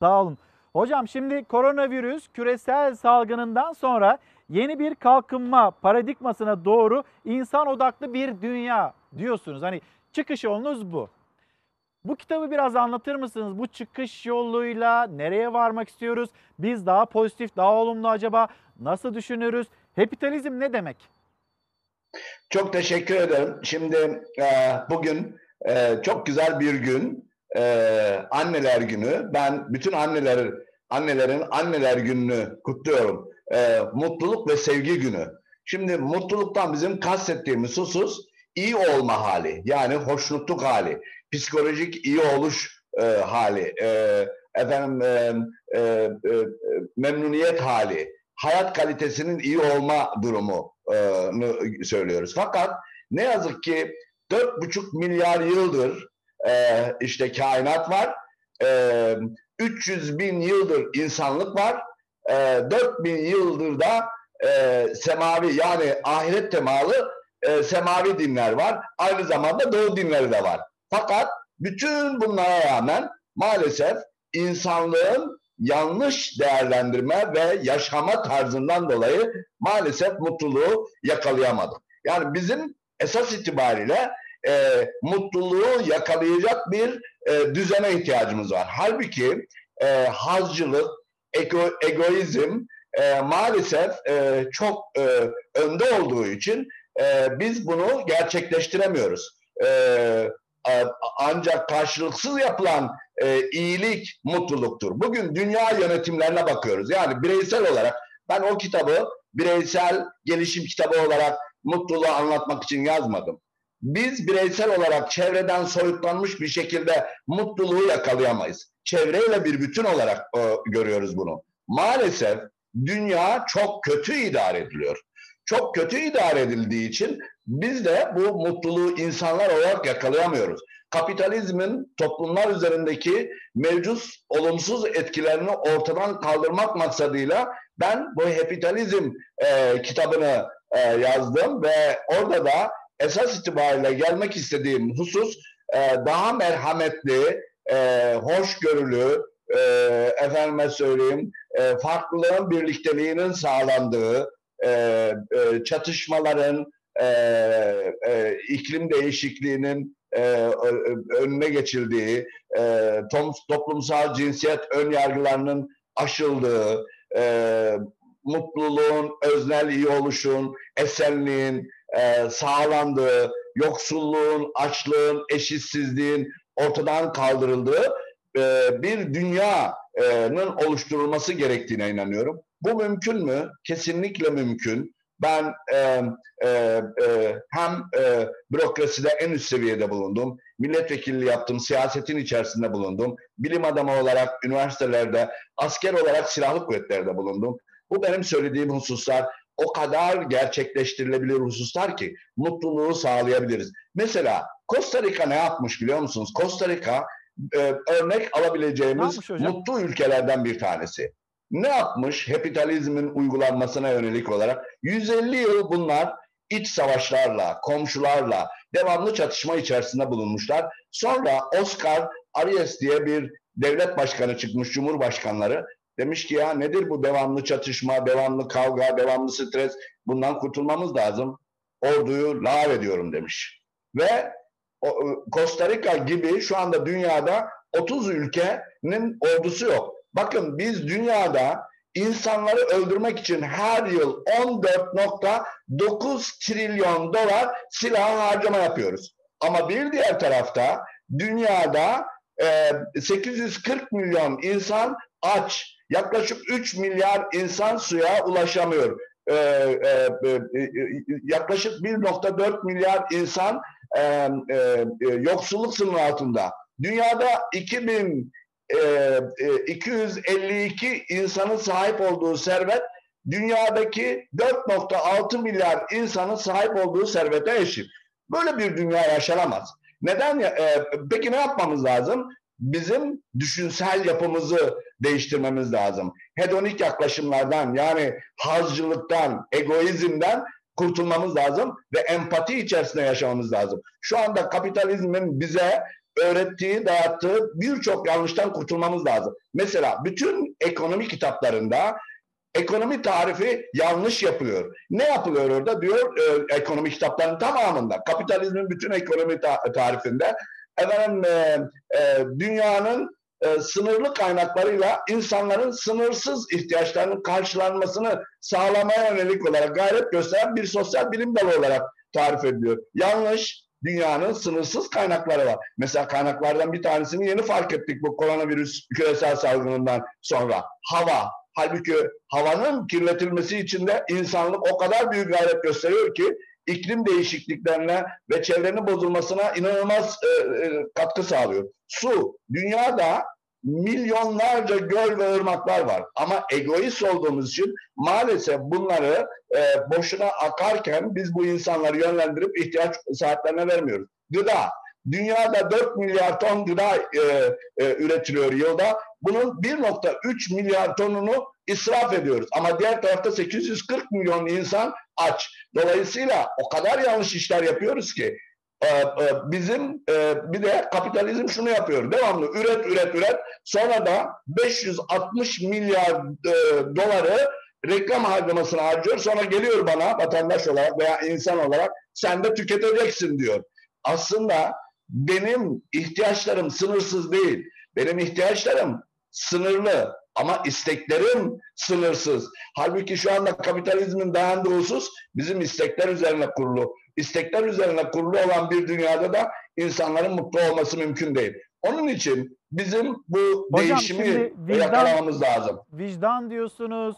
Sağ olun. Hocam şimdi koronavirüs küresel salgınından sonra yeni bir kalkınma paradigmasına doğru insan odaklı bir dünya diyorsunuz. Hani çıkış yolunuz bu. Bu kitabı biraz anlatır mısınız? Bu çıkış yoluyla nereye varmak istiyoruz? Biz daha pozitif, daha olumlu acaba nasıl düşünürüz? Hepitalizm ne demek? Çok teşekkür ederim. Şimdi e, bugün e, çok güzel bir gün. E, anneler günü. Ben bütün anneler annelerin anneler gününü kutluyorum. E, mutluluk ve sevgi günü. Şimdi mutluluktan bizim kastettiğimiz husus iyi olma hali. Yani hoşnutluk hali. Psikolojik iyi oluş e, hali. E, efendim e, e, e, memnuniyet hali. Hayat kalitesinin iyi olma durumu e, söylüyoruz. Fakat ne yazık ki 4,5 milyar yıldır e, işte kainat var. E, 300 bin yıldır insanlık var. E, 4 bin yıldır da e, semavi yani ahiret temalı e, semavi dinler var. Aynı zamanda doğu dinleri de var. Fakat bütün bunlara rağmen maalesef insanlığın yanlış değerlendirme ve yaşama tarzından dolayı maalesef mutluluğu yakalayamadık. Yani bizim esas itibariyle e, mutluluğu yakalayacak bir e, düzene ihtiyacımız var. Halbuki e, hazcılık, ego, egoizm e, maalesef e, çok e, önde olduğu için e, biz bunu gerçekleştiremiyoruz. E, ancak karşılıksız yapılan e, iyilik mutluluktur. Bugün dünya yönetimlerine bakıyoruz. Yani bireysel olarak ben o kitabı bireysel gelişim kitabı olarak mutluluğu anlatmak için yazmadım. Biz bireysel olarak çevreden soyutlanmış bir şekilde mutluluğu yakalayamayız. Çevreyle bir bütün olarak e, görüyoruz bunu. Maalesef dünya çok kötü idare ediliyor. Çok kötü idare edildiği için biz de bu mutluluğu insanlar olarak yakalayamıyoruz. Kapitalizmin toplumlar üzerindeki mevcut olumsuz etkilerini ortadan kaldırmak maksadıyla ben bu Hepitalizm e, kitabını e, yazdım ve orada da esas itibariyle gelmek istediğim husus e, daha merhametli, e, hoşgörülü, e, efendime söyleyeyim, e, farklılığın birlikteliğinin sağlandığı, e, e, çatışmaların, e, e, iklim değişikliğinin e, önüne geçildiği, e, toplumsal cinsiyet ön yargılarının aşıldığı, e, mutluluğun, öznel iyi oluşun, esenliğin e, sağlandığı, yoksulluğun, açlığın, eşitsizliğin ortadan kaldırıldığı e, bir dünyanın oluşturulması gerektiğine inanıyorum. Bu mümkün mü? Kesinlikle mümkün. Ben e, e, e, hem e, bürokraside en üst seviyede bulundum, milletvekilliği yaptım, siyasetin içerisinde bulundum, bilim adamı olarak üniversitelerde, asker olarak silahlı kuvvetlerde bulundum. Bu benim söylediğim hususlar o kadar gerçekleştirilebilir hususlar ki mutluluğu sağlayabiliriz. Mesela Costa Rica ne yapmış biliyor musunuz? Costa Rica e, örnek alabileceğimiz mutlu ülkelerden bir tanesi. Ne yapmış kapitalizmin uygulanmasına yönelik olarak? 150 yıl bunlar iç savaşlarla, komşularla devamlı çatışma içerisinde bulunmuşlar. Sonra Oscar Arias diye bir devlet başkanı çıkmış, cumhurbaşkanları. Demiş ki ya nedir bu devamlı çatışma, devamlı kavga, devamlı stres? Bundan kurtulmamız lazım. Orduyu lağv ediyorum demiş. Ve o- Costa Rica gibi şu anda dünyada 30 ülkenin ordusu yok. Bakın biz dünyada insanları öldürmek için her yıl 14.9 trilyon dolar silah harcama yapıyoruz. Ama bir diğer tarafta dünyada e, 840 milyon insan aç. Yaklaşık 3 milyar insan suya ulaşamıyor. E, e, e, e, yaklaşık 1.4 milyar insan e, e, e, yoksulluk sınırı altında. Dünyada 2000 e, 252 insanın sahip olduğu servet dünyadaki 4.6 milyar insanın sahip olduğu servete eşit. Böyle bir dünya yaşanamaz. Neden? peki ne yapmamız lazım? Bizim düşünsel yapımızı değiştirmemiz lazım. Hedonik yaklaşımlardan yani hazcılıktan, egoizmden kurtulmamız lazım ve empati içerisinde yaşamamız lazım. Şu anda kapitalizmin bize öğrettiği, dayattığı birçok yanlıştan kurtulmamız lazım. Mesela bütün ekonomi kitaplarında ekonomi tarifi yanlış yapılıyor. Ne yapılıyor orada? Diyor e, ekonomi kitaplarının tamamında. Kapitalizmin bütün ekonomi ta- tarifinde efendim e, e, dünyanın e, sınırlı kaynaklarıyla insanların sınırsız ihtiyaçlarının karşılanmasını sağlamaya yönelik olarak gayret gösteren bir sosyal bilim dalı olarak tarif ediliyor. Yanlış. Dünyanın sınırsız kaynakları var. Mesela kaynaklardan bir tanesini yeni fark ettik bu koronavirüs küresel salgınından sonra. Hava. Halbuki havanın kirletilmesi için de insanlık o kadar büyük gayret gösteriyor ki iklim değişikliklerine ve çevrenin bozulmasına inanılmaz e, e, katkı sağlıyor. Su. Dünyada milyonlarca göl ve ırmaklar var. Ama egoist olduğumuz için maalesef bunları e, boşuna akarken biz bu insanları yönlendirip ihtiyaç sahiplerine vermiyoruz. Gıda. Dünyada 4 milyar ton gıda e, e, üretiliyor yılda. Bunun 1.3 milyar tonunu israf ediyoruz. Ama diğer tarafta 840 milyon insan aç. Dolayısıyla o kadar yanlış işler yapıyoruz ki e, e, bizim e, bir de kapitalizm şunu yapıyor. Devamlı üret üret üret sonra da 560 milyar doları reklam harcamasına harcıyor. Sonra geliyor bana vatandaş olarak veya insan olarak sen de tüketeceksin diyor. Aslında benim ihtiyaçlarım sınırsız değil. Benim ihtiyaçlarım sınırlı ama isteklerim sınırsız. Halbuki şu anda kapitalizmin dayandığı husus bizim istekler üzerine kurulu. İstekler üzerine kurulu olan bir dünyada da insanların mutlu olması mümkün değil. Onun için bizim bu Hocam değişimi vicdan- yakalamamız lazım. Vicdan diyorsunuz,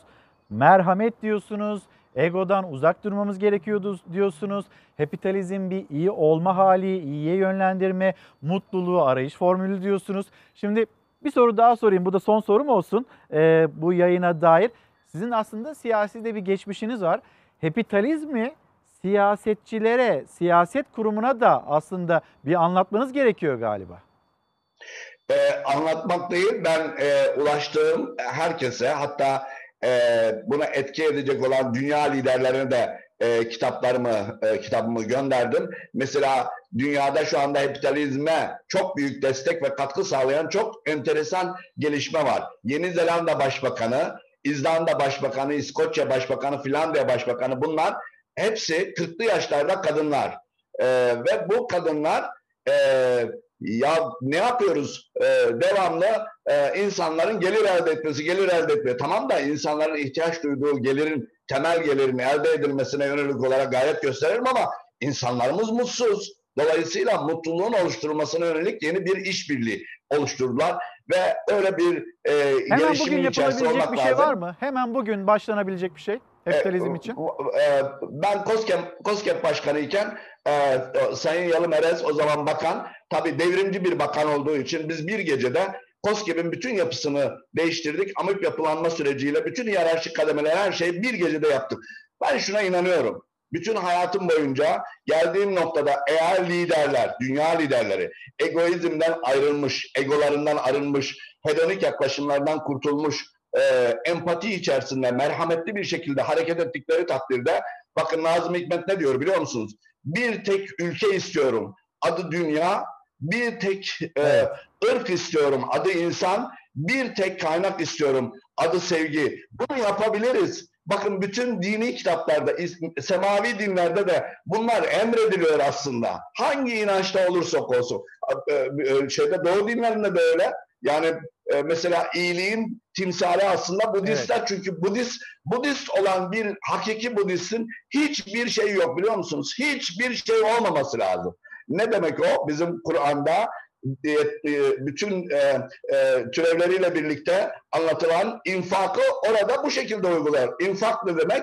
merhamet diyorsunuz, egodan uzak durmamız gerekiyordu diyorsunuz. Kapitalizm bir iyi olma hali, iyiye yönlendirme, mutluluğu arayış formülü diyorsunuz. Şimdi bir soru daha sorayım. Bu da son sorum olsun ee, bu yayına dair. Sizin aslında siyasi de bir geçmişiniz var. Kapitalizmi siyasetçilere, siyaset kurumuna da aslında bir anlatmanız gerekiyor galiba. e, anlatmak değil ben e, ulaştığım herkese hatta e, buna etki edecek olan dünya liderlerine de e, kitaplarımı e, kitabımı gönderdim. Mesela dünyada şu anda kapitalizme çok büyük destek ve katkı sağlayan çok enteresan gelişme var. Yeni Zelanda Başbakanı, İzlanda Başbakanı, İskoçya Başbakanı, Finlandiya Başbakanı bunlar hepsi 40'lı yaşlarda kadınlar. E, ve bu kadınlar e, ya ne yapıyoruz? E, devamlı e, insanların gelir elde etmesi, gelir elde etmesi. Tamam da insanların ihtiyaç duyduğu gelirin, temel gelirin elde edilmesine yönelik olarak gayret gösterelim ama insanlarımız mutsuz. Dolayısıyla mutluluğun oluşturulmasına yönelik yeni bir işbirliği oluşturdular ve öyle bir e, Hemen bugün yapılabilecek bir şey lazım. var mı? Hemen bugün başlanabilecek bir şey kapitalizm E, için. e, ben COSGAP, COSGAP başkanı iken e, Sayın Yalı Merez o zaman bakan tabii devrimci bir bakan olduğu için biz bir gecede COSGAP'in bütün yapısını değiştirdik. Amip yapılanma süreciyle bütün hiyerarşik kademeler her şeyi bir gecede yaptık. Ben şuna inanıyorum. Bütün hayatım boyunca geldiğim noktada eğer liderler, dünya liderleri egoizmden ayrılmış, egolarından arınmış, hedonik yaklaşımlardan kurtulmuş, e, empati içerisinde merhametli bir şekilde hareket ettikleri takdirde bakın Nazım Hikmet ne diyor biliyor musunuz? Bir tek ülke istiyorum adı dünya, bir tek e, ırk istiyorum adı insan, bir tek kaynak istiyorum adı sevgi. Bunu yapabiliriz. Bakın bütün dini kitaplarda, semavi dinlerde de bunlar emrediliyor aslında. Hangi inançta olursak olsun. E, e, Şeyde Doğu dinlerinde de öyle. Yani e, mesela iyiliğin timsali aslında Budistler çünkü Budist Budist olan bir hakiki Budistin hiçbir şey yok biliyor musunuz? Hiçbir şey olmaması lazım. Ne demek o? Bizim Kur'an'da e, e, bütün e, türevleriyle birlikte anlatılan infakı orada bu şekilde uygular. İnfak ne demek?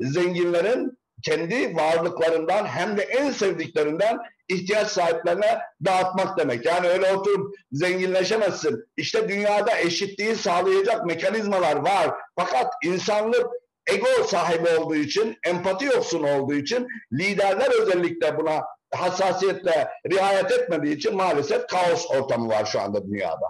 Zenginlerin kendi varlıklarından hem de en sevdiklerinden ihtiyaç sahiplerine dağıtmak demek. Yani öyle oturup zenginleşemezsin. İşte dünyada eşitliği sağlayacak mekanizmalar var. Fakat insanlık ego sahibi olduğu için, empati yoksun olduğu için liderler özellikle buna hassasiyetle riayet etmediği için maalesef kaos ortamı var şu anda dünyada.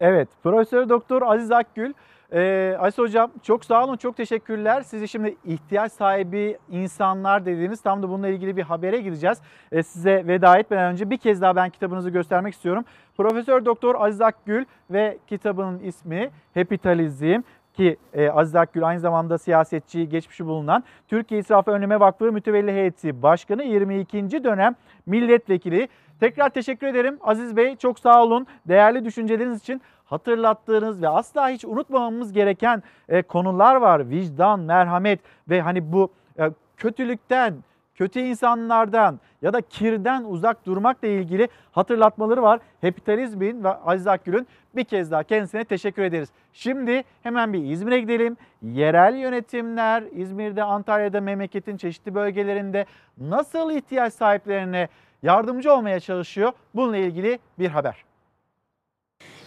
Evet, Profesör Doktor Aziz Akgül. Ee, Aziz Hocam çok sağ olun, çok teşekkürler. Sizi şimdi ihtiyaç sahibi insanlar dediğiniz tam da bununla ilgili bir habere gideceğiz. Ee, size veda etmeden önce bir kez daha ben kitabınızı göstermek istiyorum. Profesör Doktor Aziz Akgül ve kitabının ismi Hepitalizm ki e, Aziz Akgül aynı zamanda siyasetçi, geçmişi bulunan Türkiye İsrafı Önleme Vakfı Mütevelli Heyeti Başkanı 22. dönem milletvekili. Tekrar teşekkür ederim Aziz Bey. Çok sağ olun. Değerli düşünceleriniz için hatırlattığınız ve asla hiç unutmamamız gereken e, konular var. Vicdan, merhamet ve hani bu e, kötülükten, kötü insanlardan ya da kirden uzak durmakla ilgili hatırlatmaları var. Hepitalizmin ve Aziz Akgül'ün bir kez daha kendisine teşekkür ederiz. Şimdi hemen bir İzmir'e gidelim. Yerel yönetimler İzmir'de, Antalya'da, memleketin çeşitli bölgelerinde nasıl ihtiyaç sahiplerine yardımcı olmaya çalışıyor? Bununla ilgili bir haber.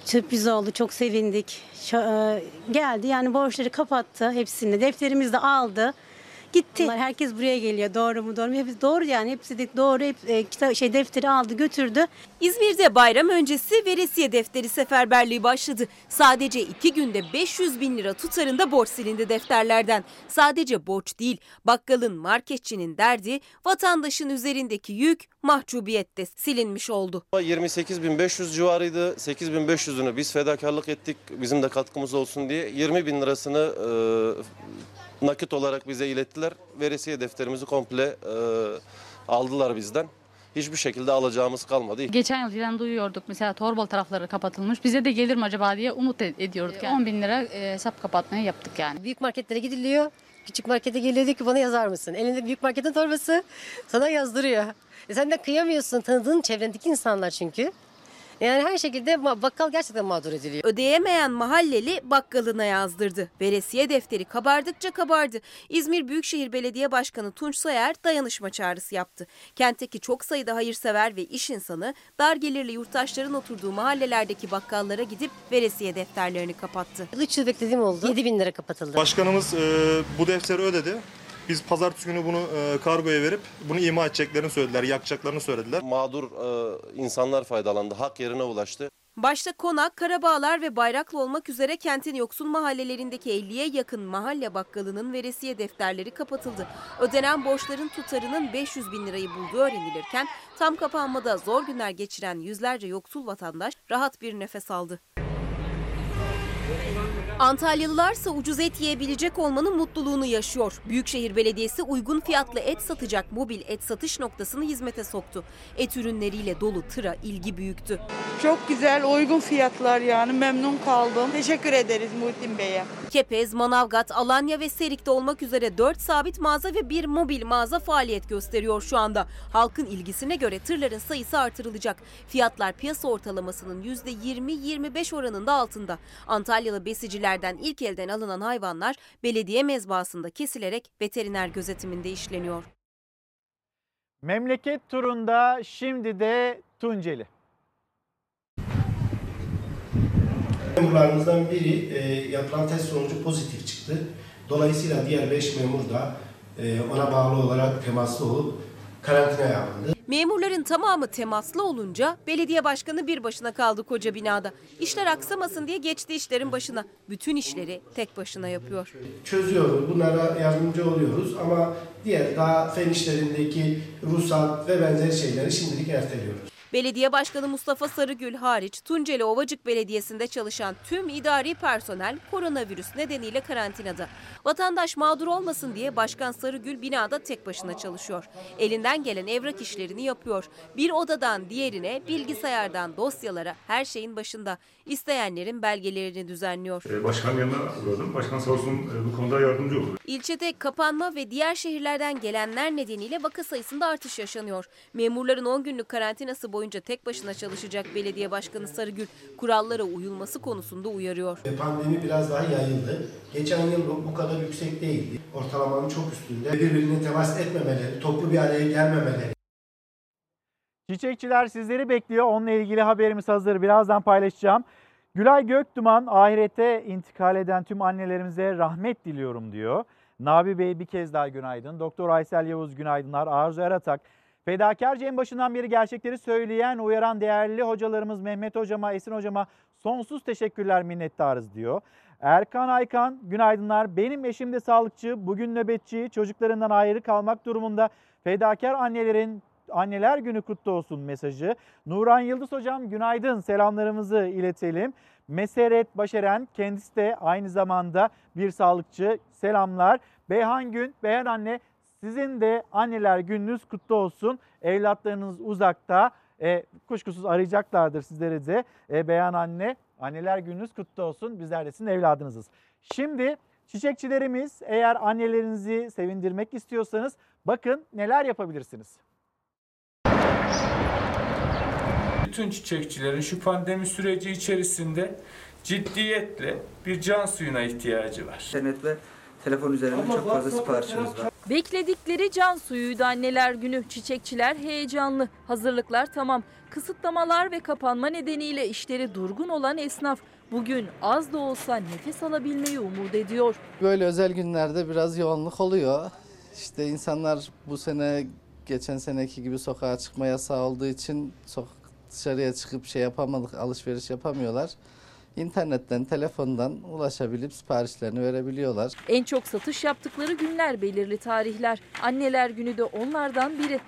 Sürpriz oldu, çok sevindik. E, geldi yani borçları kapattı hepsini. Defterimizi de aldı. Gitti. Herkes buraya geliyor. Doğru mu? Doğru mu? Hepsi doğru yani. Hepsi de doğru. Hep, e, kita- şey defteri aldı, götürdü. İzmir'de bayram öncesi veresiye defteri seferberliği başladı. Sadece iki günde 500 bin lira tutarında borç silindi defterlerden. Sadece borç değil, bakkalın, marketçinin derdi vatandaşın üzerindeki yük mahcubiyette silinmiş oldu. 28.500 civarıydı. 8.500'ünü biz fedakarlık ettik. Bizim de katkımız olsun diye. 20 bin lirasını e, nakit olarak bize ilettiler. Veresiye defterimizi komple e, aldılar bizden. Hiçbir şekilde alacağımız kalmadı. Geçen yıl falan duyuyorduk mesela Torbalı tarafları kapatılmış. Bize de gelir mi acaba diye umut ed- ediyorduk. Yani 10 bin lira e, hesap kapatmayı yaptık yani. Büyük marketlere gidiliyor. Küçük markete geliyor diyor ki bana yazar mısın? Elinde büyük marketin torbası sana yazdırıyor. E sen de kıyamıyorsun tanıdığın çevrendeki insanlar çünkü. Yani her şekilde bakkal gerçekten mağdur ediliyor. Ödeyemeyen mahalleli bakkalına yazdırdı. Veresiye defteri kabardıkça kabardı. İzmir Büyükşehir Belediye Başkanı Tunç Soyer dayanışma çağrısı yaptı. Kentteki çok sayıda hayırsever ve iş insanı dar gelirli yurttaşların oturduğu mahallelerdeki bakkallara gidip veresiye defterlerini kapattı. 3 yıl beklediğim oldu. 7 bin lira kapatıldı. Başkanımız e, bu defteri ödedi. Biz pazartesi günü bunu e, kargoya verip bunu ima edeceklerini söylediler, yakacaklarını söylediler. Mağdur e, insanlar faydalandı. Hak yerine ulaştı. Başta Konak, Karabağlar ve Bayraklı olmak üzere kentin yoksul mahallelerindeki 50'ye yakın mahalle bakkalının veresiye defterleri kapatıldı. Ödenen borçların tutarının 500 bin lirayı bulduğu öğrenilirken tam kapanmada zor günler geçiren yüzlerce yoksul vatandaş rahat bir nefes aldı. Antalyalılarsa ucuz et yiyebilecek olmanın mutluluğunu yaşıyor. Büyükşehir Belediyesi uygun fiyatlı et satacak mobil et satış noktasını hizmete soktu. Et ürünleriyle dolu tıra ilgi büyüktü. Çok güzel, uygun fiyatlar yani memnun kaldım. Teşekkür ederiz Muhittin Bey'e. Kepez, Manavgat, Alanya ve Serik'te olmak üzere 4 sabit mağaza ve bir mobil mağaza faaliyet gösteriyor şu anda. Halkın ilgisine göre tırların sayısı artırılacak. Fiyatlar piyasa ortalamasının %20-25 oranında altında. Antalyalı besicilerden ilk elden alınan hayvanlar belediye mezbahasında kesilerek veteriner gözetiminde işleniyor. Memleket turunda şimdi de Tunceli. Memurlarımızdan biri e, yapılan test sonucu pozitif çıktı. Dolayısıyla diğer 5 memur da e, ona bağlı olarak temaslı olup karantinaya alındı. Memurların tamamı temaslı olunca belediye başkanı bir başına kaldı koca binada. İşler aksamasın diye geçti işlerin başına. Bütün işleri tek başına yapıyor. Çözüyoruz, bunlara yardımcı oluyoruz ama diğer daha fen işlerindeki ruhsat ve benzer şeyleri şimdilik erteliyoruz. Belediye Başkanı Mustafa Sarıgül hariç Tunceli Ovacık Belediyesi'nde çalışan tüm idari personel koronavirüs nedeniyle karantinada. Vatandaş mağdur olmasın diye Başkan Sarıgül binada tek başına çalışıyor. Elinden gelen evrak işlerini yapıyor. Bir odadan diğerine, bilgisayardan dosyalara her şeyin başında. İsteyenlerin belgelerini düzenliyor. Ee, Başkan yanına uğradım. Başkan sağ olsun e, bu konuda yardımcı oldu. İlçede kapanma ve diğer şehirlerden gelenler nedeniyle vaka sayısında artış yaşanıyor. Memurların 10 günlük karantinası boyunca tek başına çalışacak Belediye Başkanı Sarıgül kurallara uyulması konusunda uyarıyor. Pandemi biraz daha yayıldı. Geçen yıl bu bu kadar yüksek değildi. Ortalamanın çok üstünde. Birbirine temas etmemeleri, toplu bir araya gelmemeleri, Çiçekçiler sizleri bekliyor. Onunla ilgili haberimiz hazır. Birazdan paylaşacağım. Gülay Göktuman ahirete intikal eden tüm annelerimize rahmet diliyorum diyor. Nabi Bey bir kez daha günaydın. Doktor Aysel Yavuz günaydınlar. Arzu Eratak. Fedakarca en başından beri gerçekleri söyleyen, uyaran değerli hocalarımız Mehmet Hocama, Esin Hocama sonsuz teşekkürler minnettarız diyor. Erkan Aykan günaydınlar. Benim eşim de sağlıkçı, bugün nöbetçi, çocuklarından ayrı kalmak durumunda. Fedakar annelerin Anneler Günü kutlu olsun mesajı. Nuran Yıldız hocam günaydın selamlarımızı iletelim. Meseret Başeren kendisi de aynı zamanda bir sağlıkçı. Selamlar. Beyhan Gün, Beyhan anne sizin de anneler gününüz kutlu olsun. Evlatlarınız uzakta. E, kuşkusuz arayacaklardır sizleri de. E, Beyhan anne anneler gününüz kutlu olsun. Bizler de sizin evladınızız. Şimdi çiçekçilerimiz eğer annelerinizi sevindirmek istiyorsanız bakın neler yapabilirsiniz. Bütün çiçekçilerin şu pandemi süreci içerisinde ciddiyetle bir can suyuna ihtiyacı var. İnternet ve telefon üzerinden çok fazla siparişimiz var. Bekledikleri can suyuydu anneler günü. Çiçekçiler heyecanlı. Hazırlıklar tamam. Kısıtlamalar ve kapanma nedeniyle işleri durgun olan esnaf bugün az da olsa nefes alabilmeyi umut ediyor. Böyle özel günlerde biraz yoğunluk oluyor. İşte insanlar bu sene geçen seneki gibi sokağa çıkma yasağı olduğu için dışarıya çıkıp şey yapamadık, alışveriş yapamıyorlar. İnternetten, telefondan ulaşabilip siparişlerini verebiliyorlar. En çok satış yaptıkları günler belirli tarihler. Anneler günü de onlardan biri.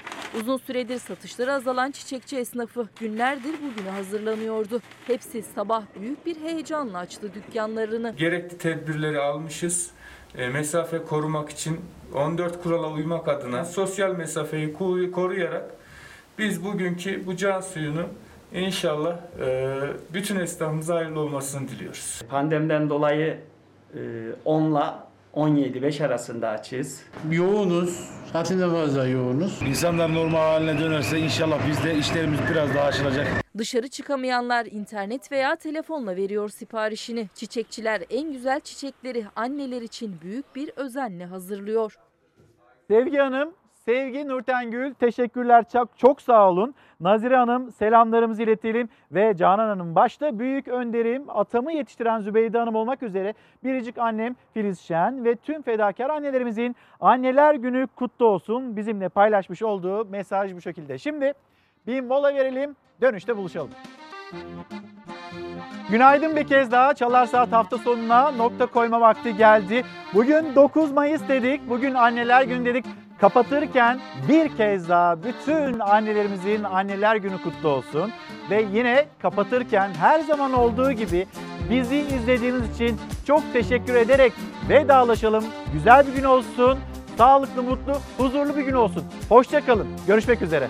Uzun süredir satışları azalan çiçekçi esnafı günlerdir bugüne hazırlanıyordu. Hepsi sabah büyük bir heyecanla açtı dükkanlarını. Gerekli tedbirleri almışız. E, mesafe korumak için 14 kurala uymak adına sosyal mesafeyi koru- koruyarak biz bugünkü bu can suyunu inşallah e, bütün esnafımıza hayırlı olmasını diliyoruz. Pandemiden dolayı e, 10 ile 17-5 arasında açığız. Yoğunuz. Haddinden fazla yoğunuz. İnsanlar normal haline dönerse inşallah biz de işlerimiz biraz daha açılacak. Dışarı çıkamayanlar internet veya telefonla veriyor siparişini. Çiçekçiler en güzel çiçekleri anneler için büyük bir özenle hazırlıyor. Sevgi Hanım, Sevgi Nurten Gül teşekkürler çok, çok sağ olun. Nazire Hanım selamlarımızı iletelim ve Canan Hanım başta büyük önderim atamı yetiştiren Zübeyde Hanım olmak üzere biricik annem Filiz Şen ve tüm fedakar annelerimizin anneler günü kutlu olsun bizimle paylaşmış olduğu mesaj bu şekilde. Şimdi bir mola verelim dönüşte buluşalım. Günaydın bir kez daha Çalar Saat hafta sonuna nokta koyma vakti geldi. Bugün 9 Mayıs dedik, bugün Anneler Günü dedik. Kapatırken bir kez daha bütün annelerimizin Anneler Günü kutlu olsun. Ve yine kapatırken her zaman olduğu gibi bizi izlediğiniz için çok teşekkür ederek vedalaşalım. Güzel bir gün olsun, sağlıklı, mutlu, huzurlu bir gün olsun. Hoşçakalın, görüşmek üzere.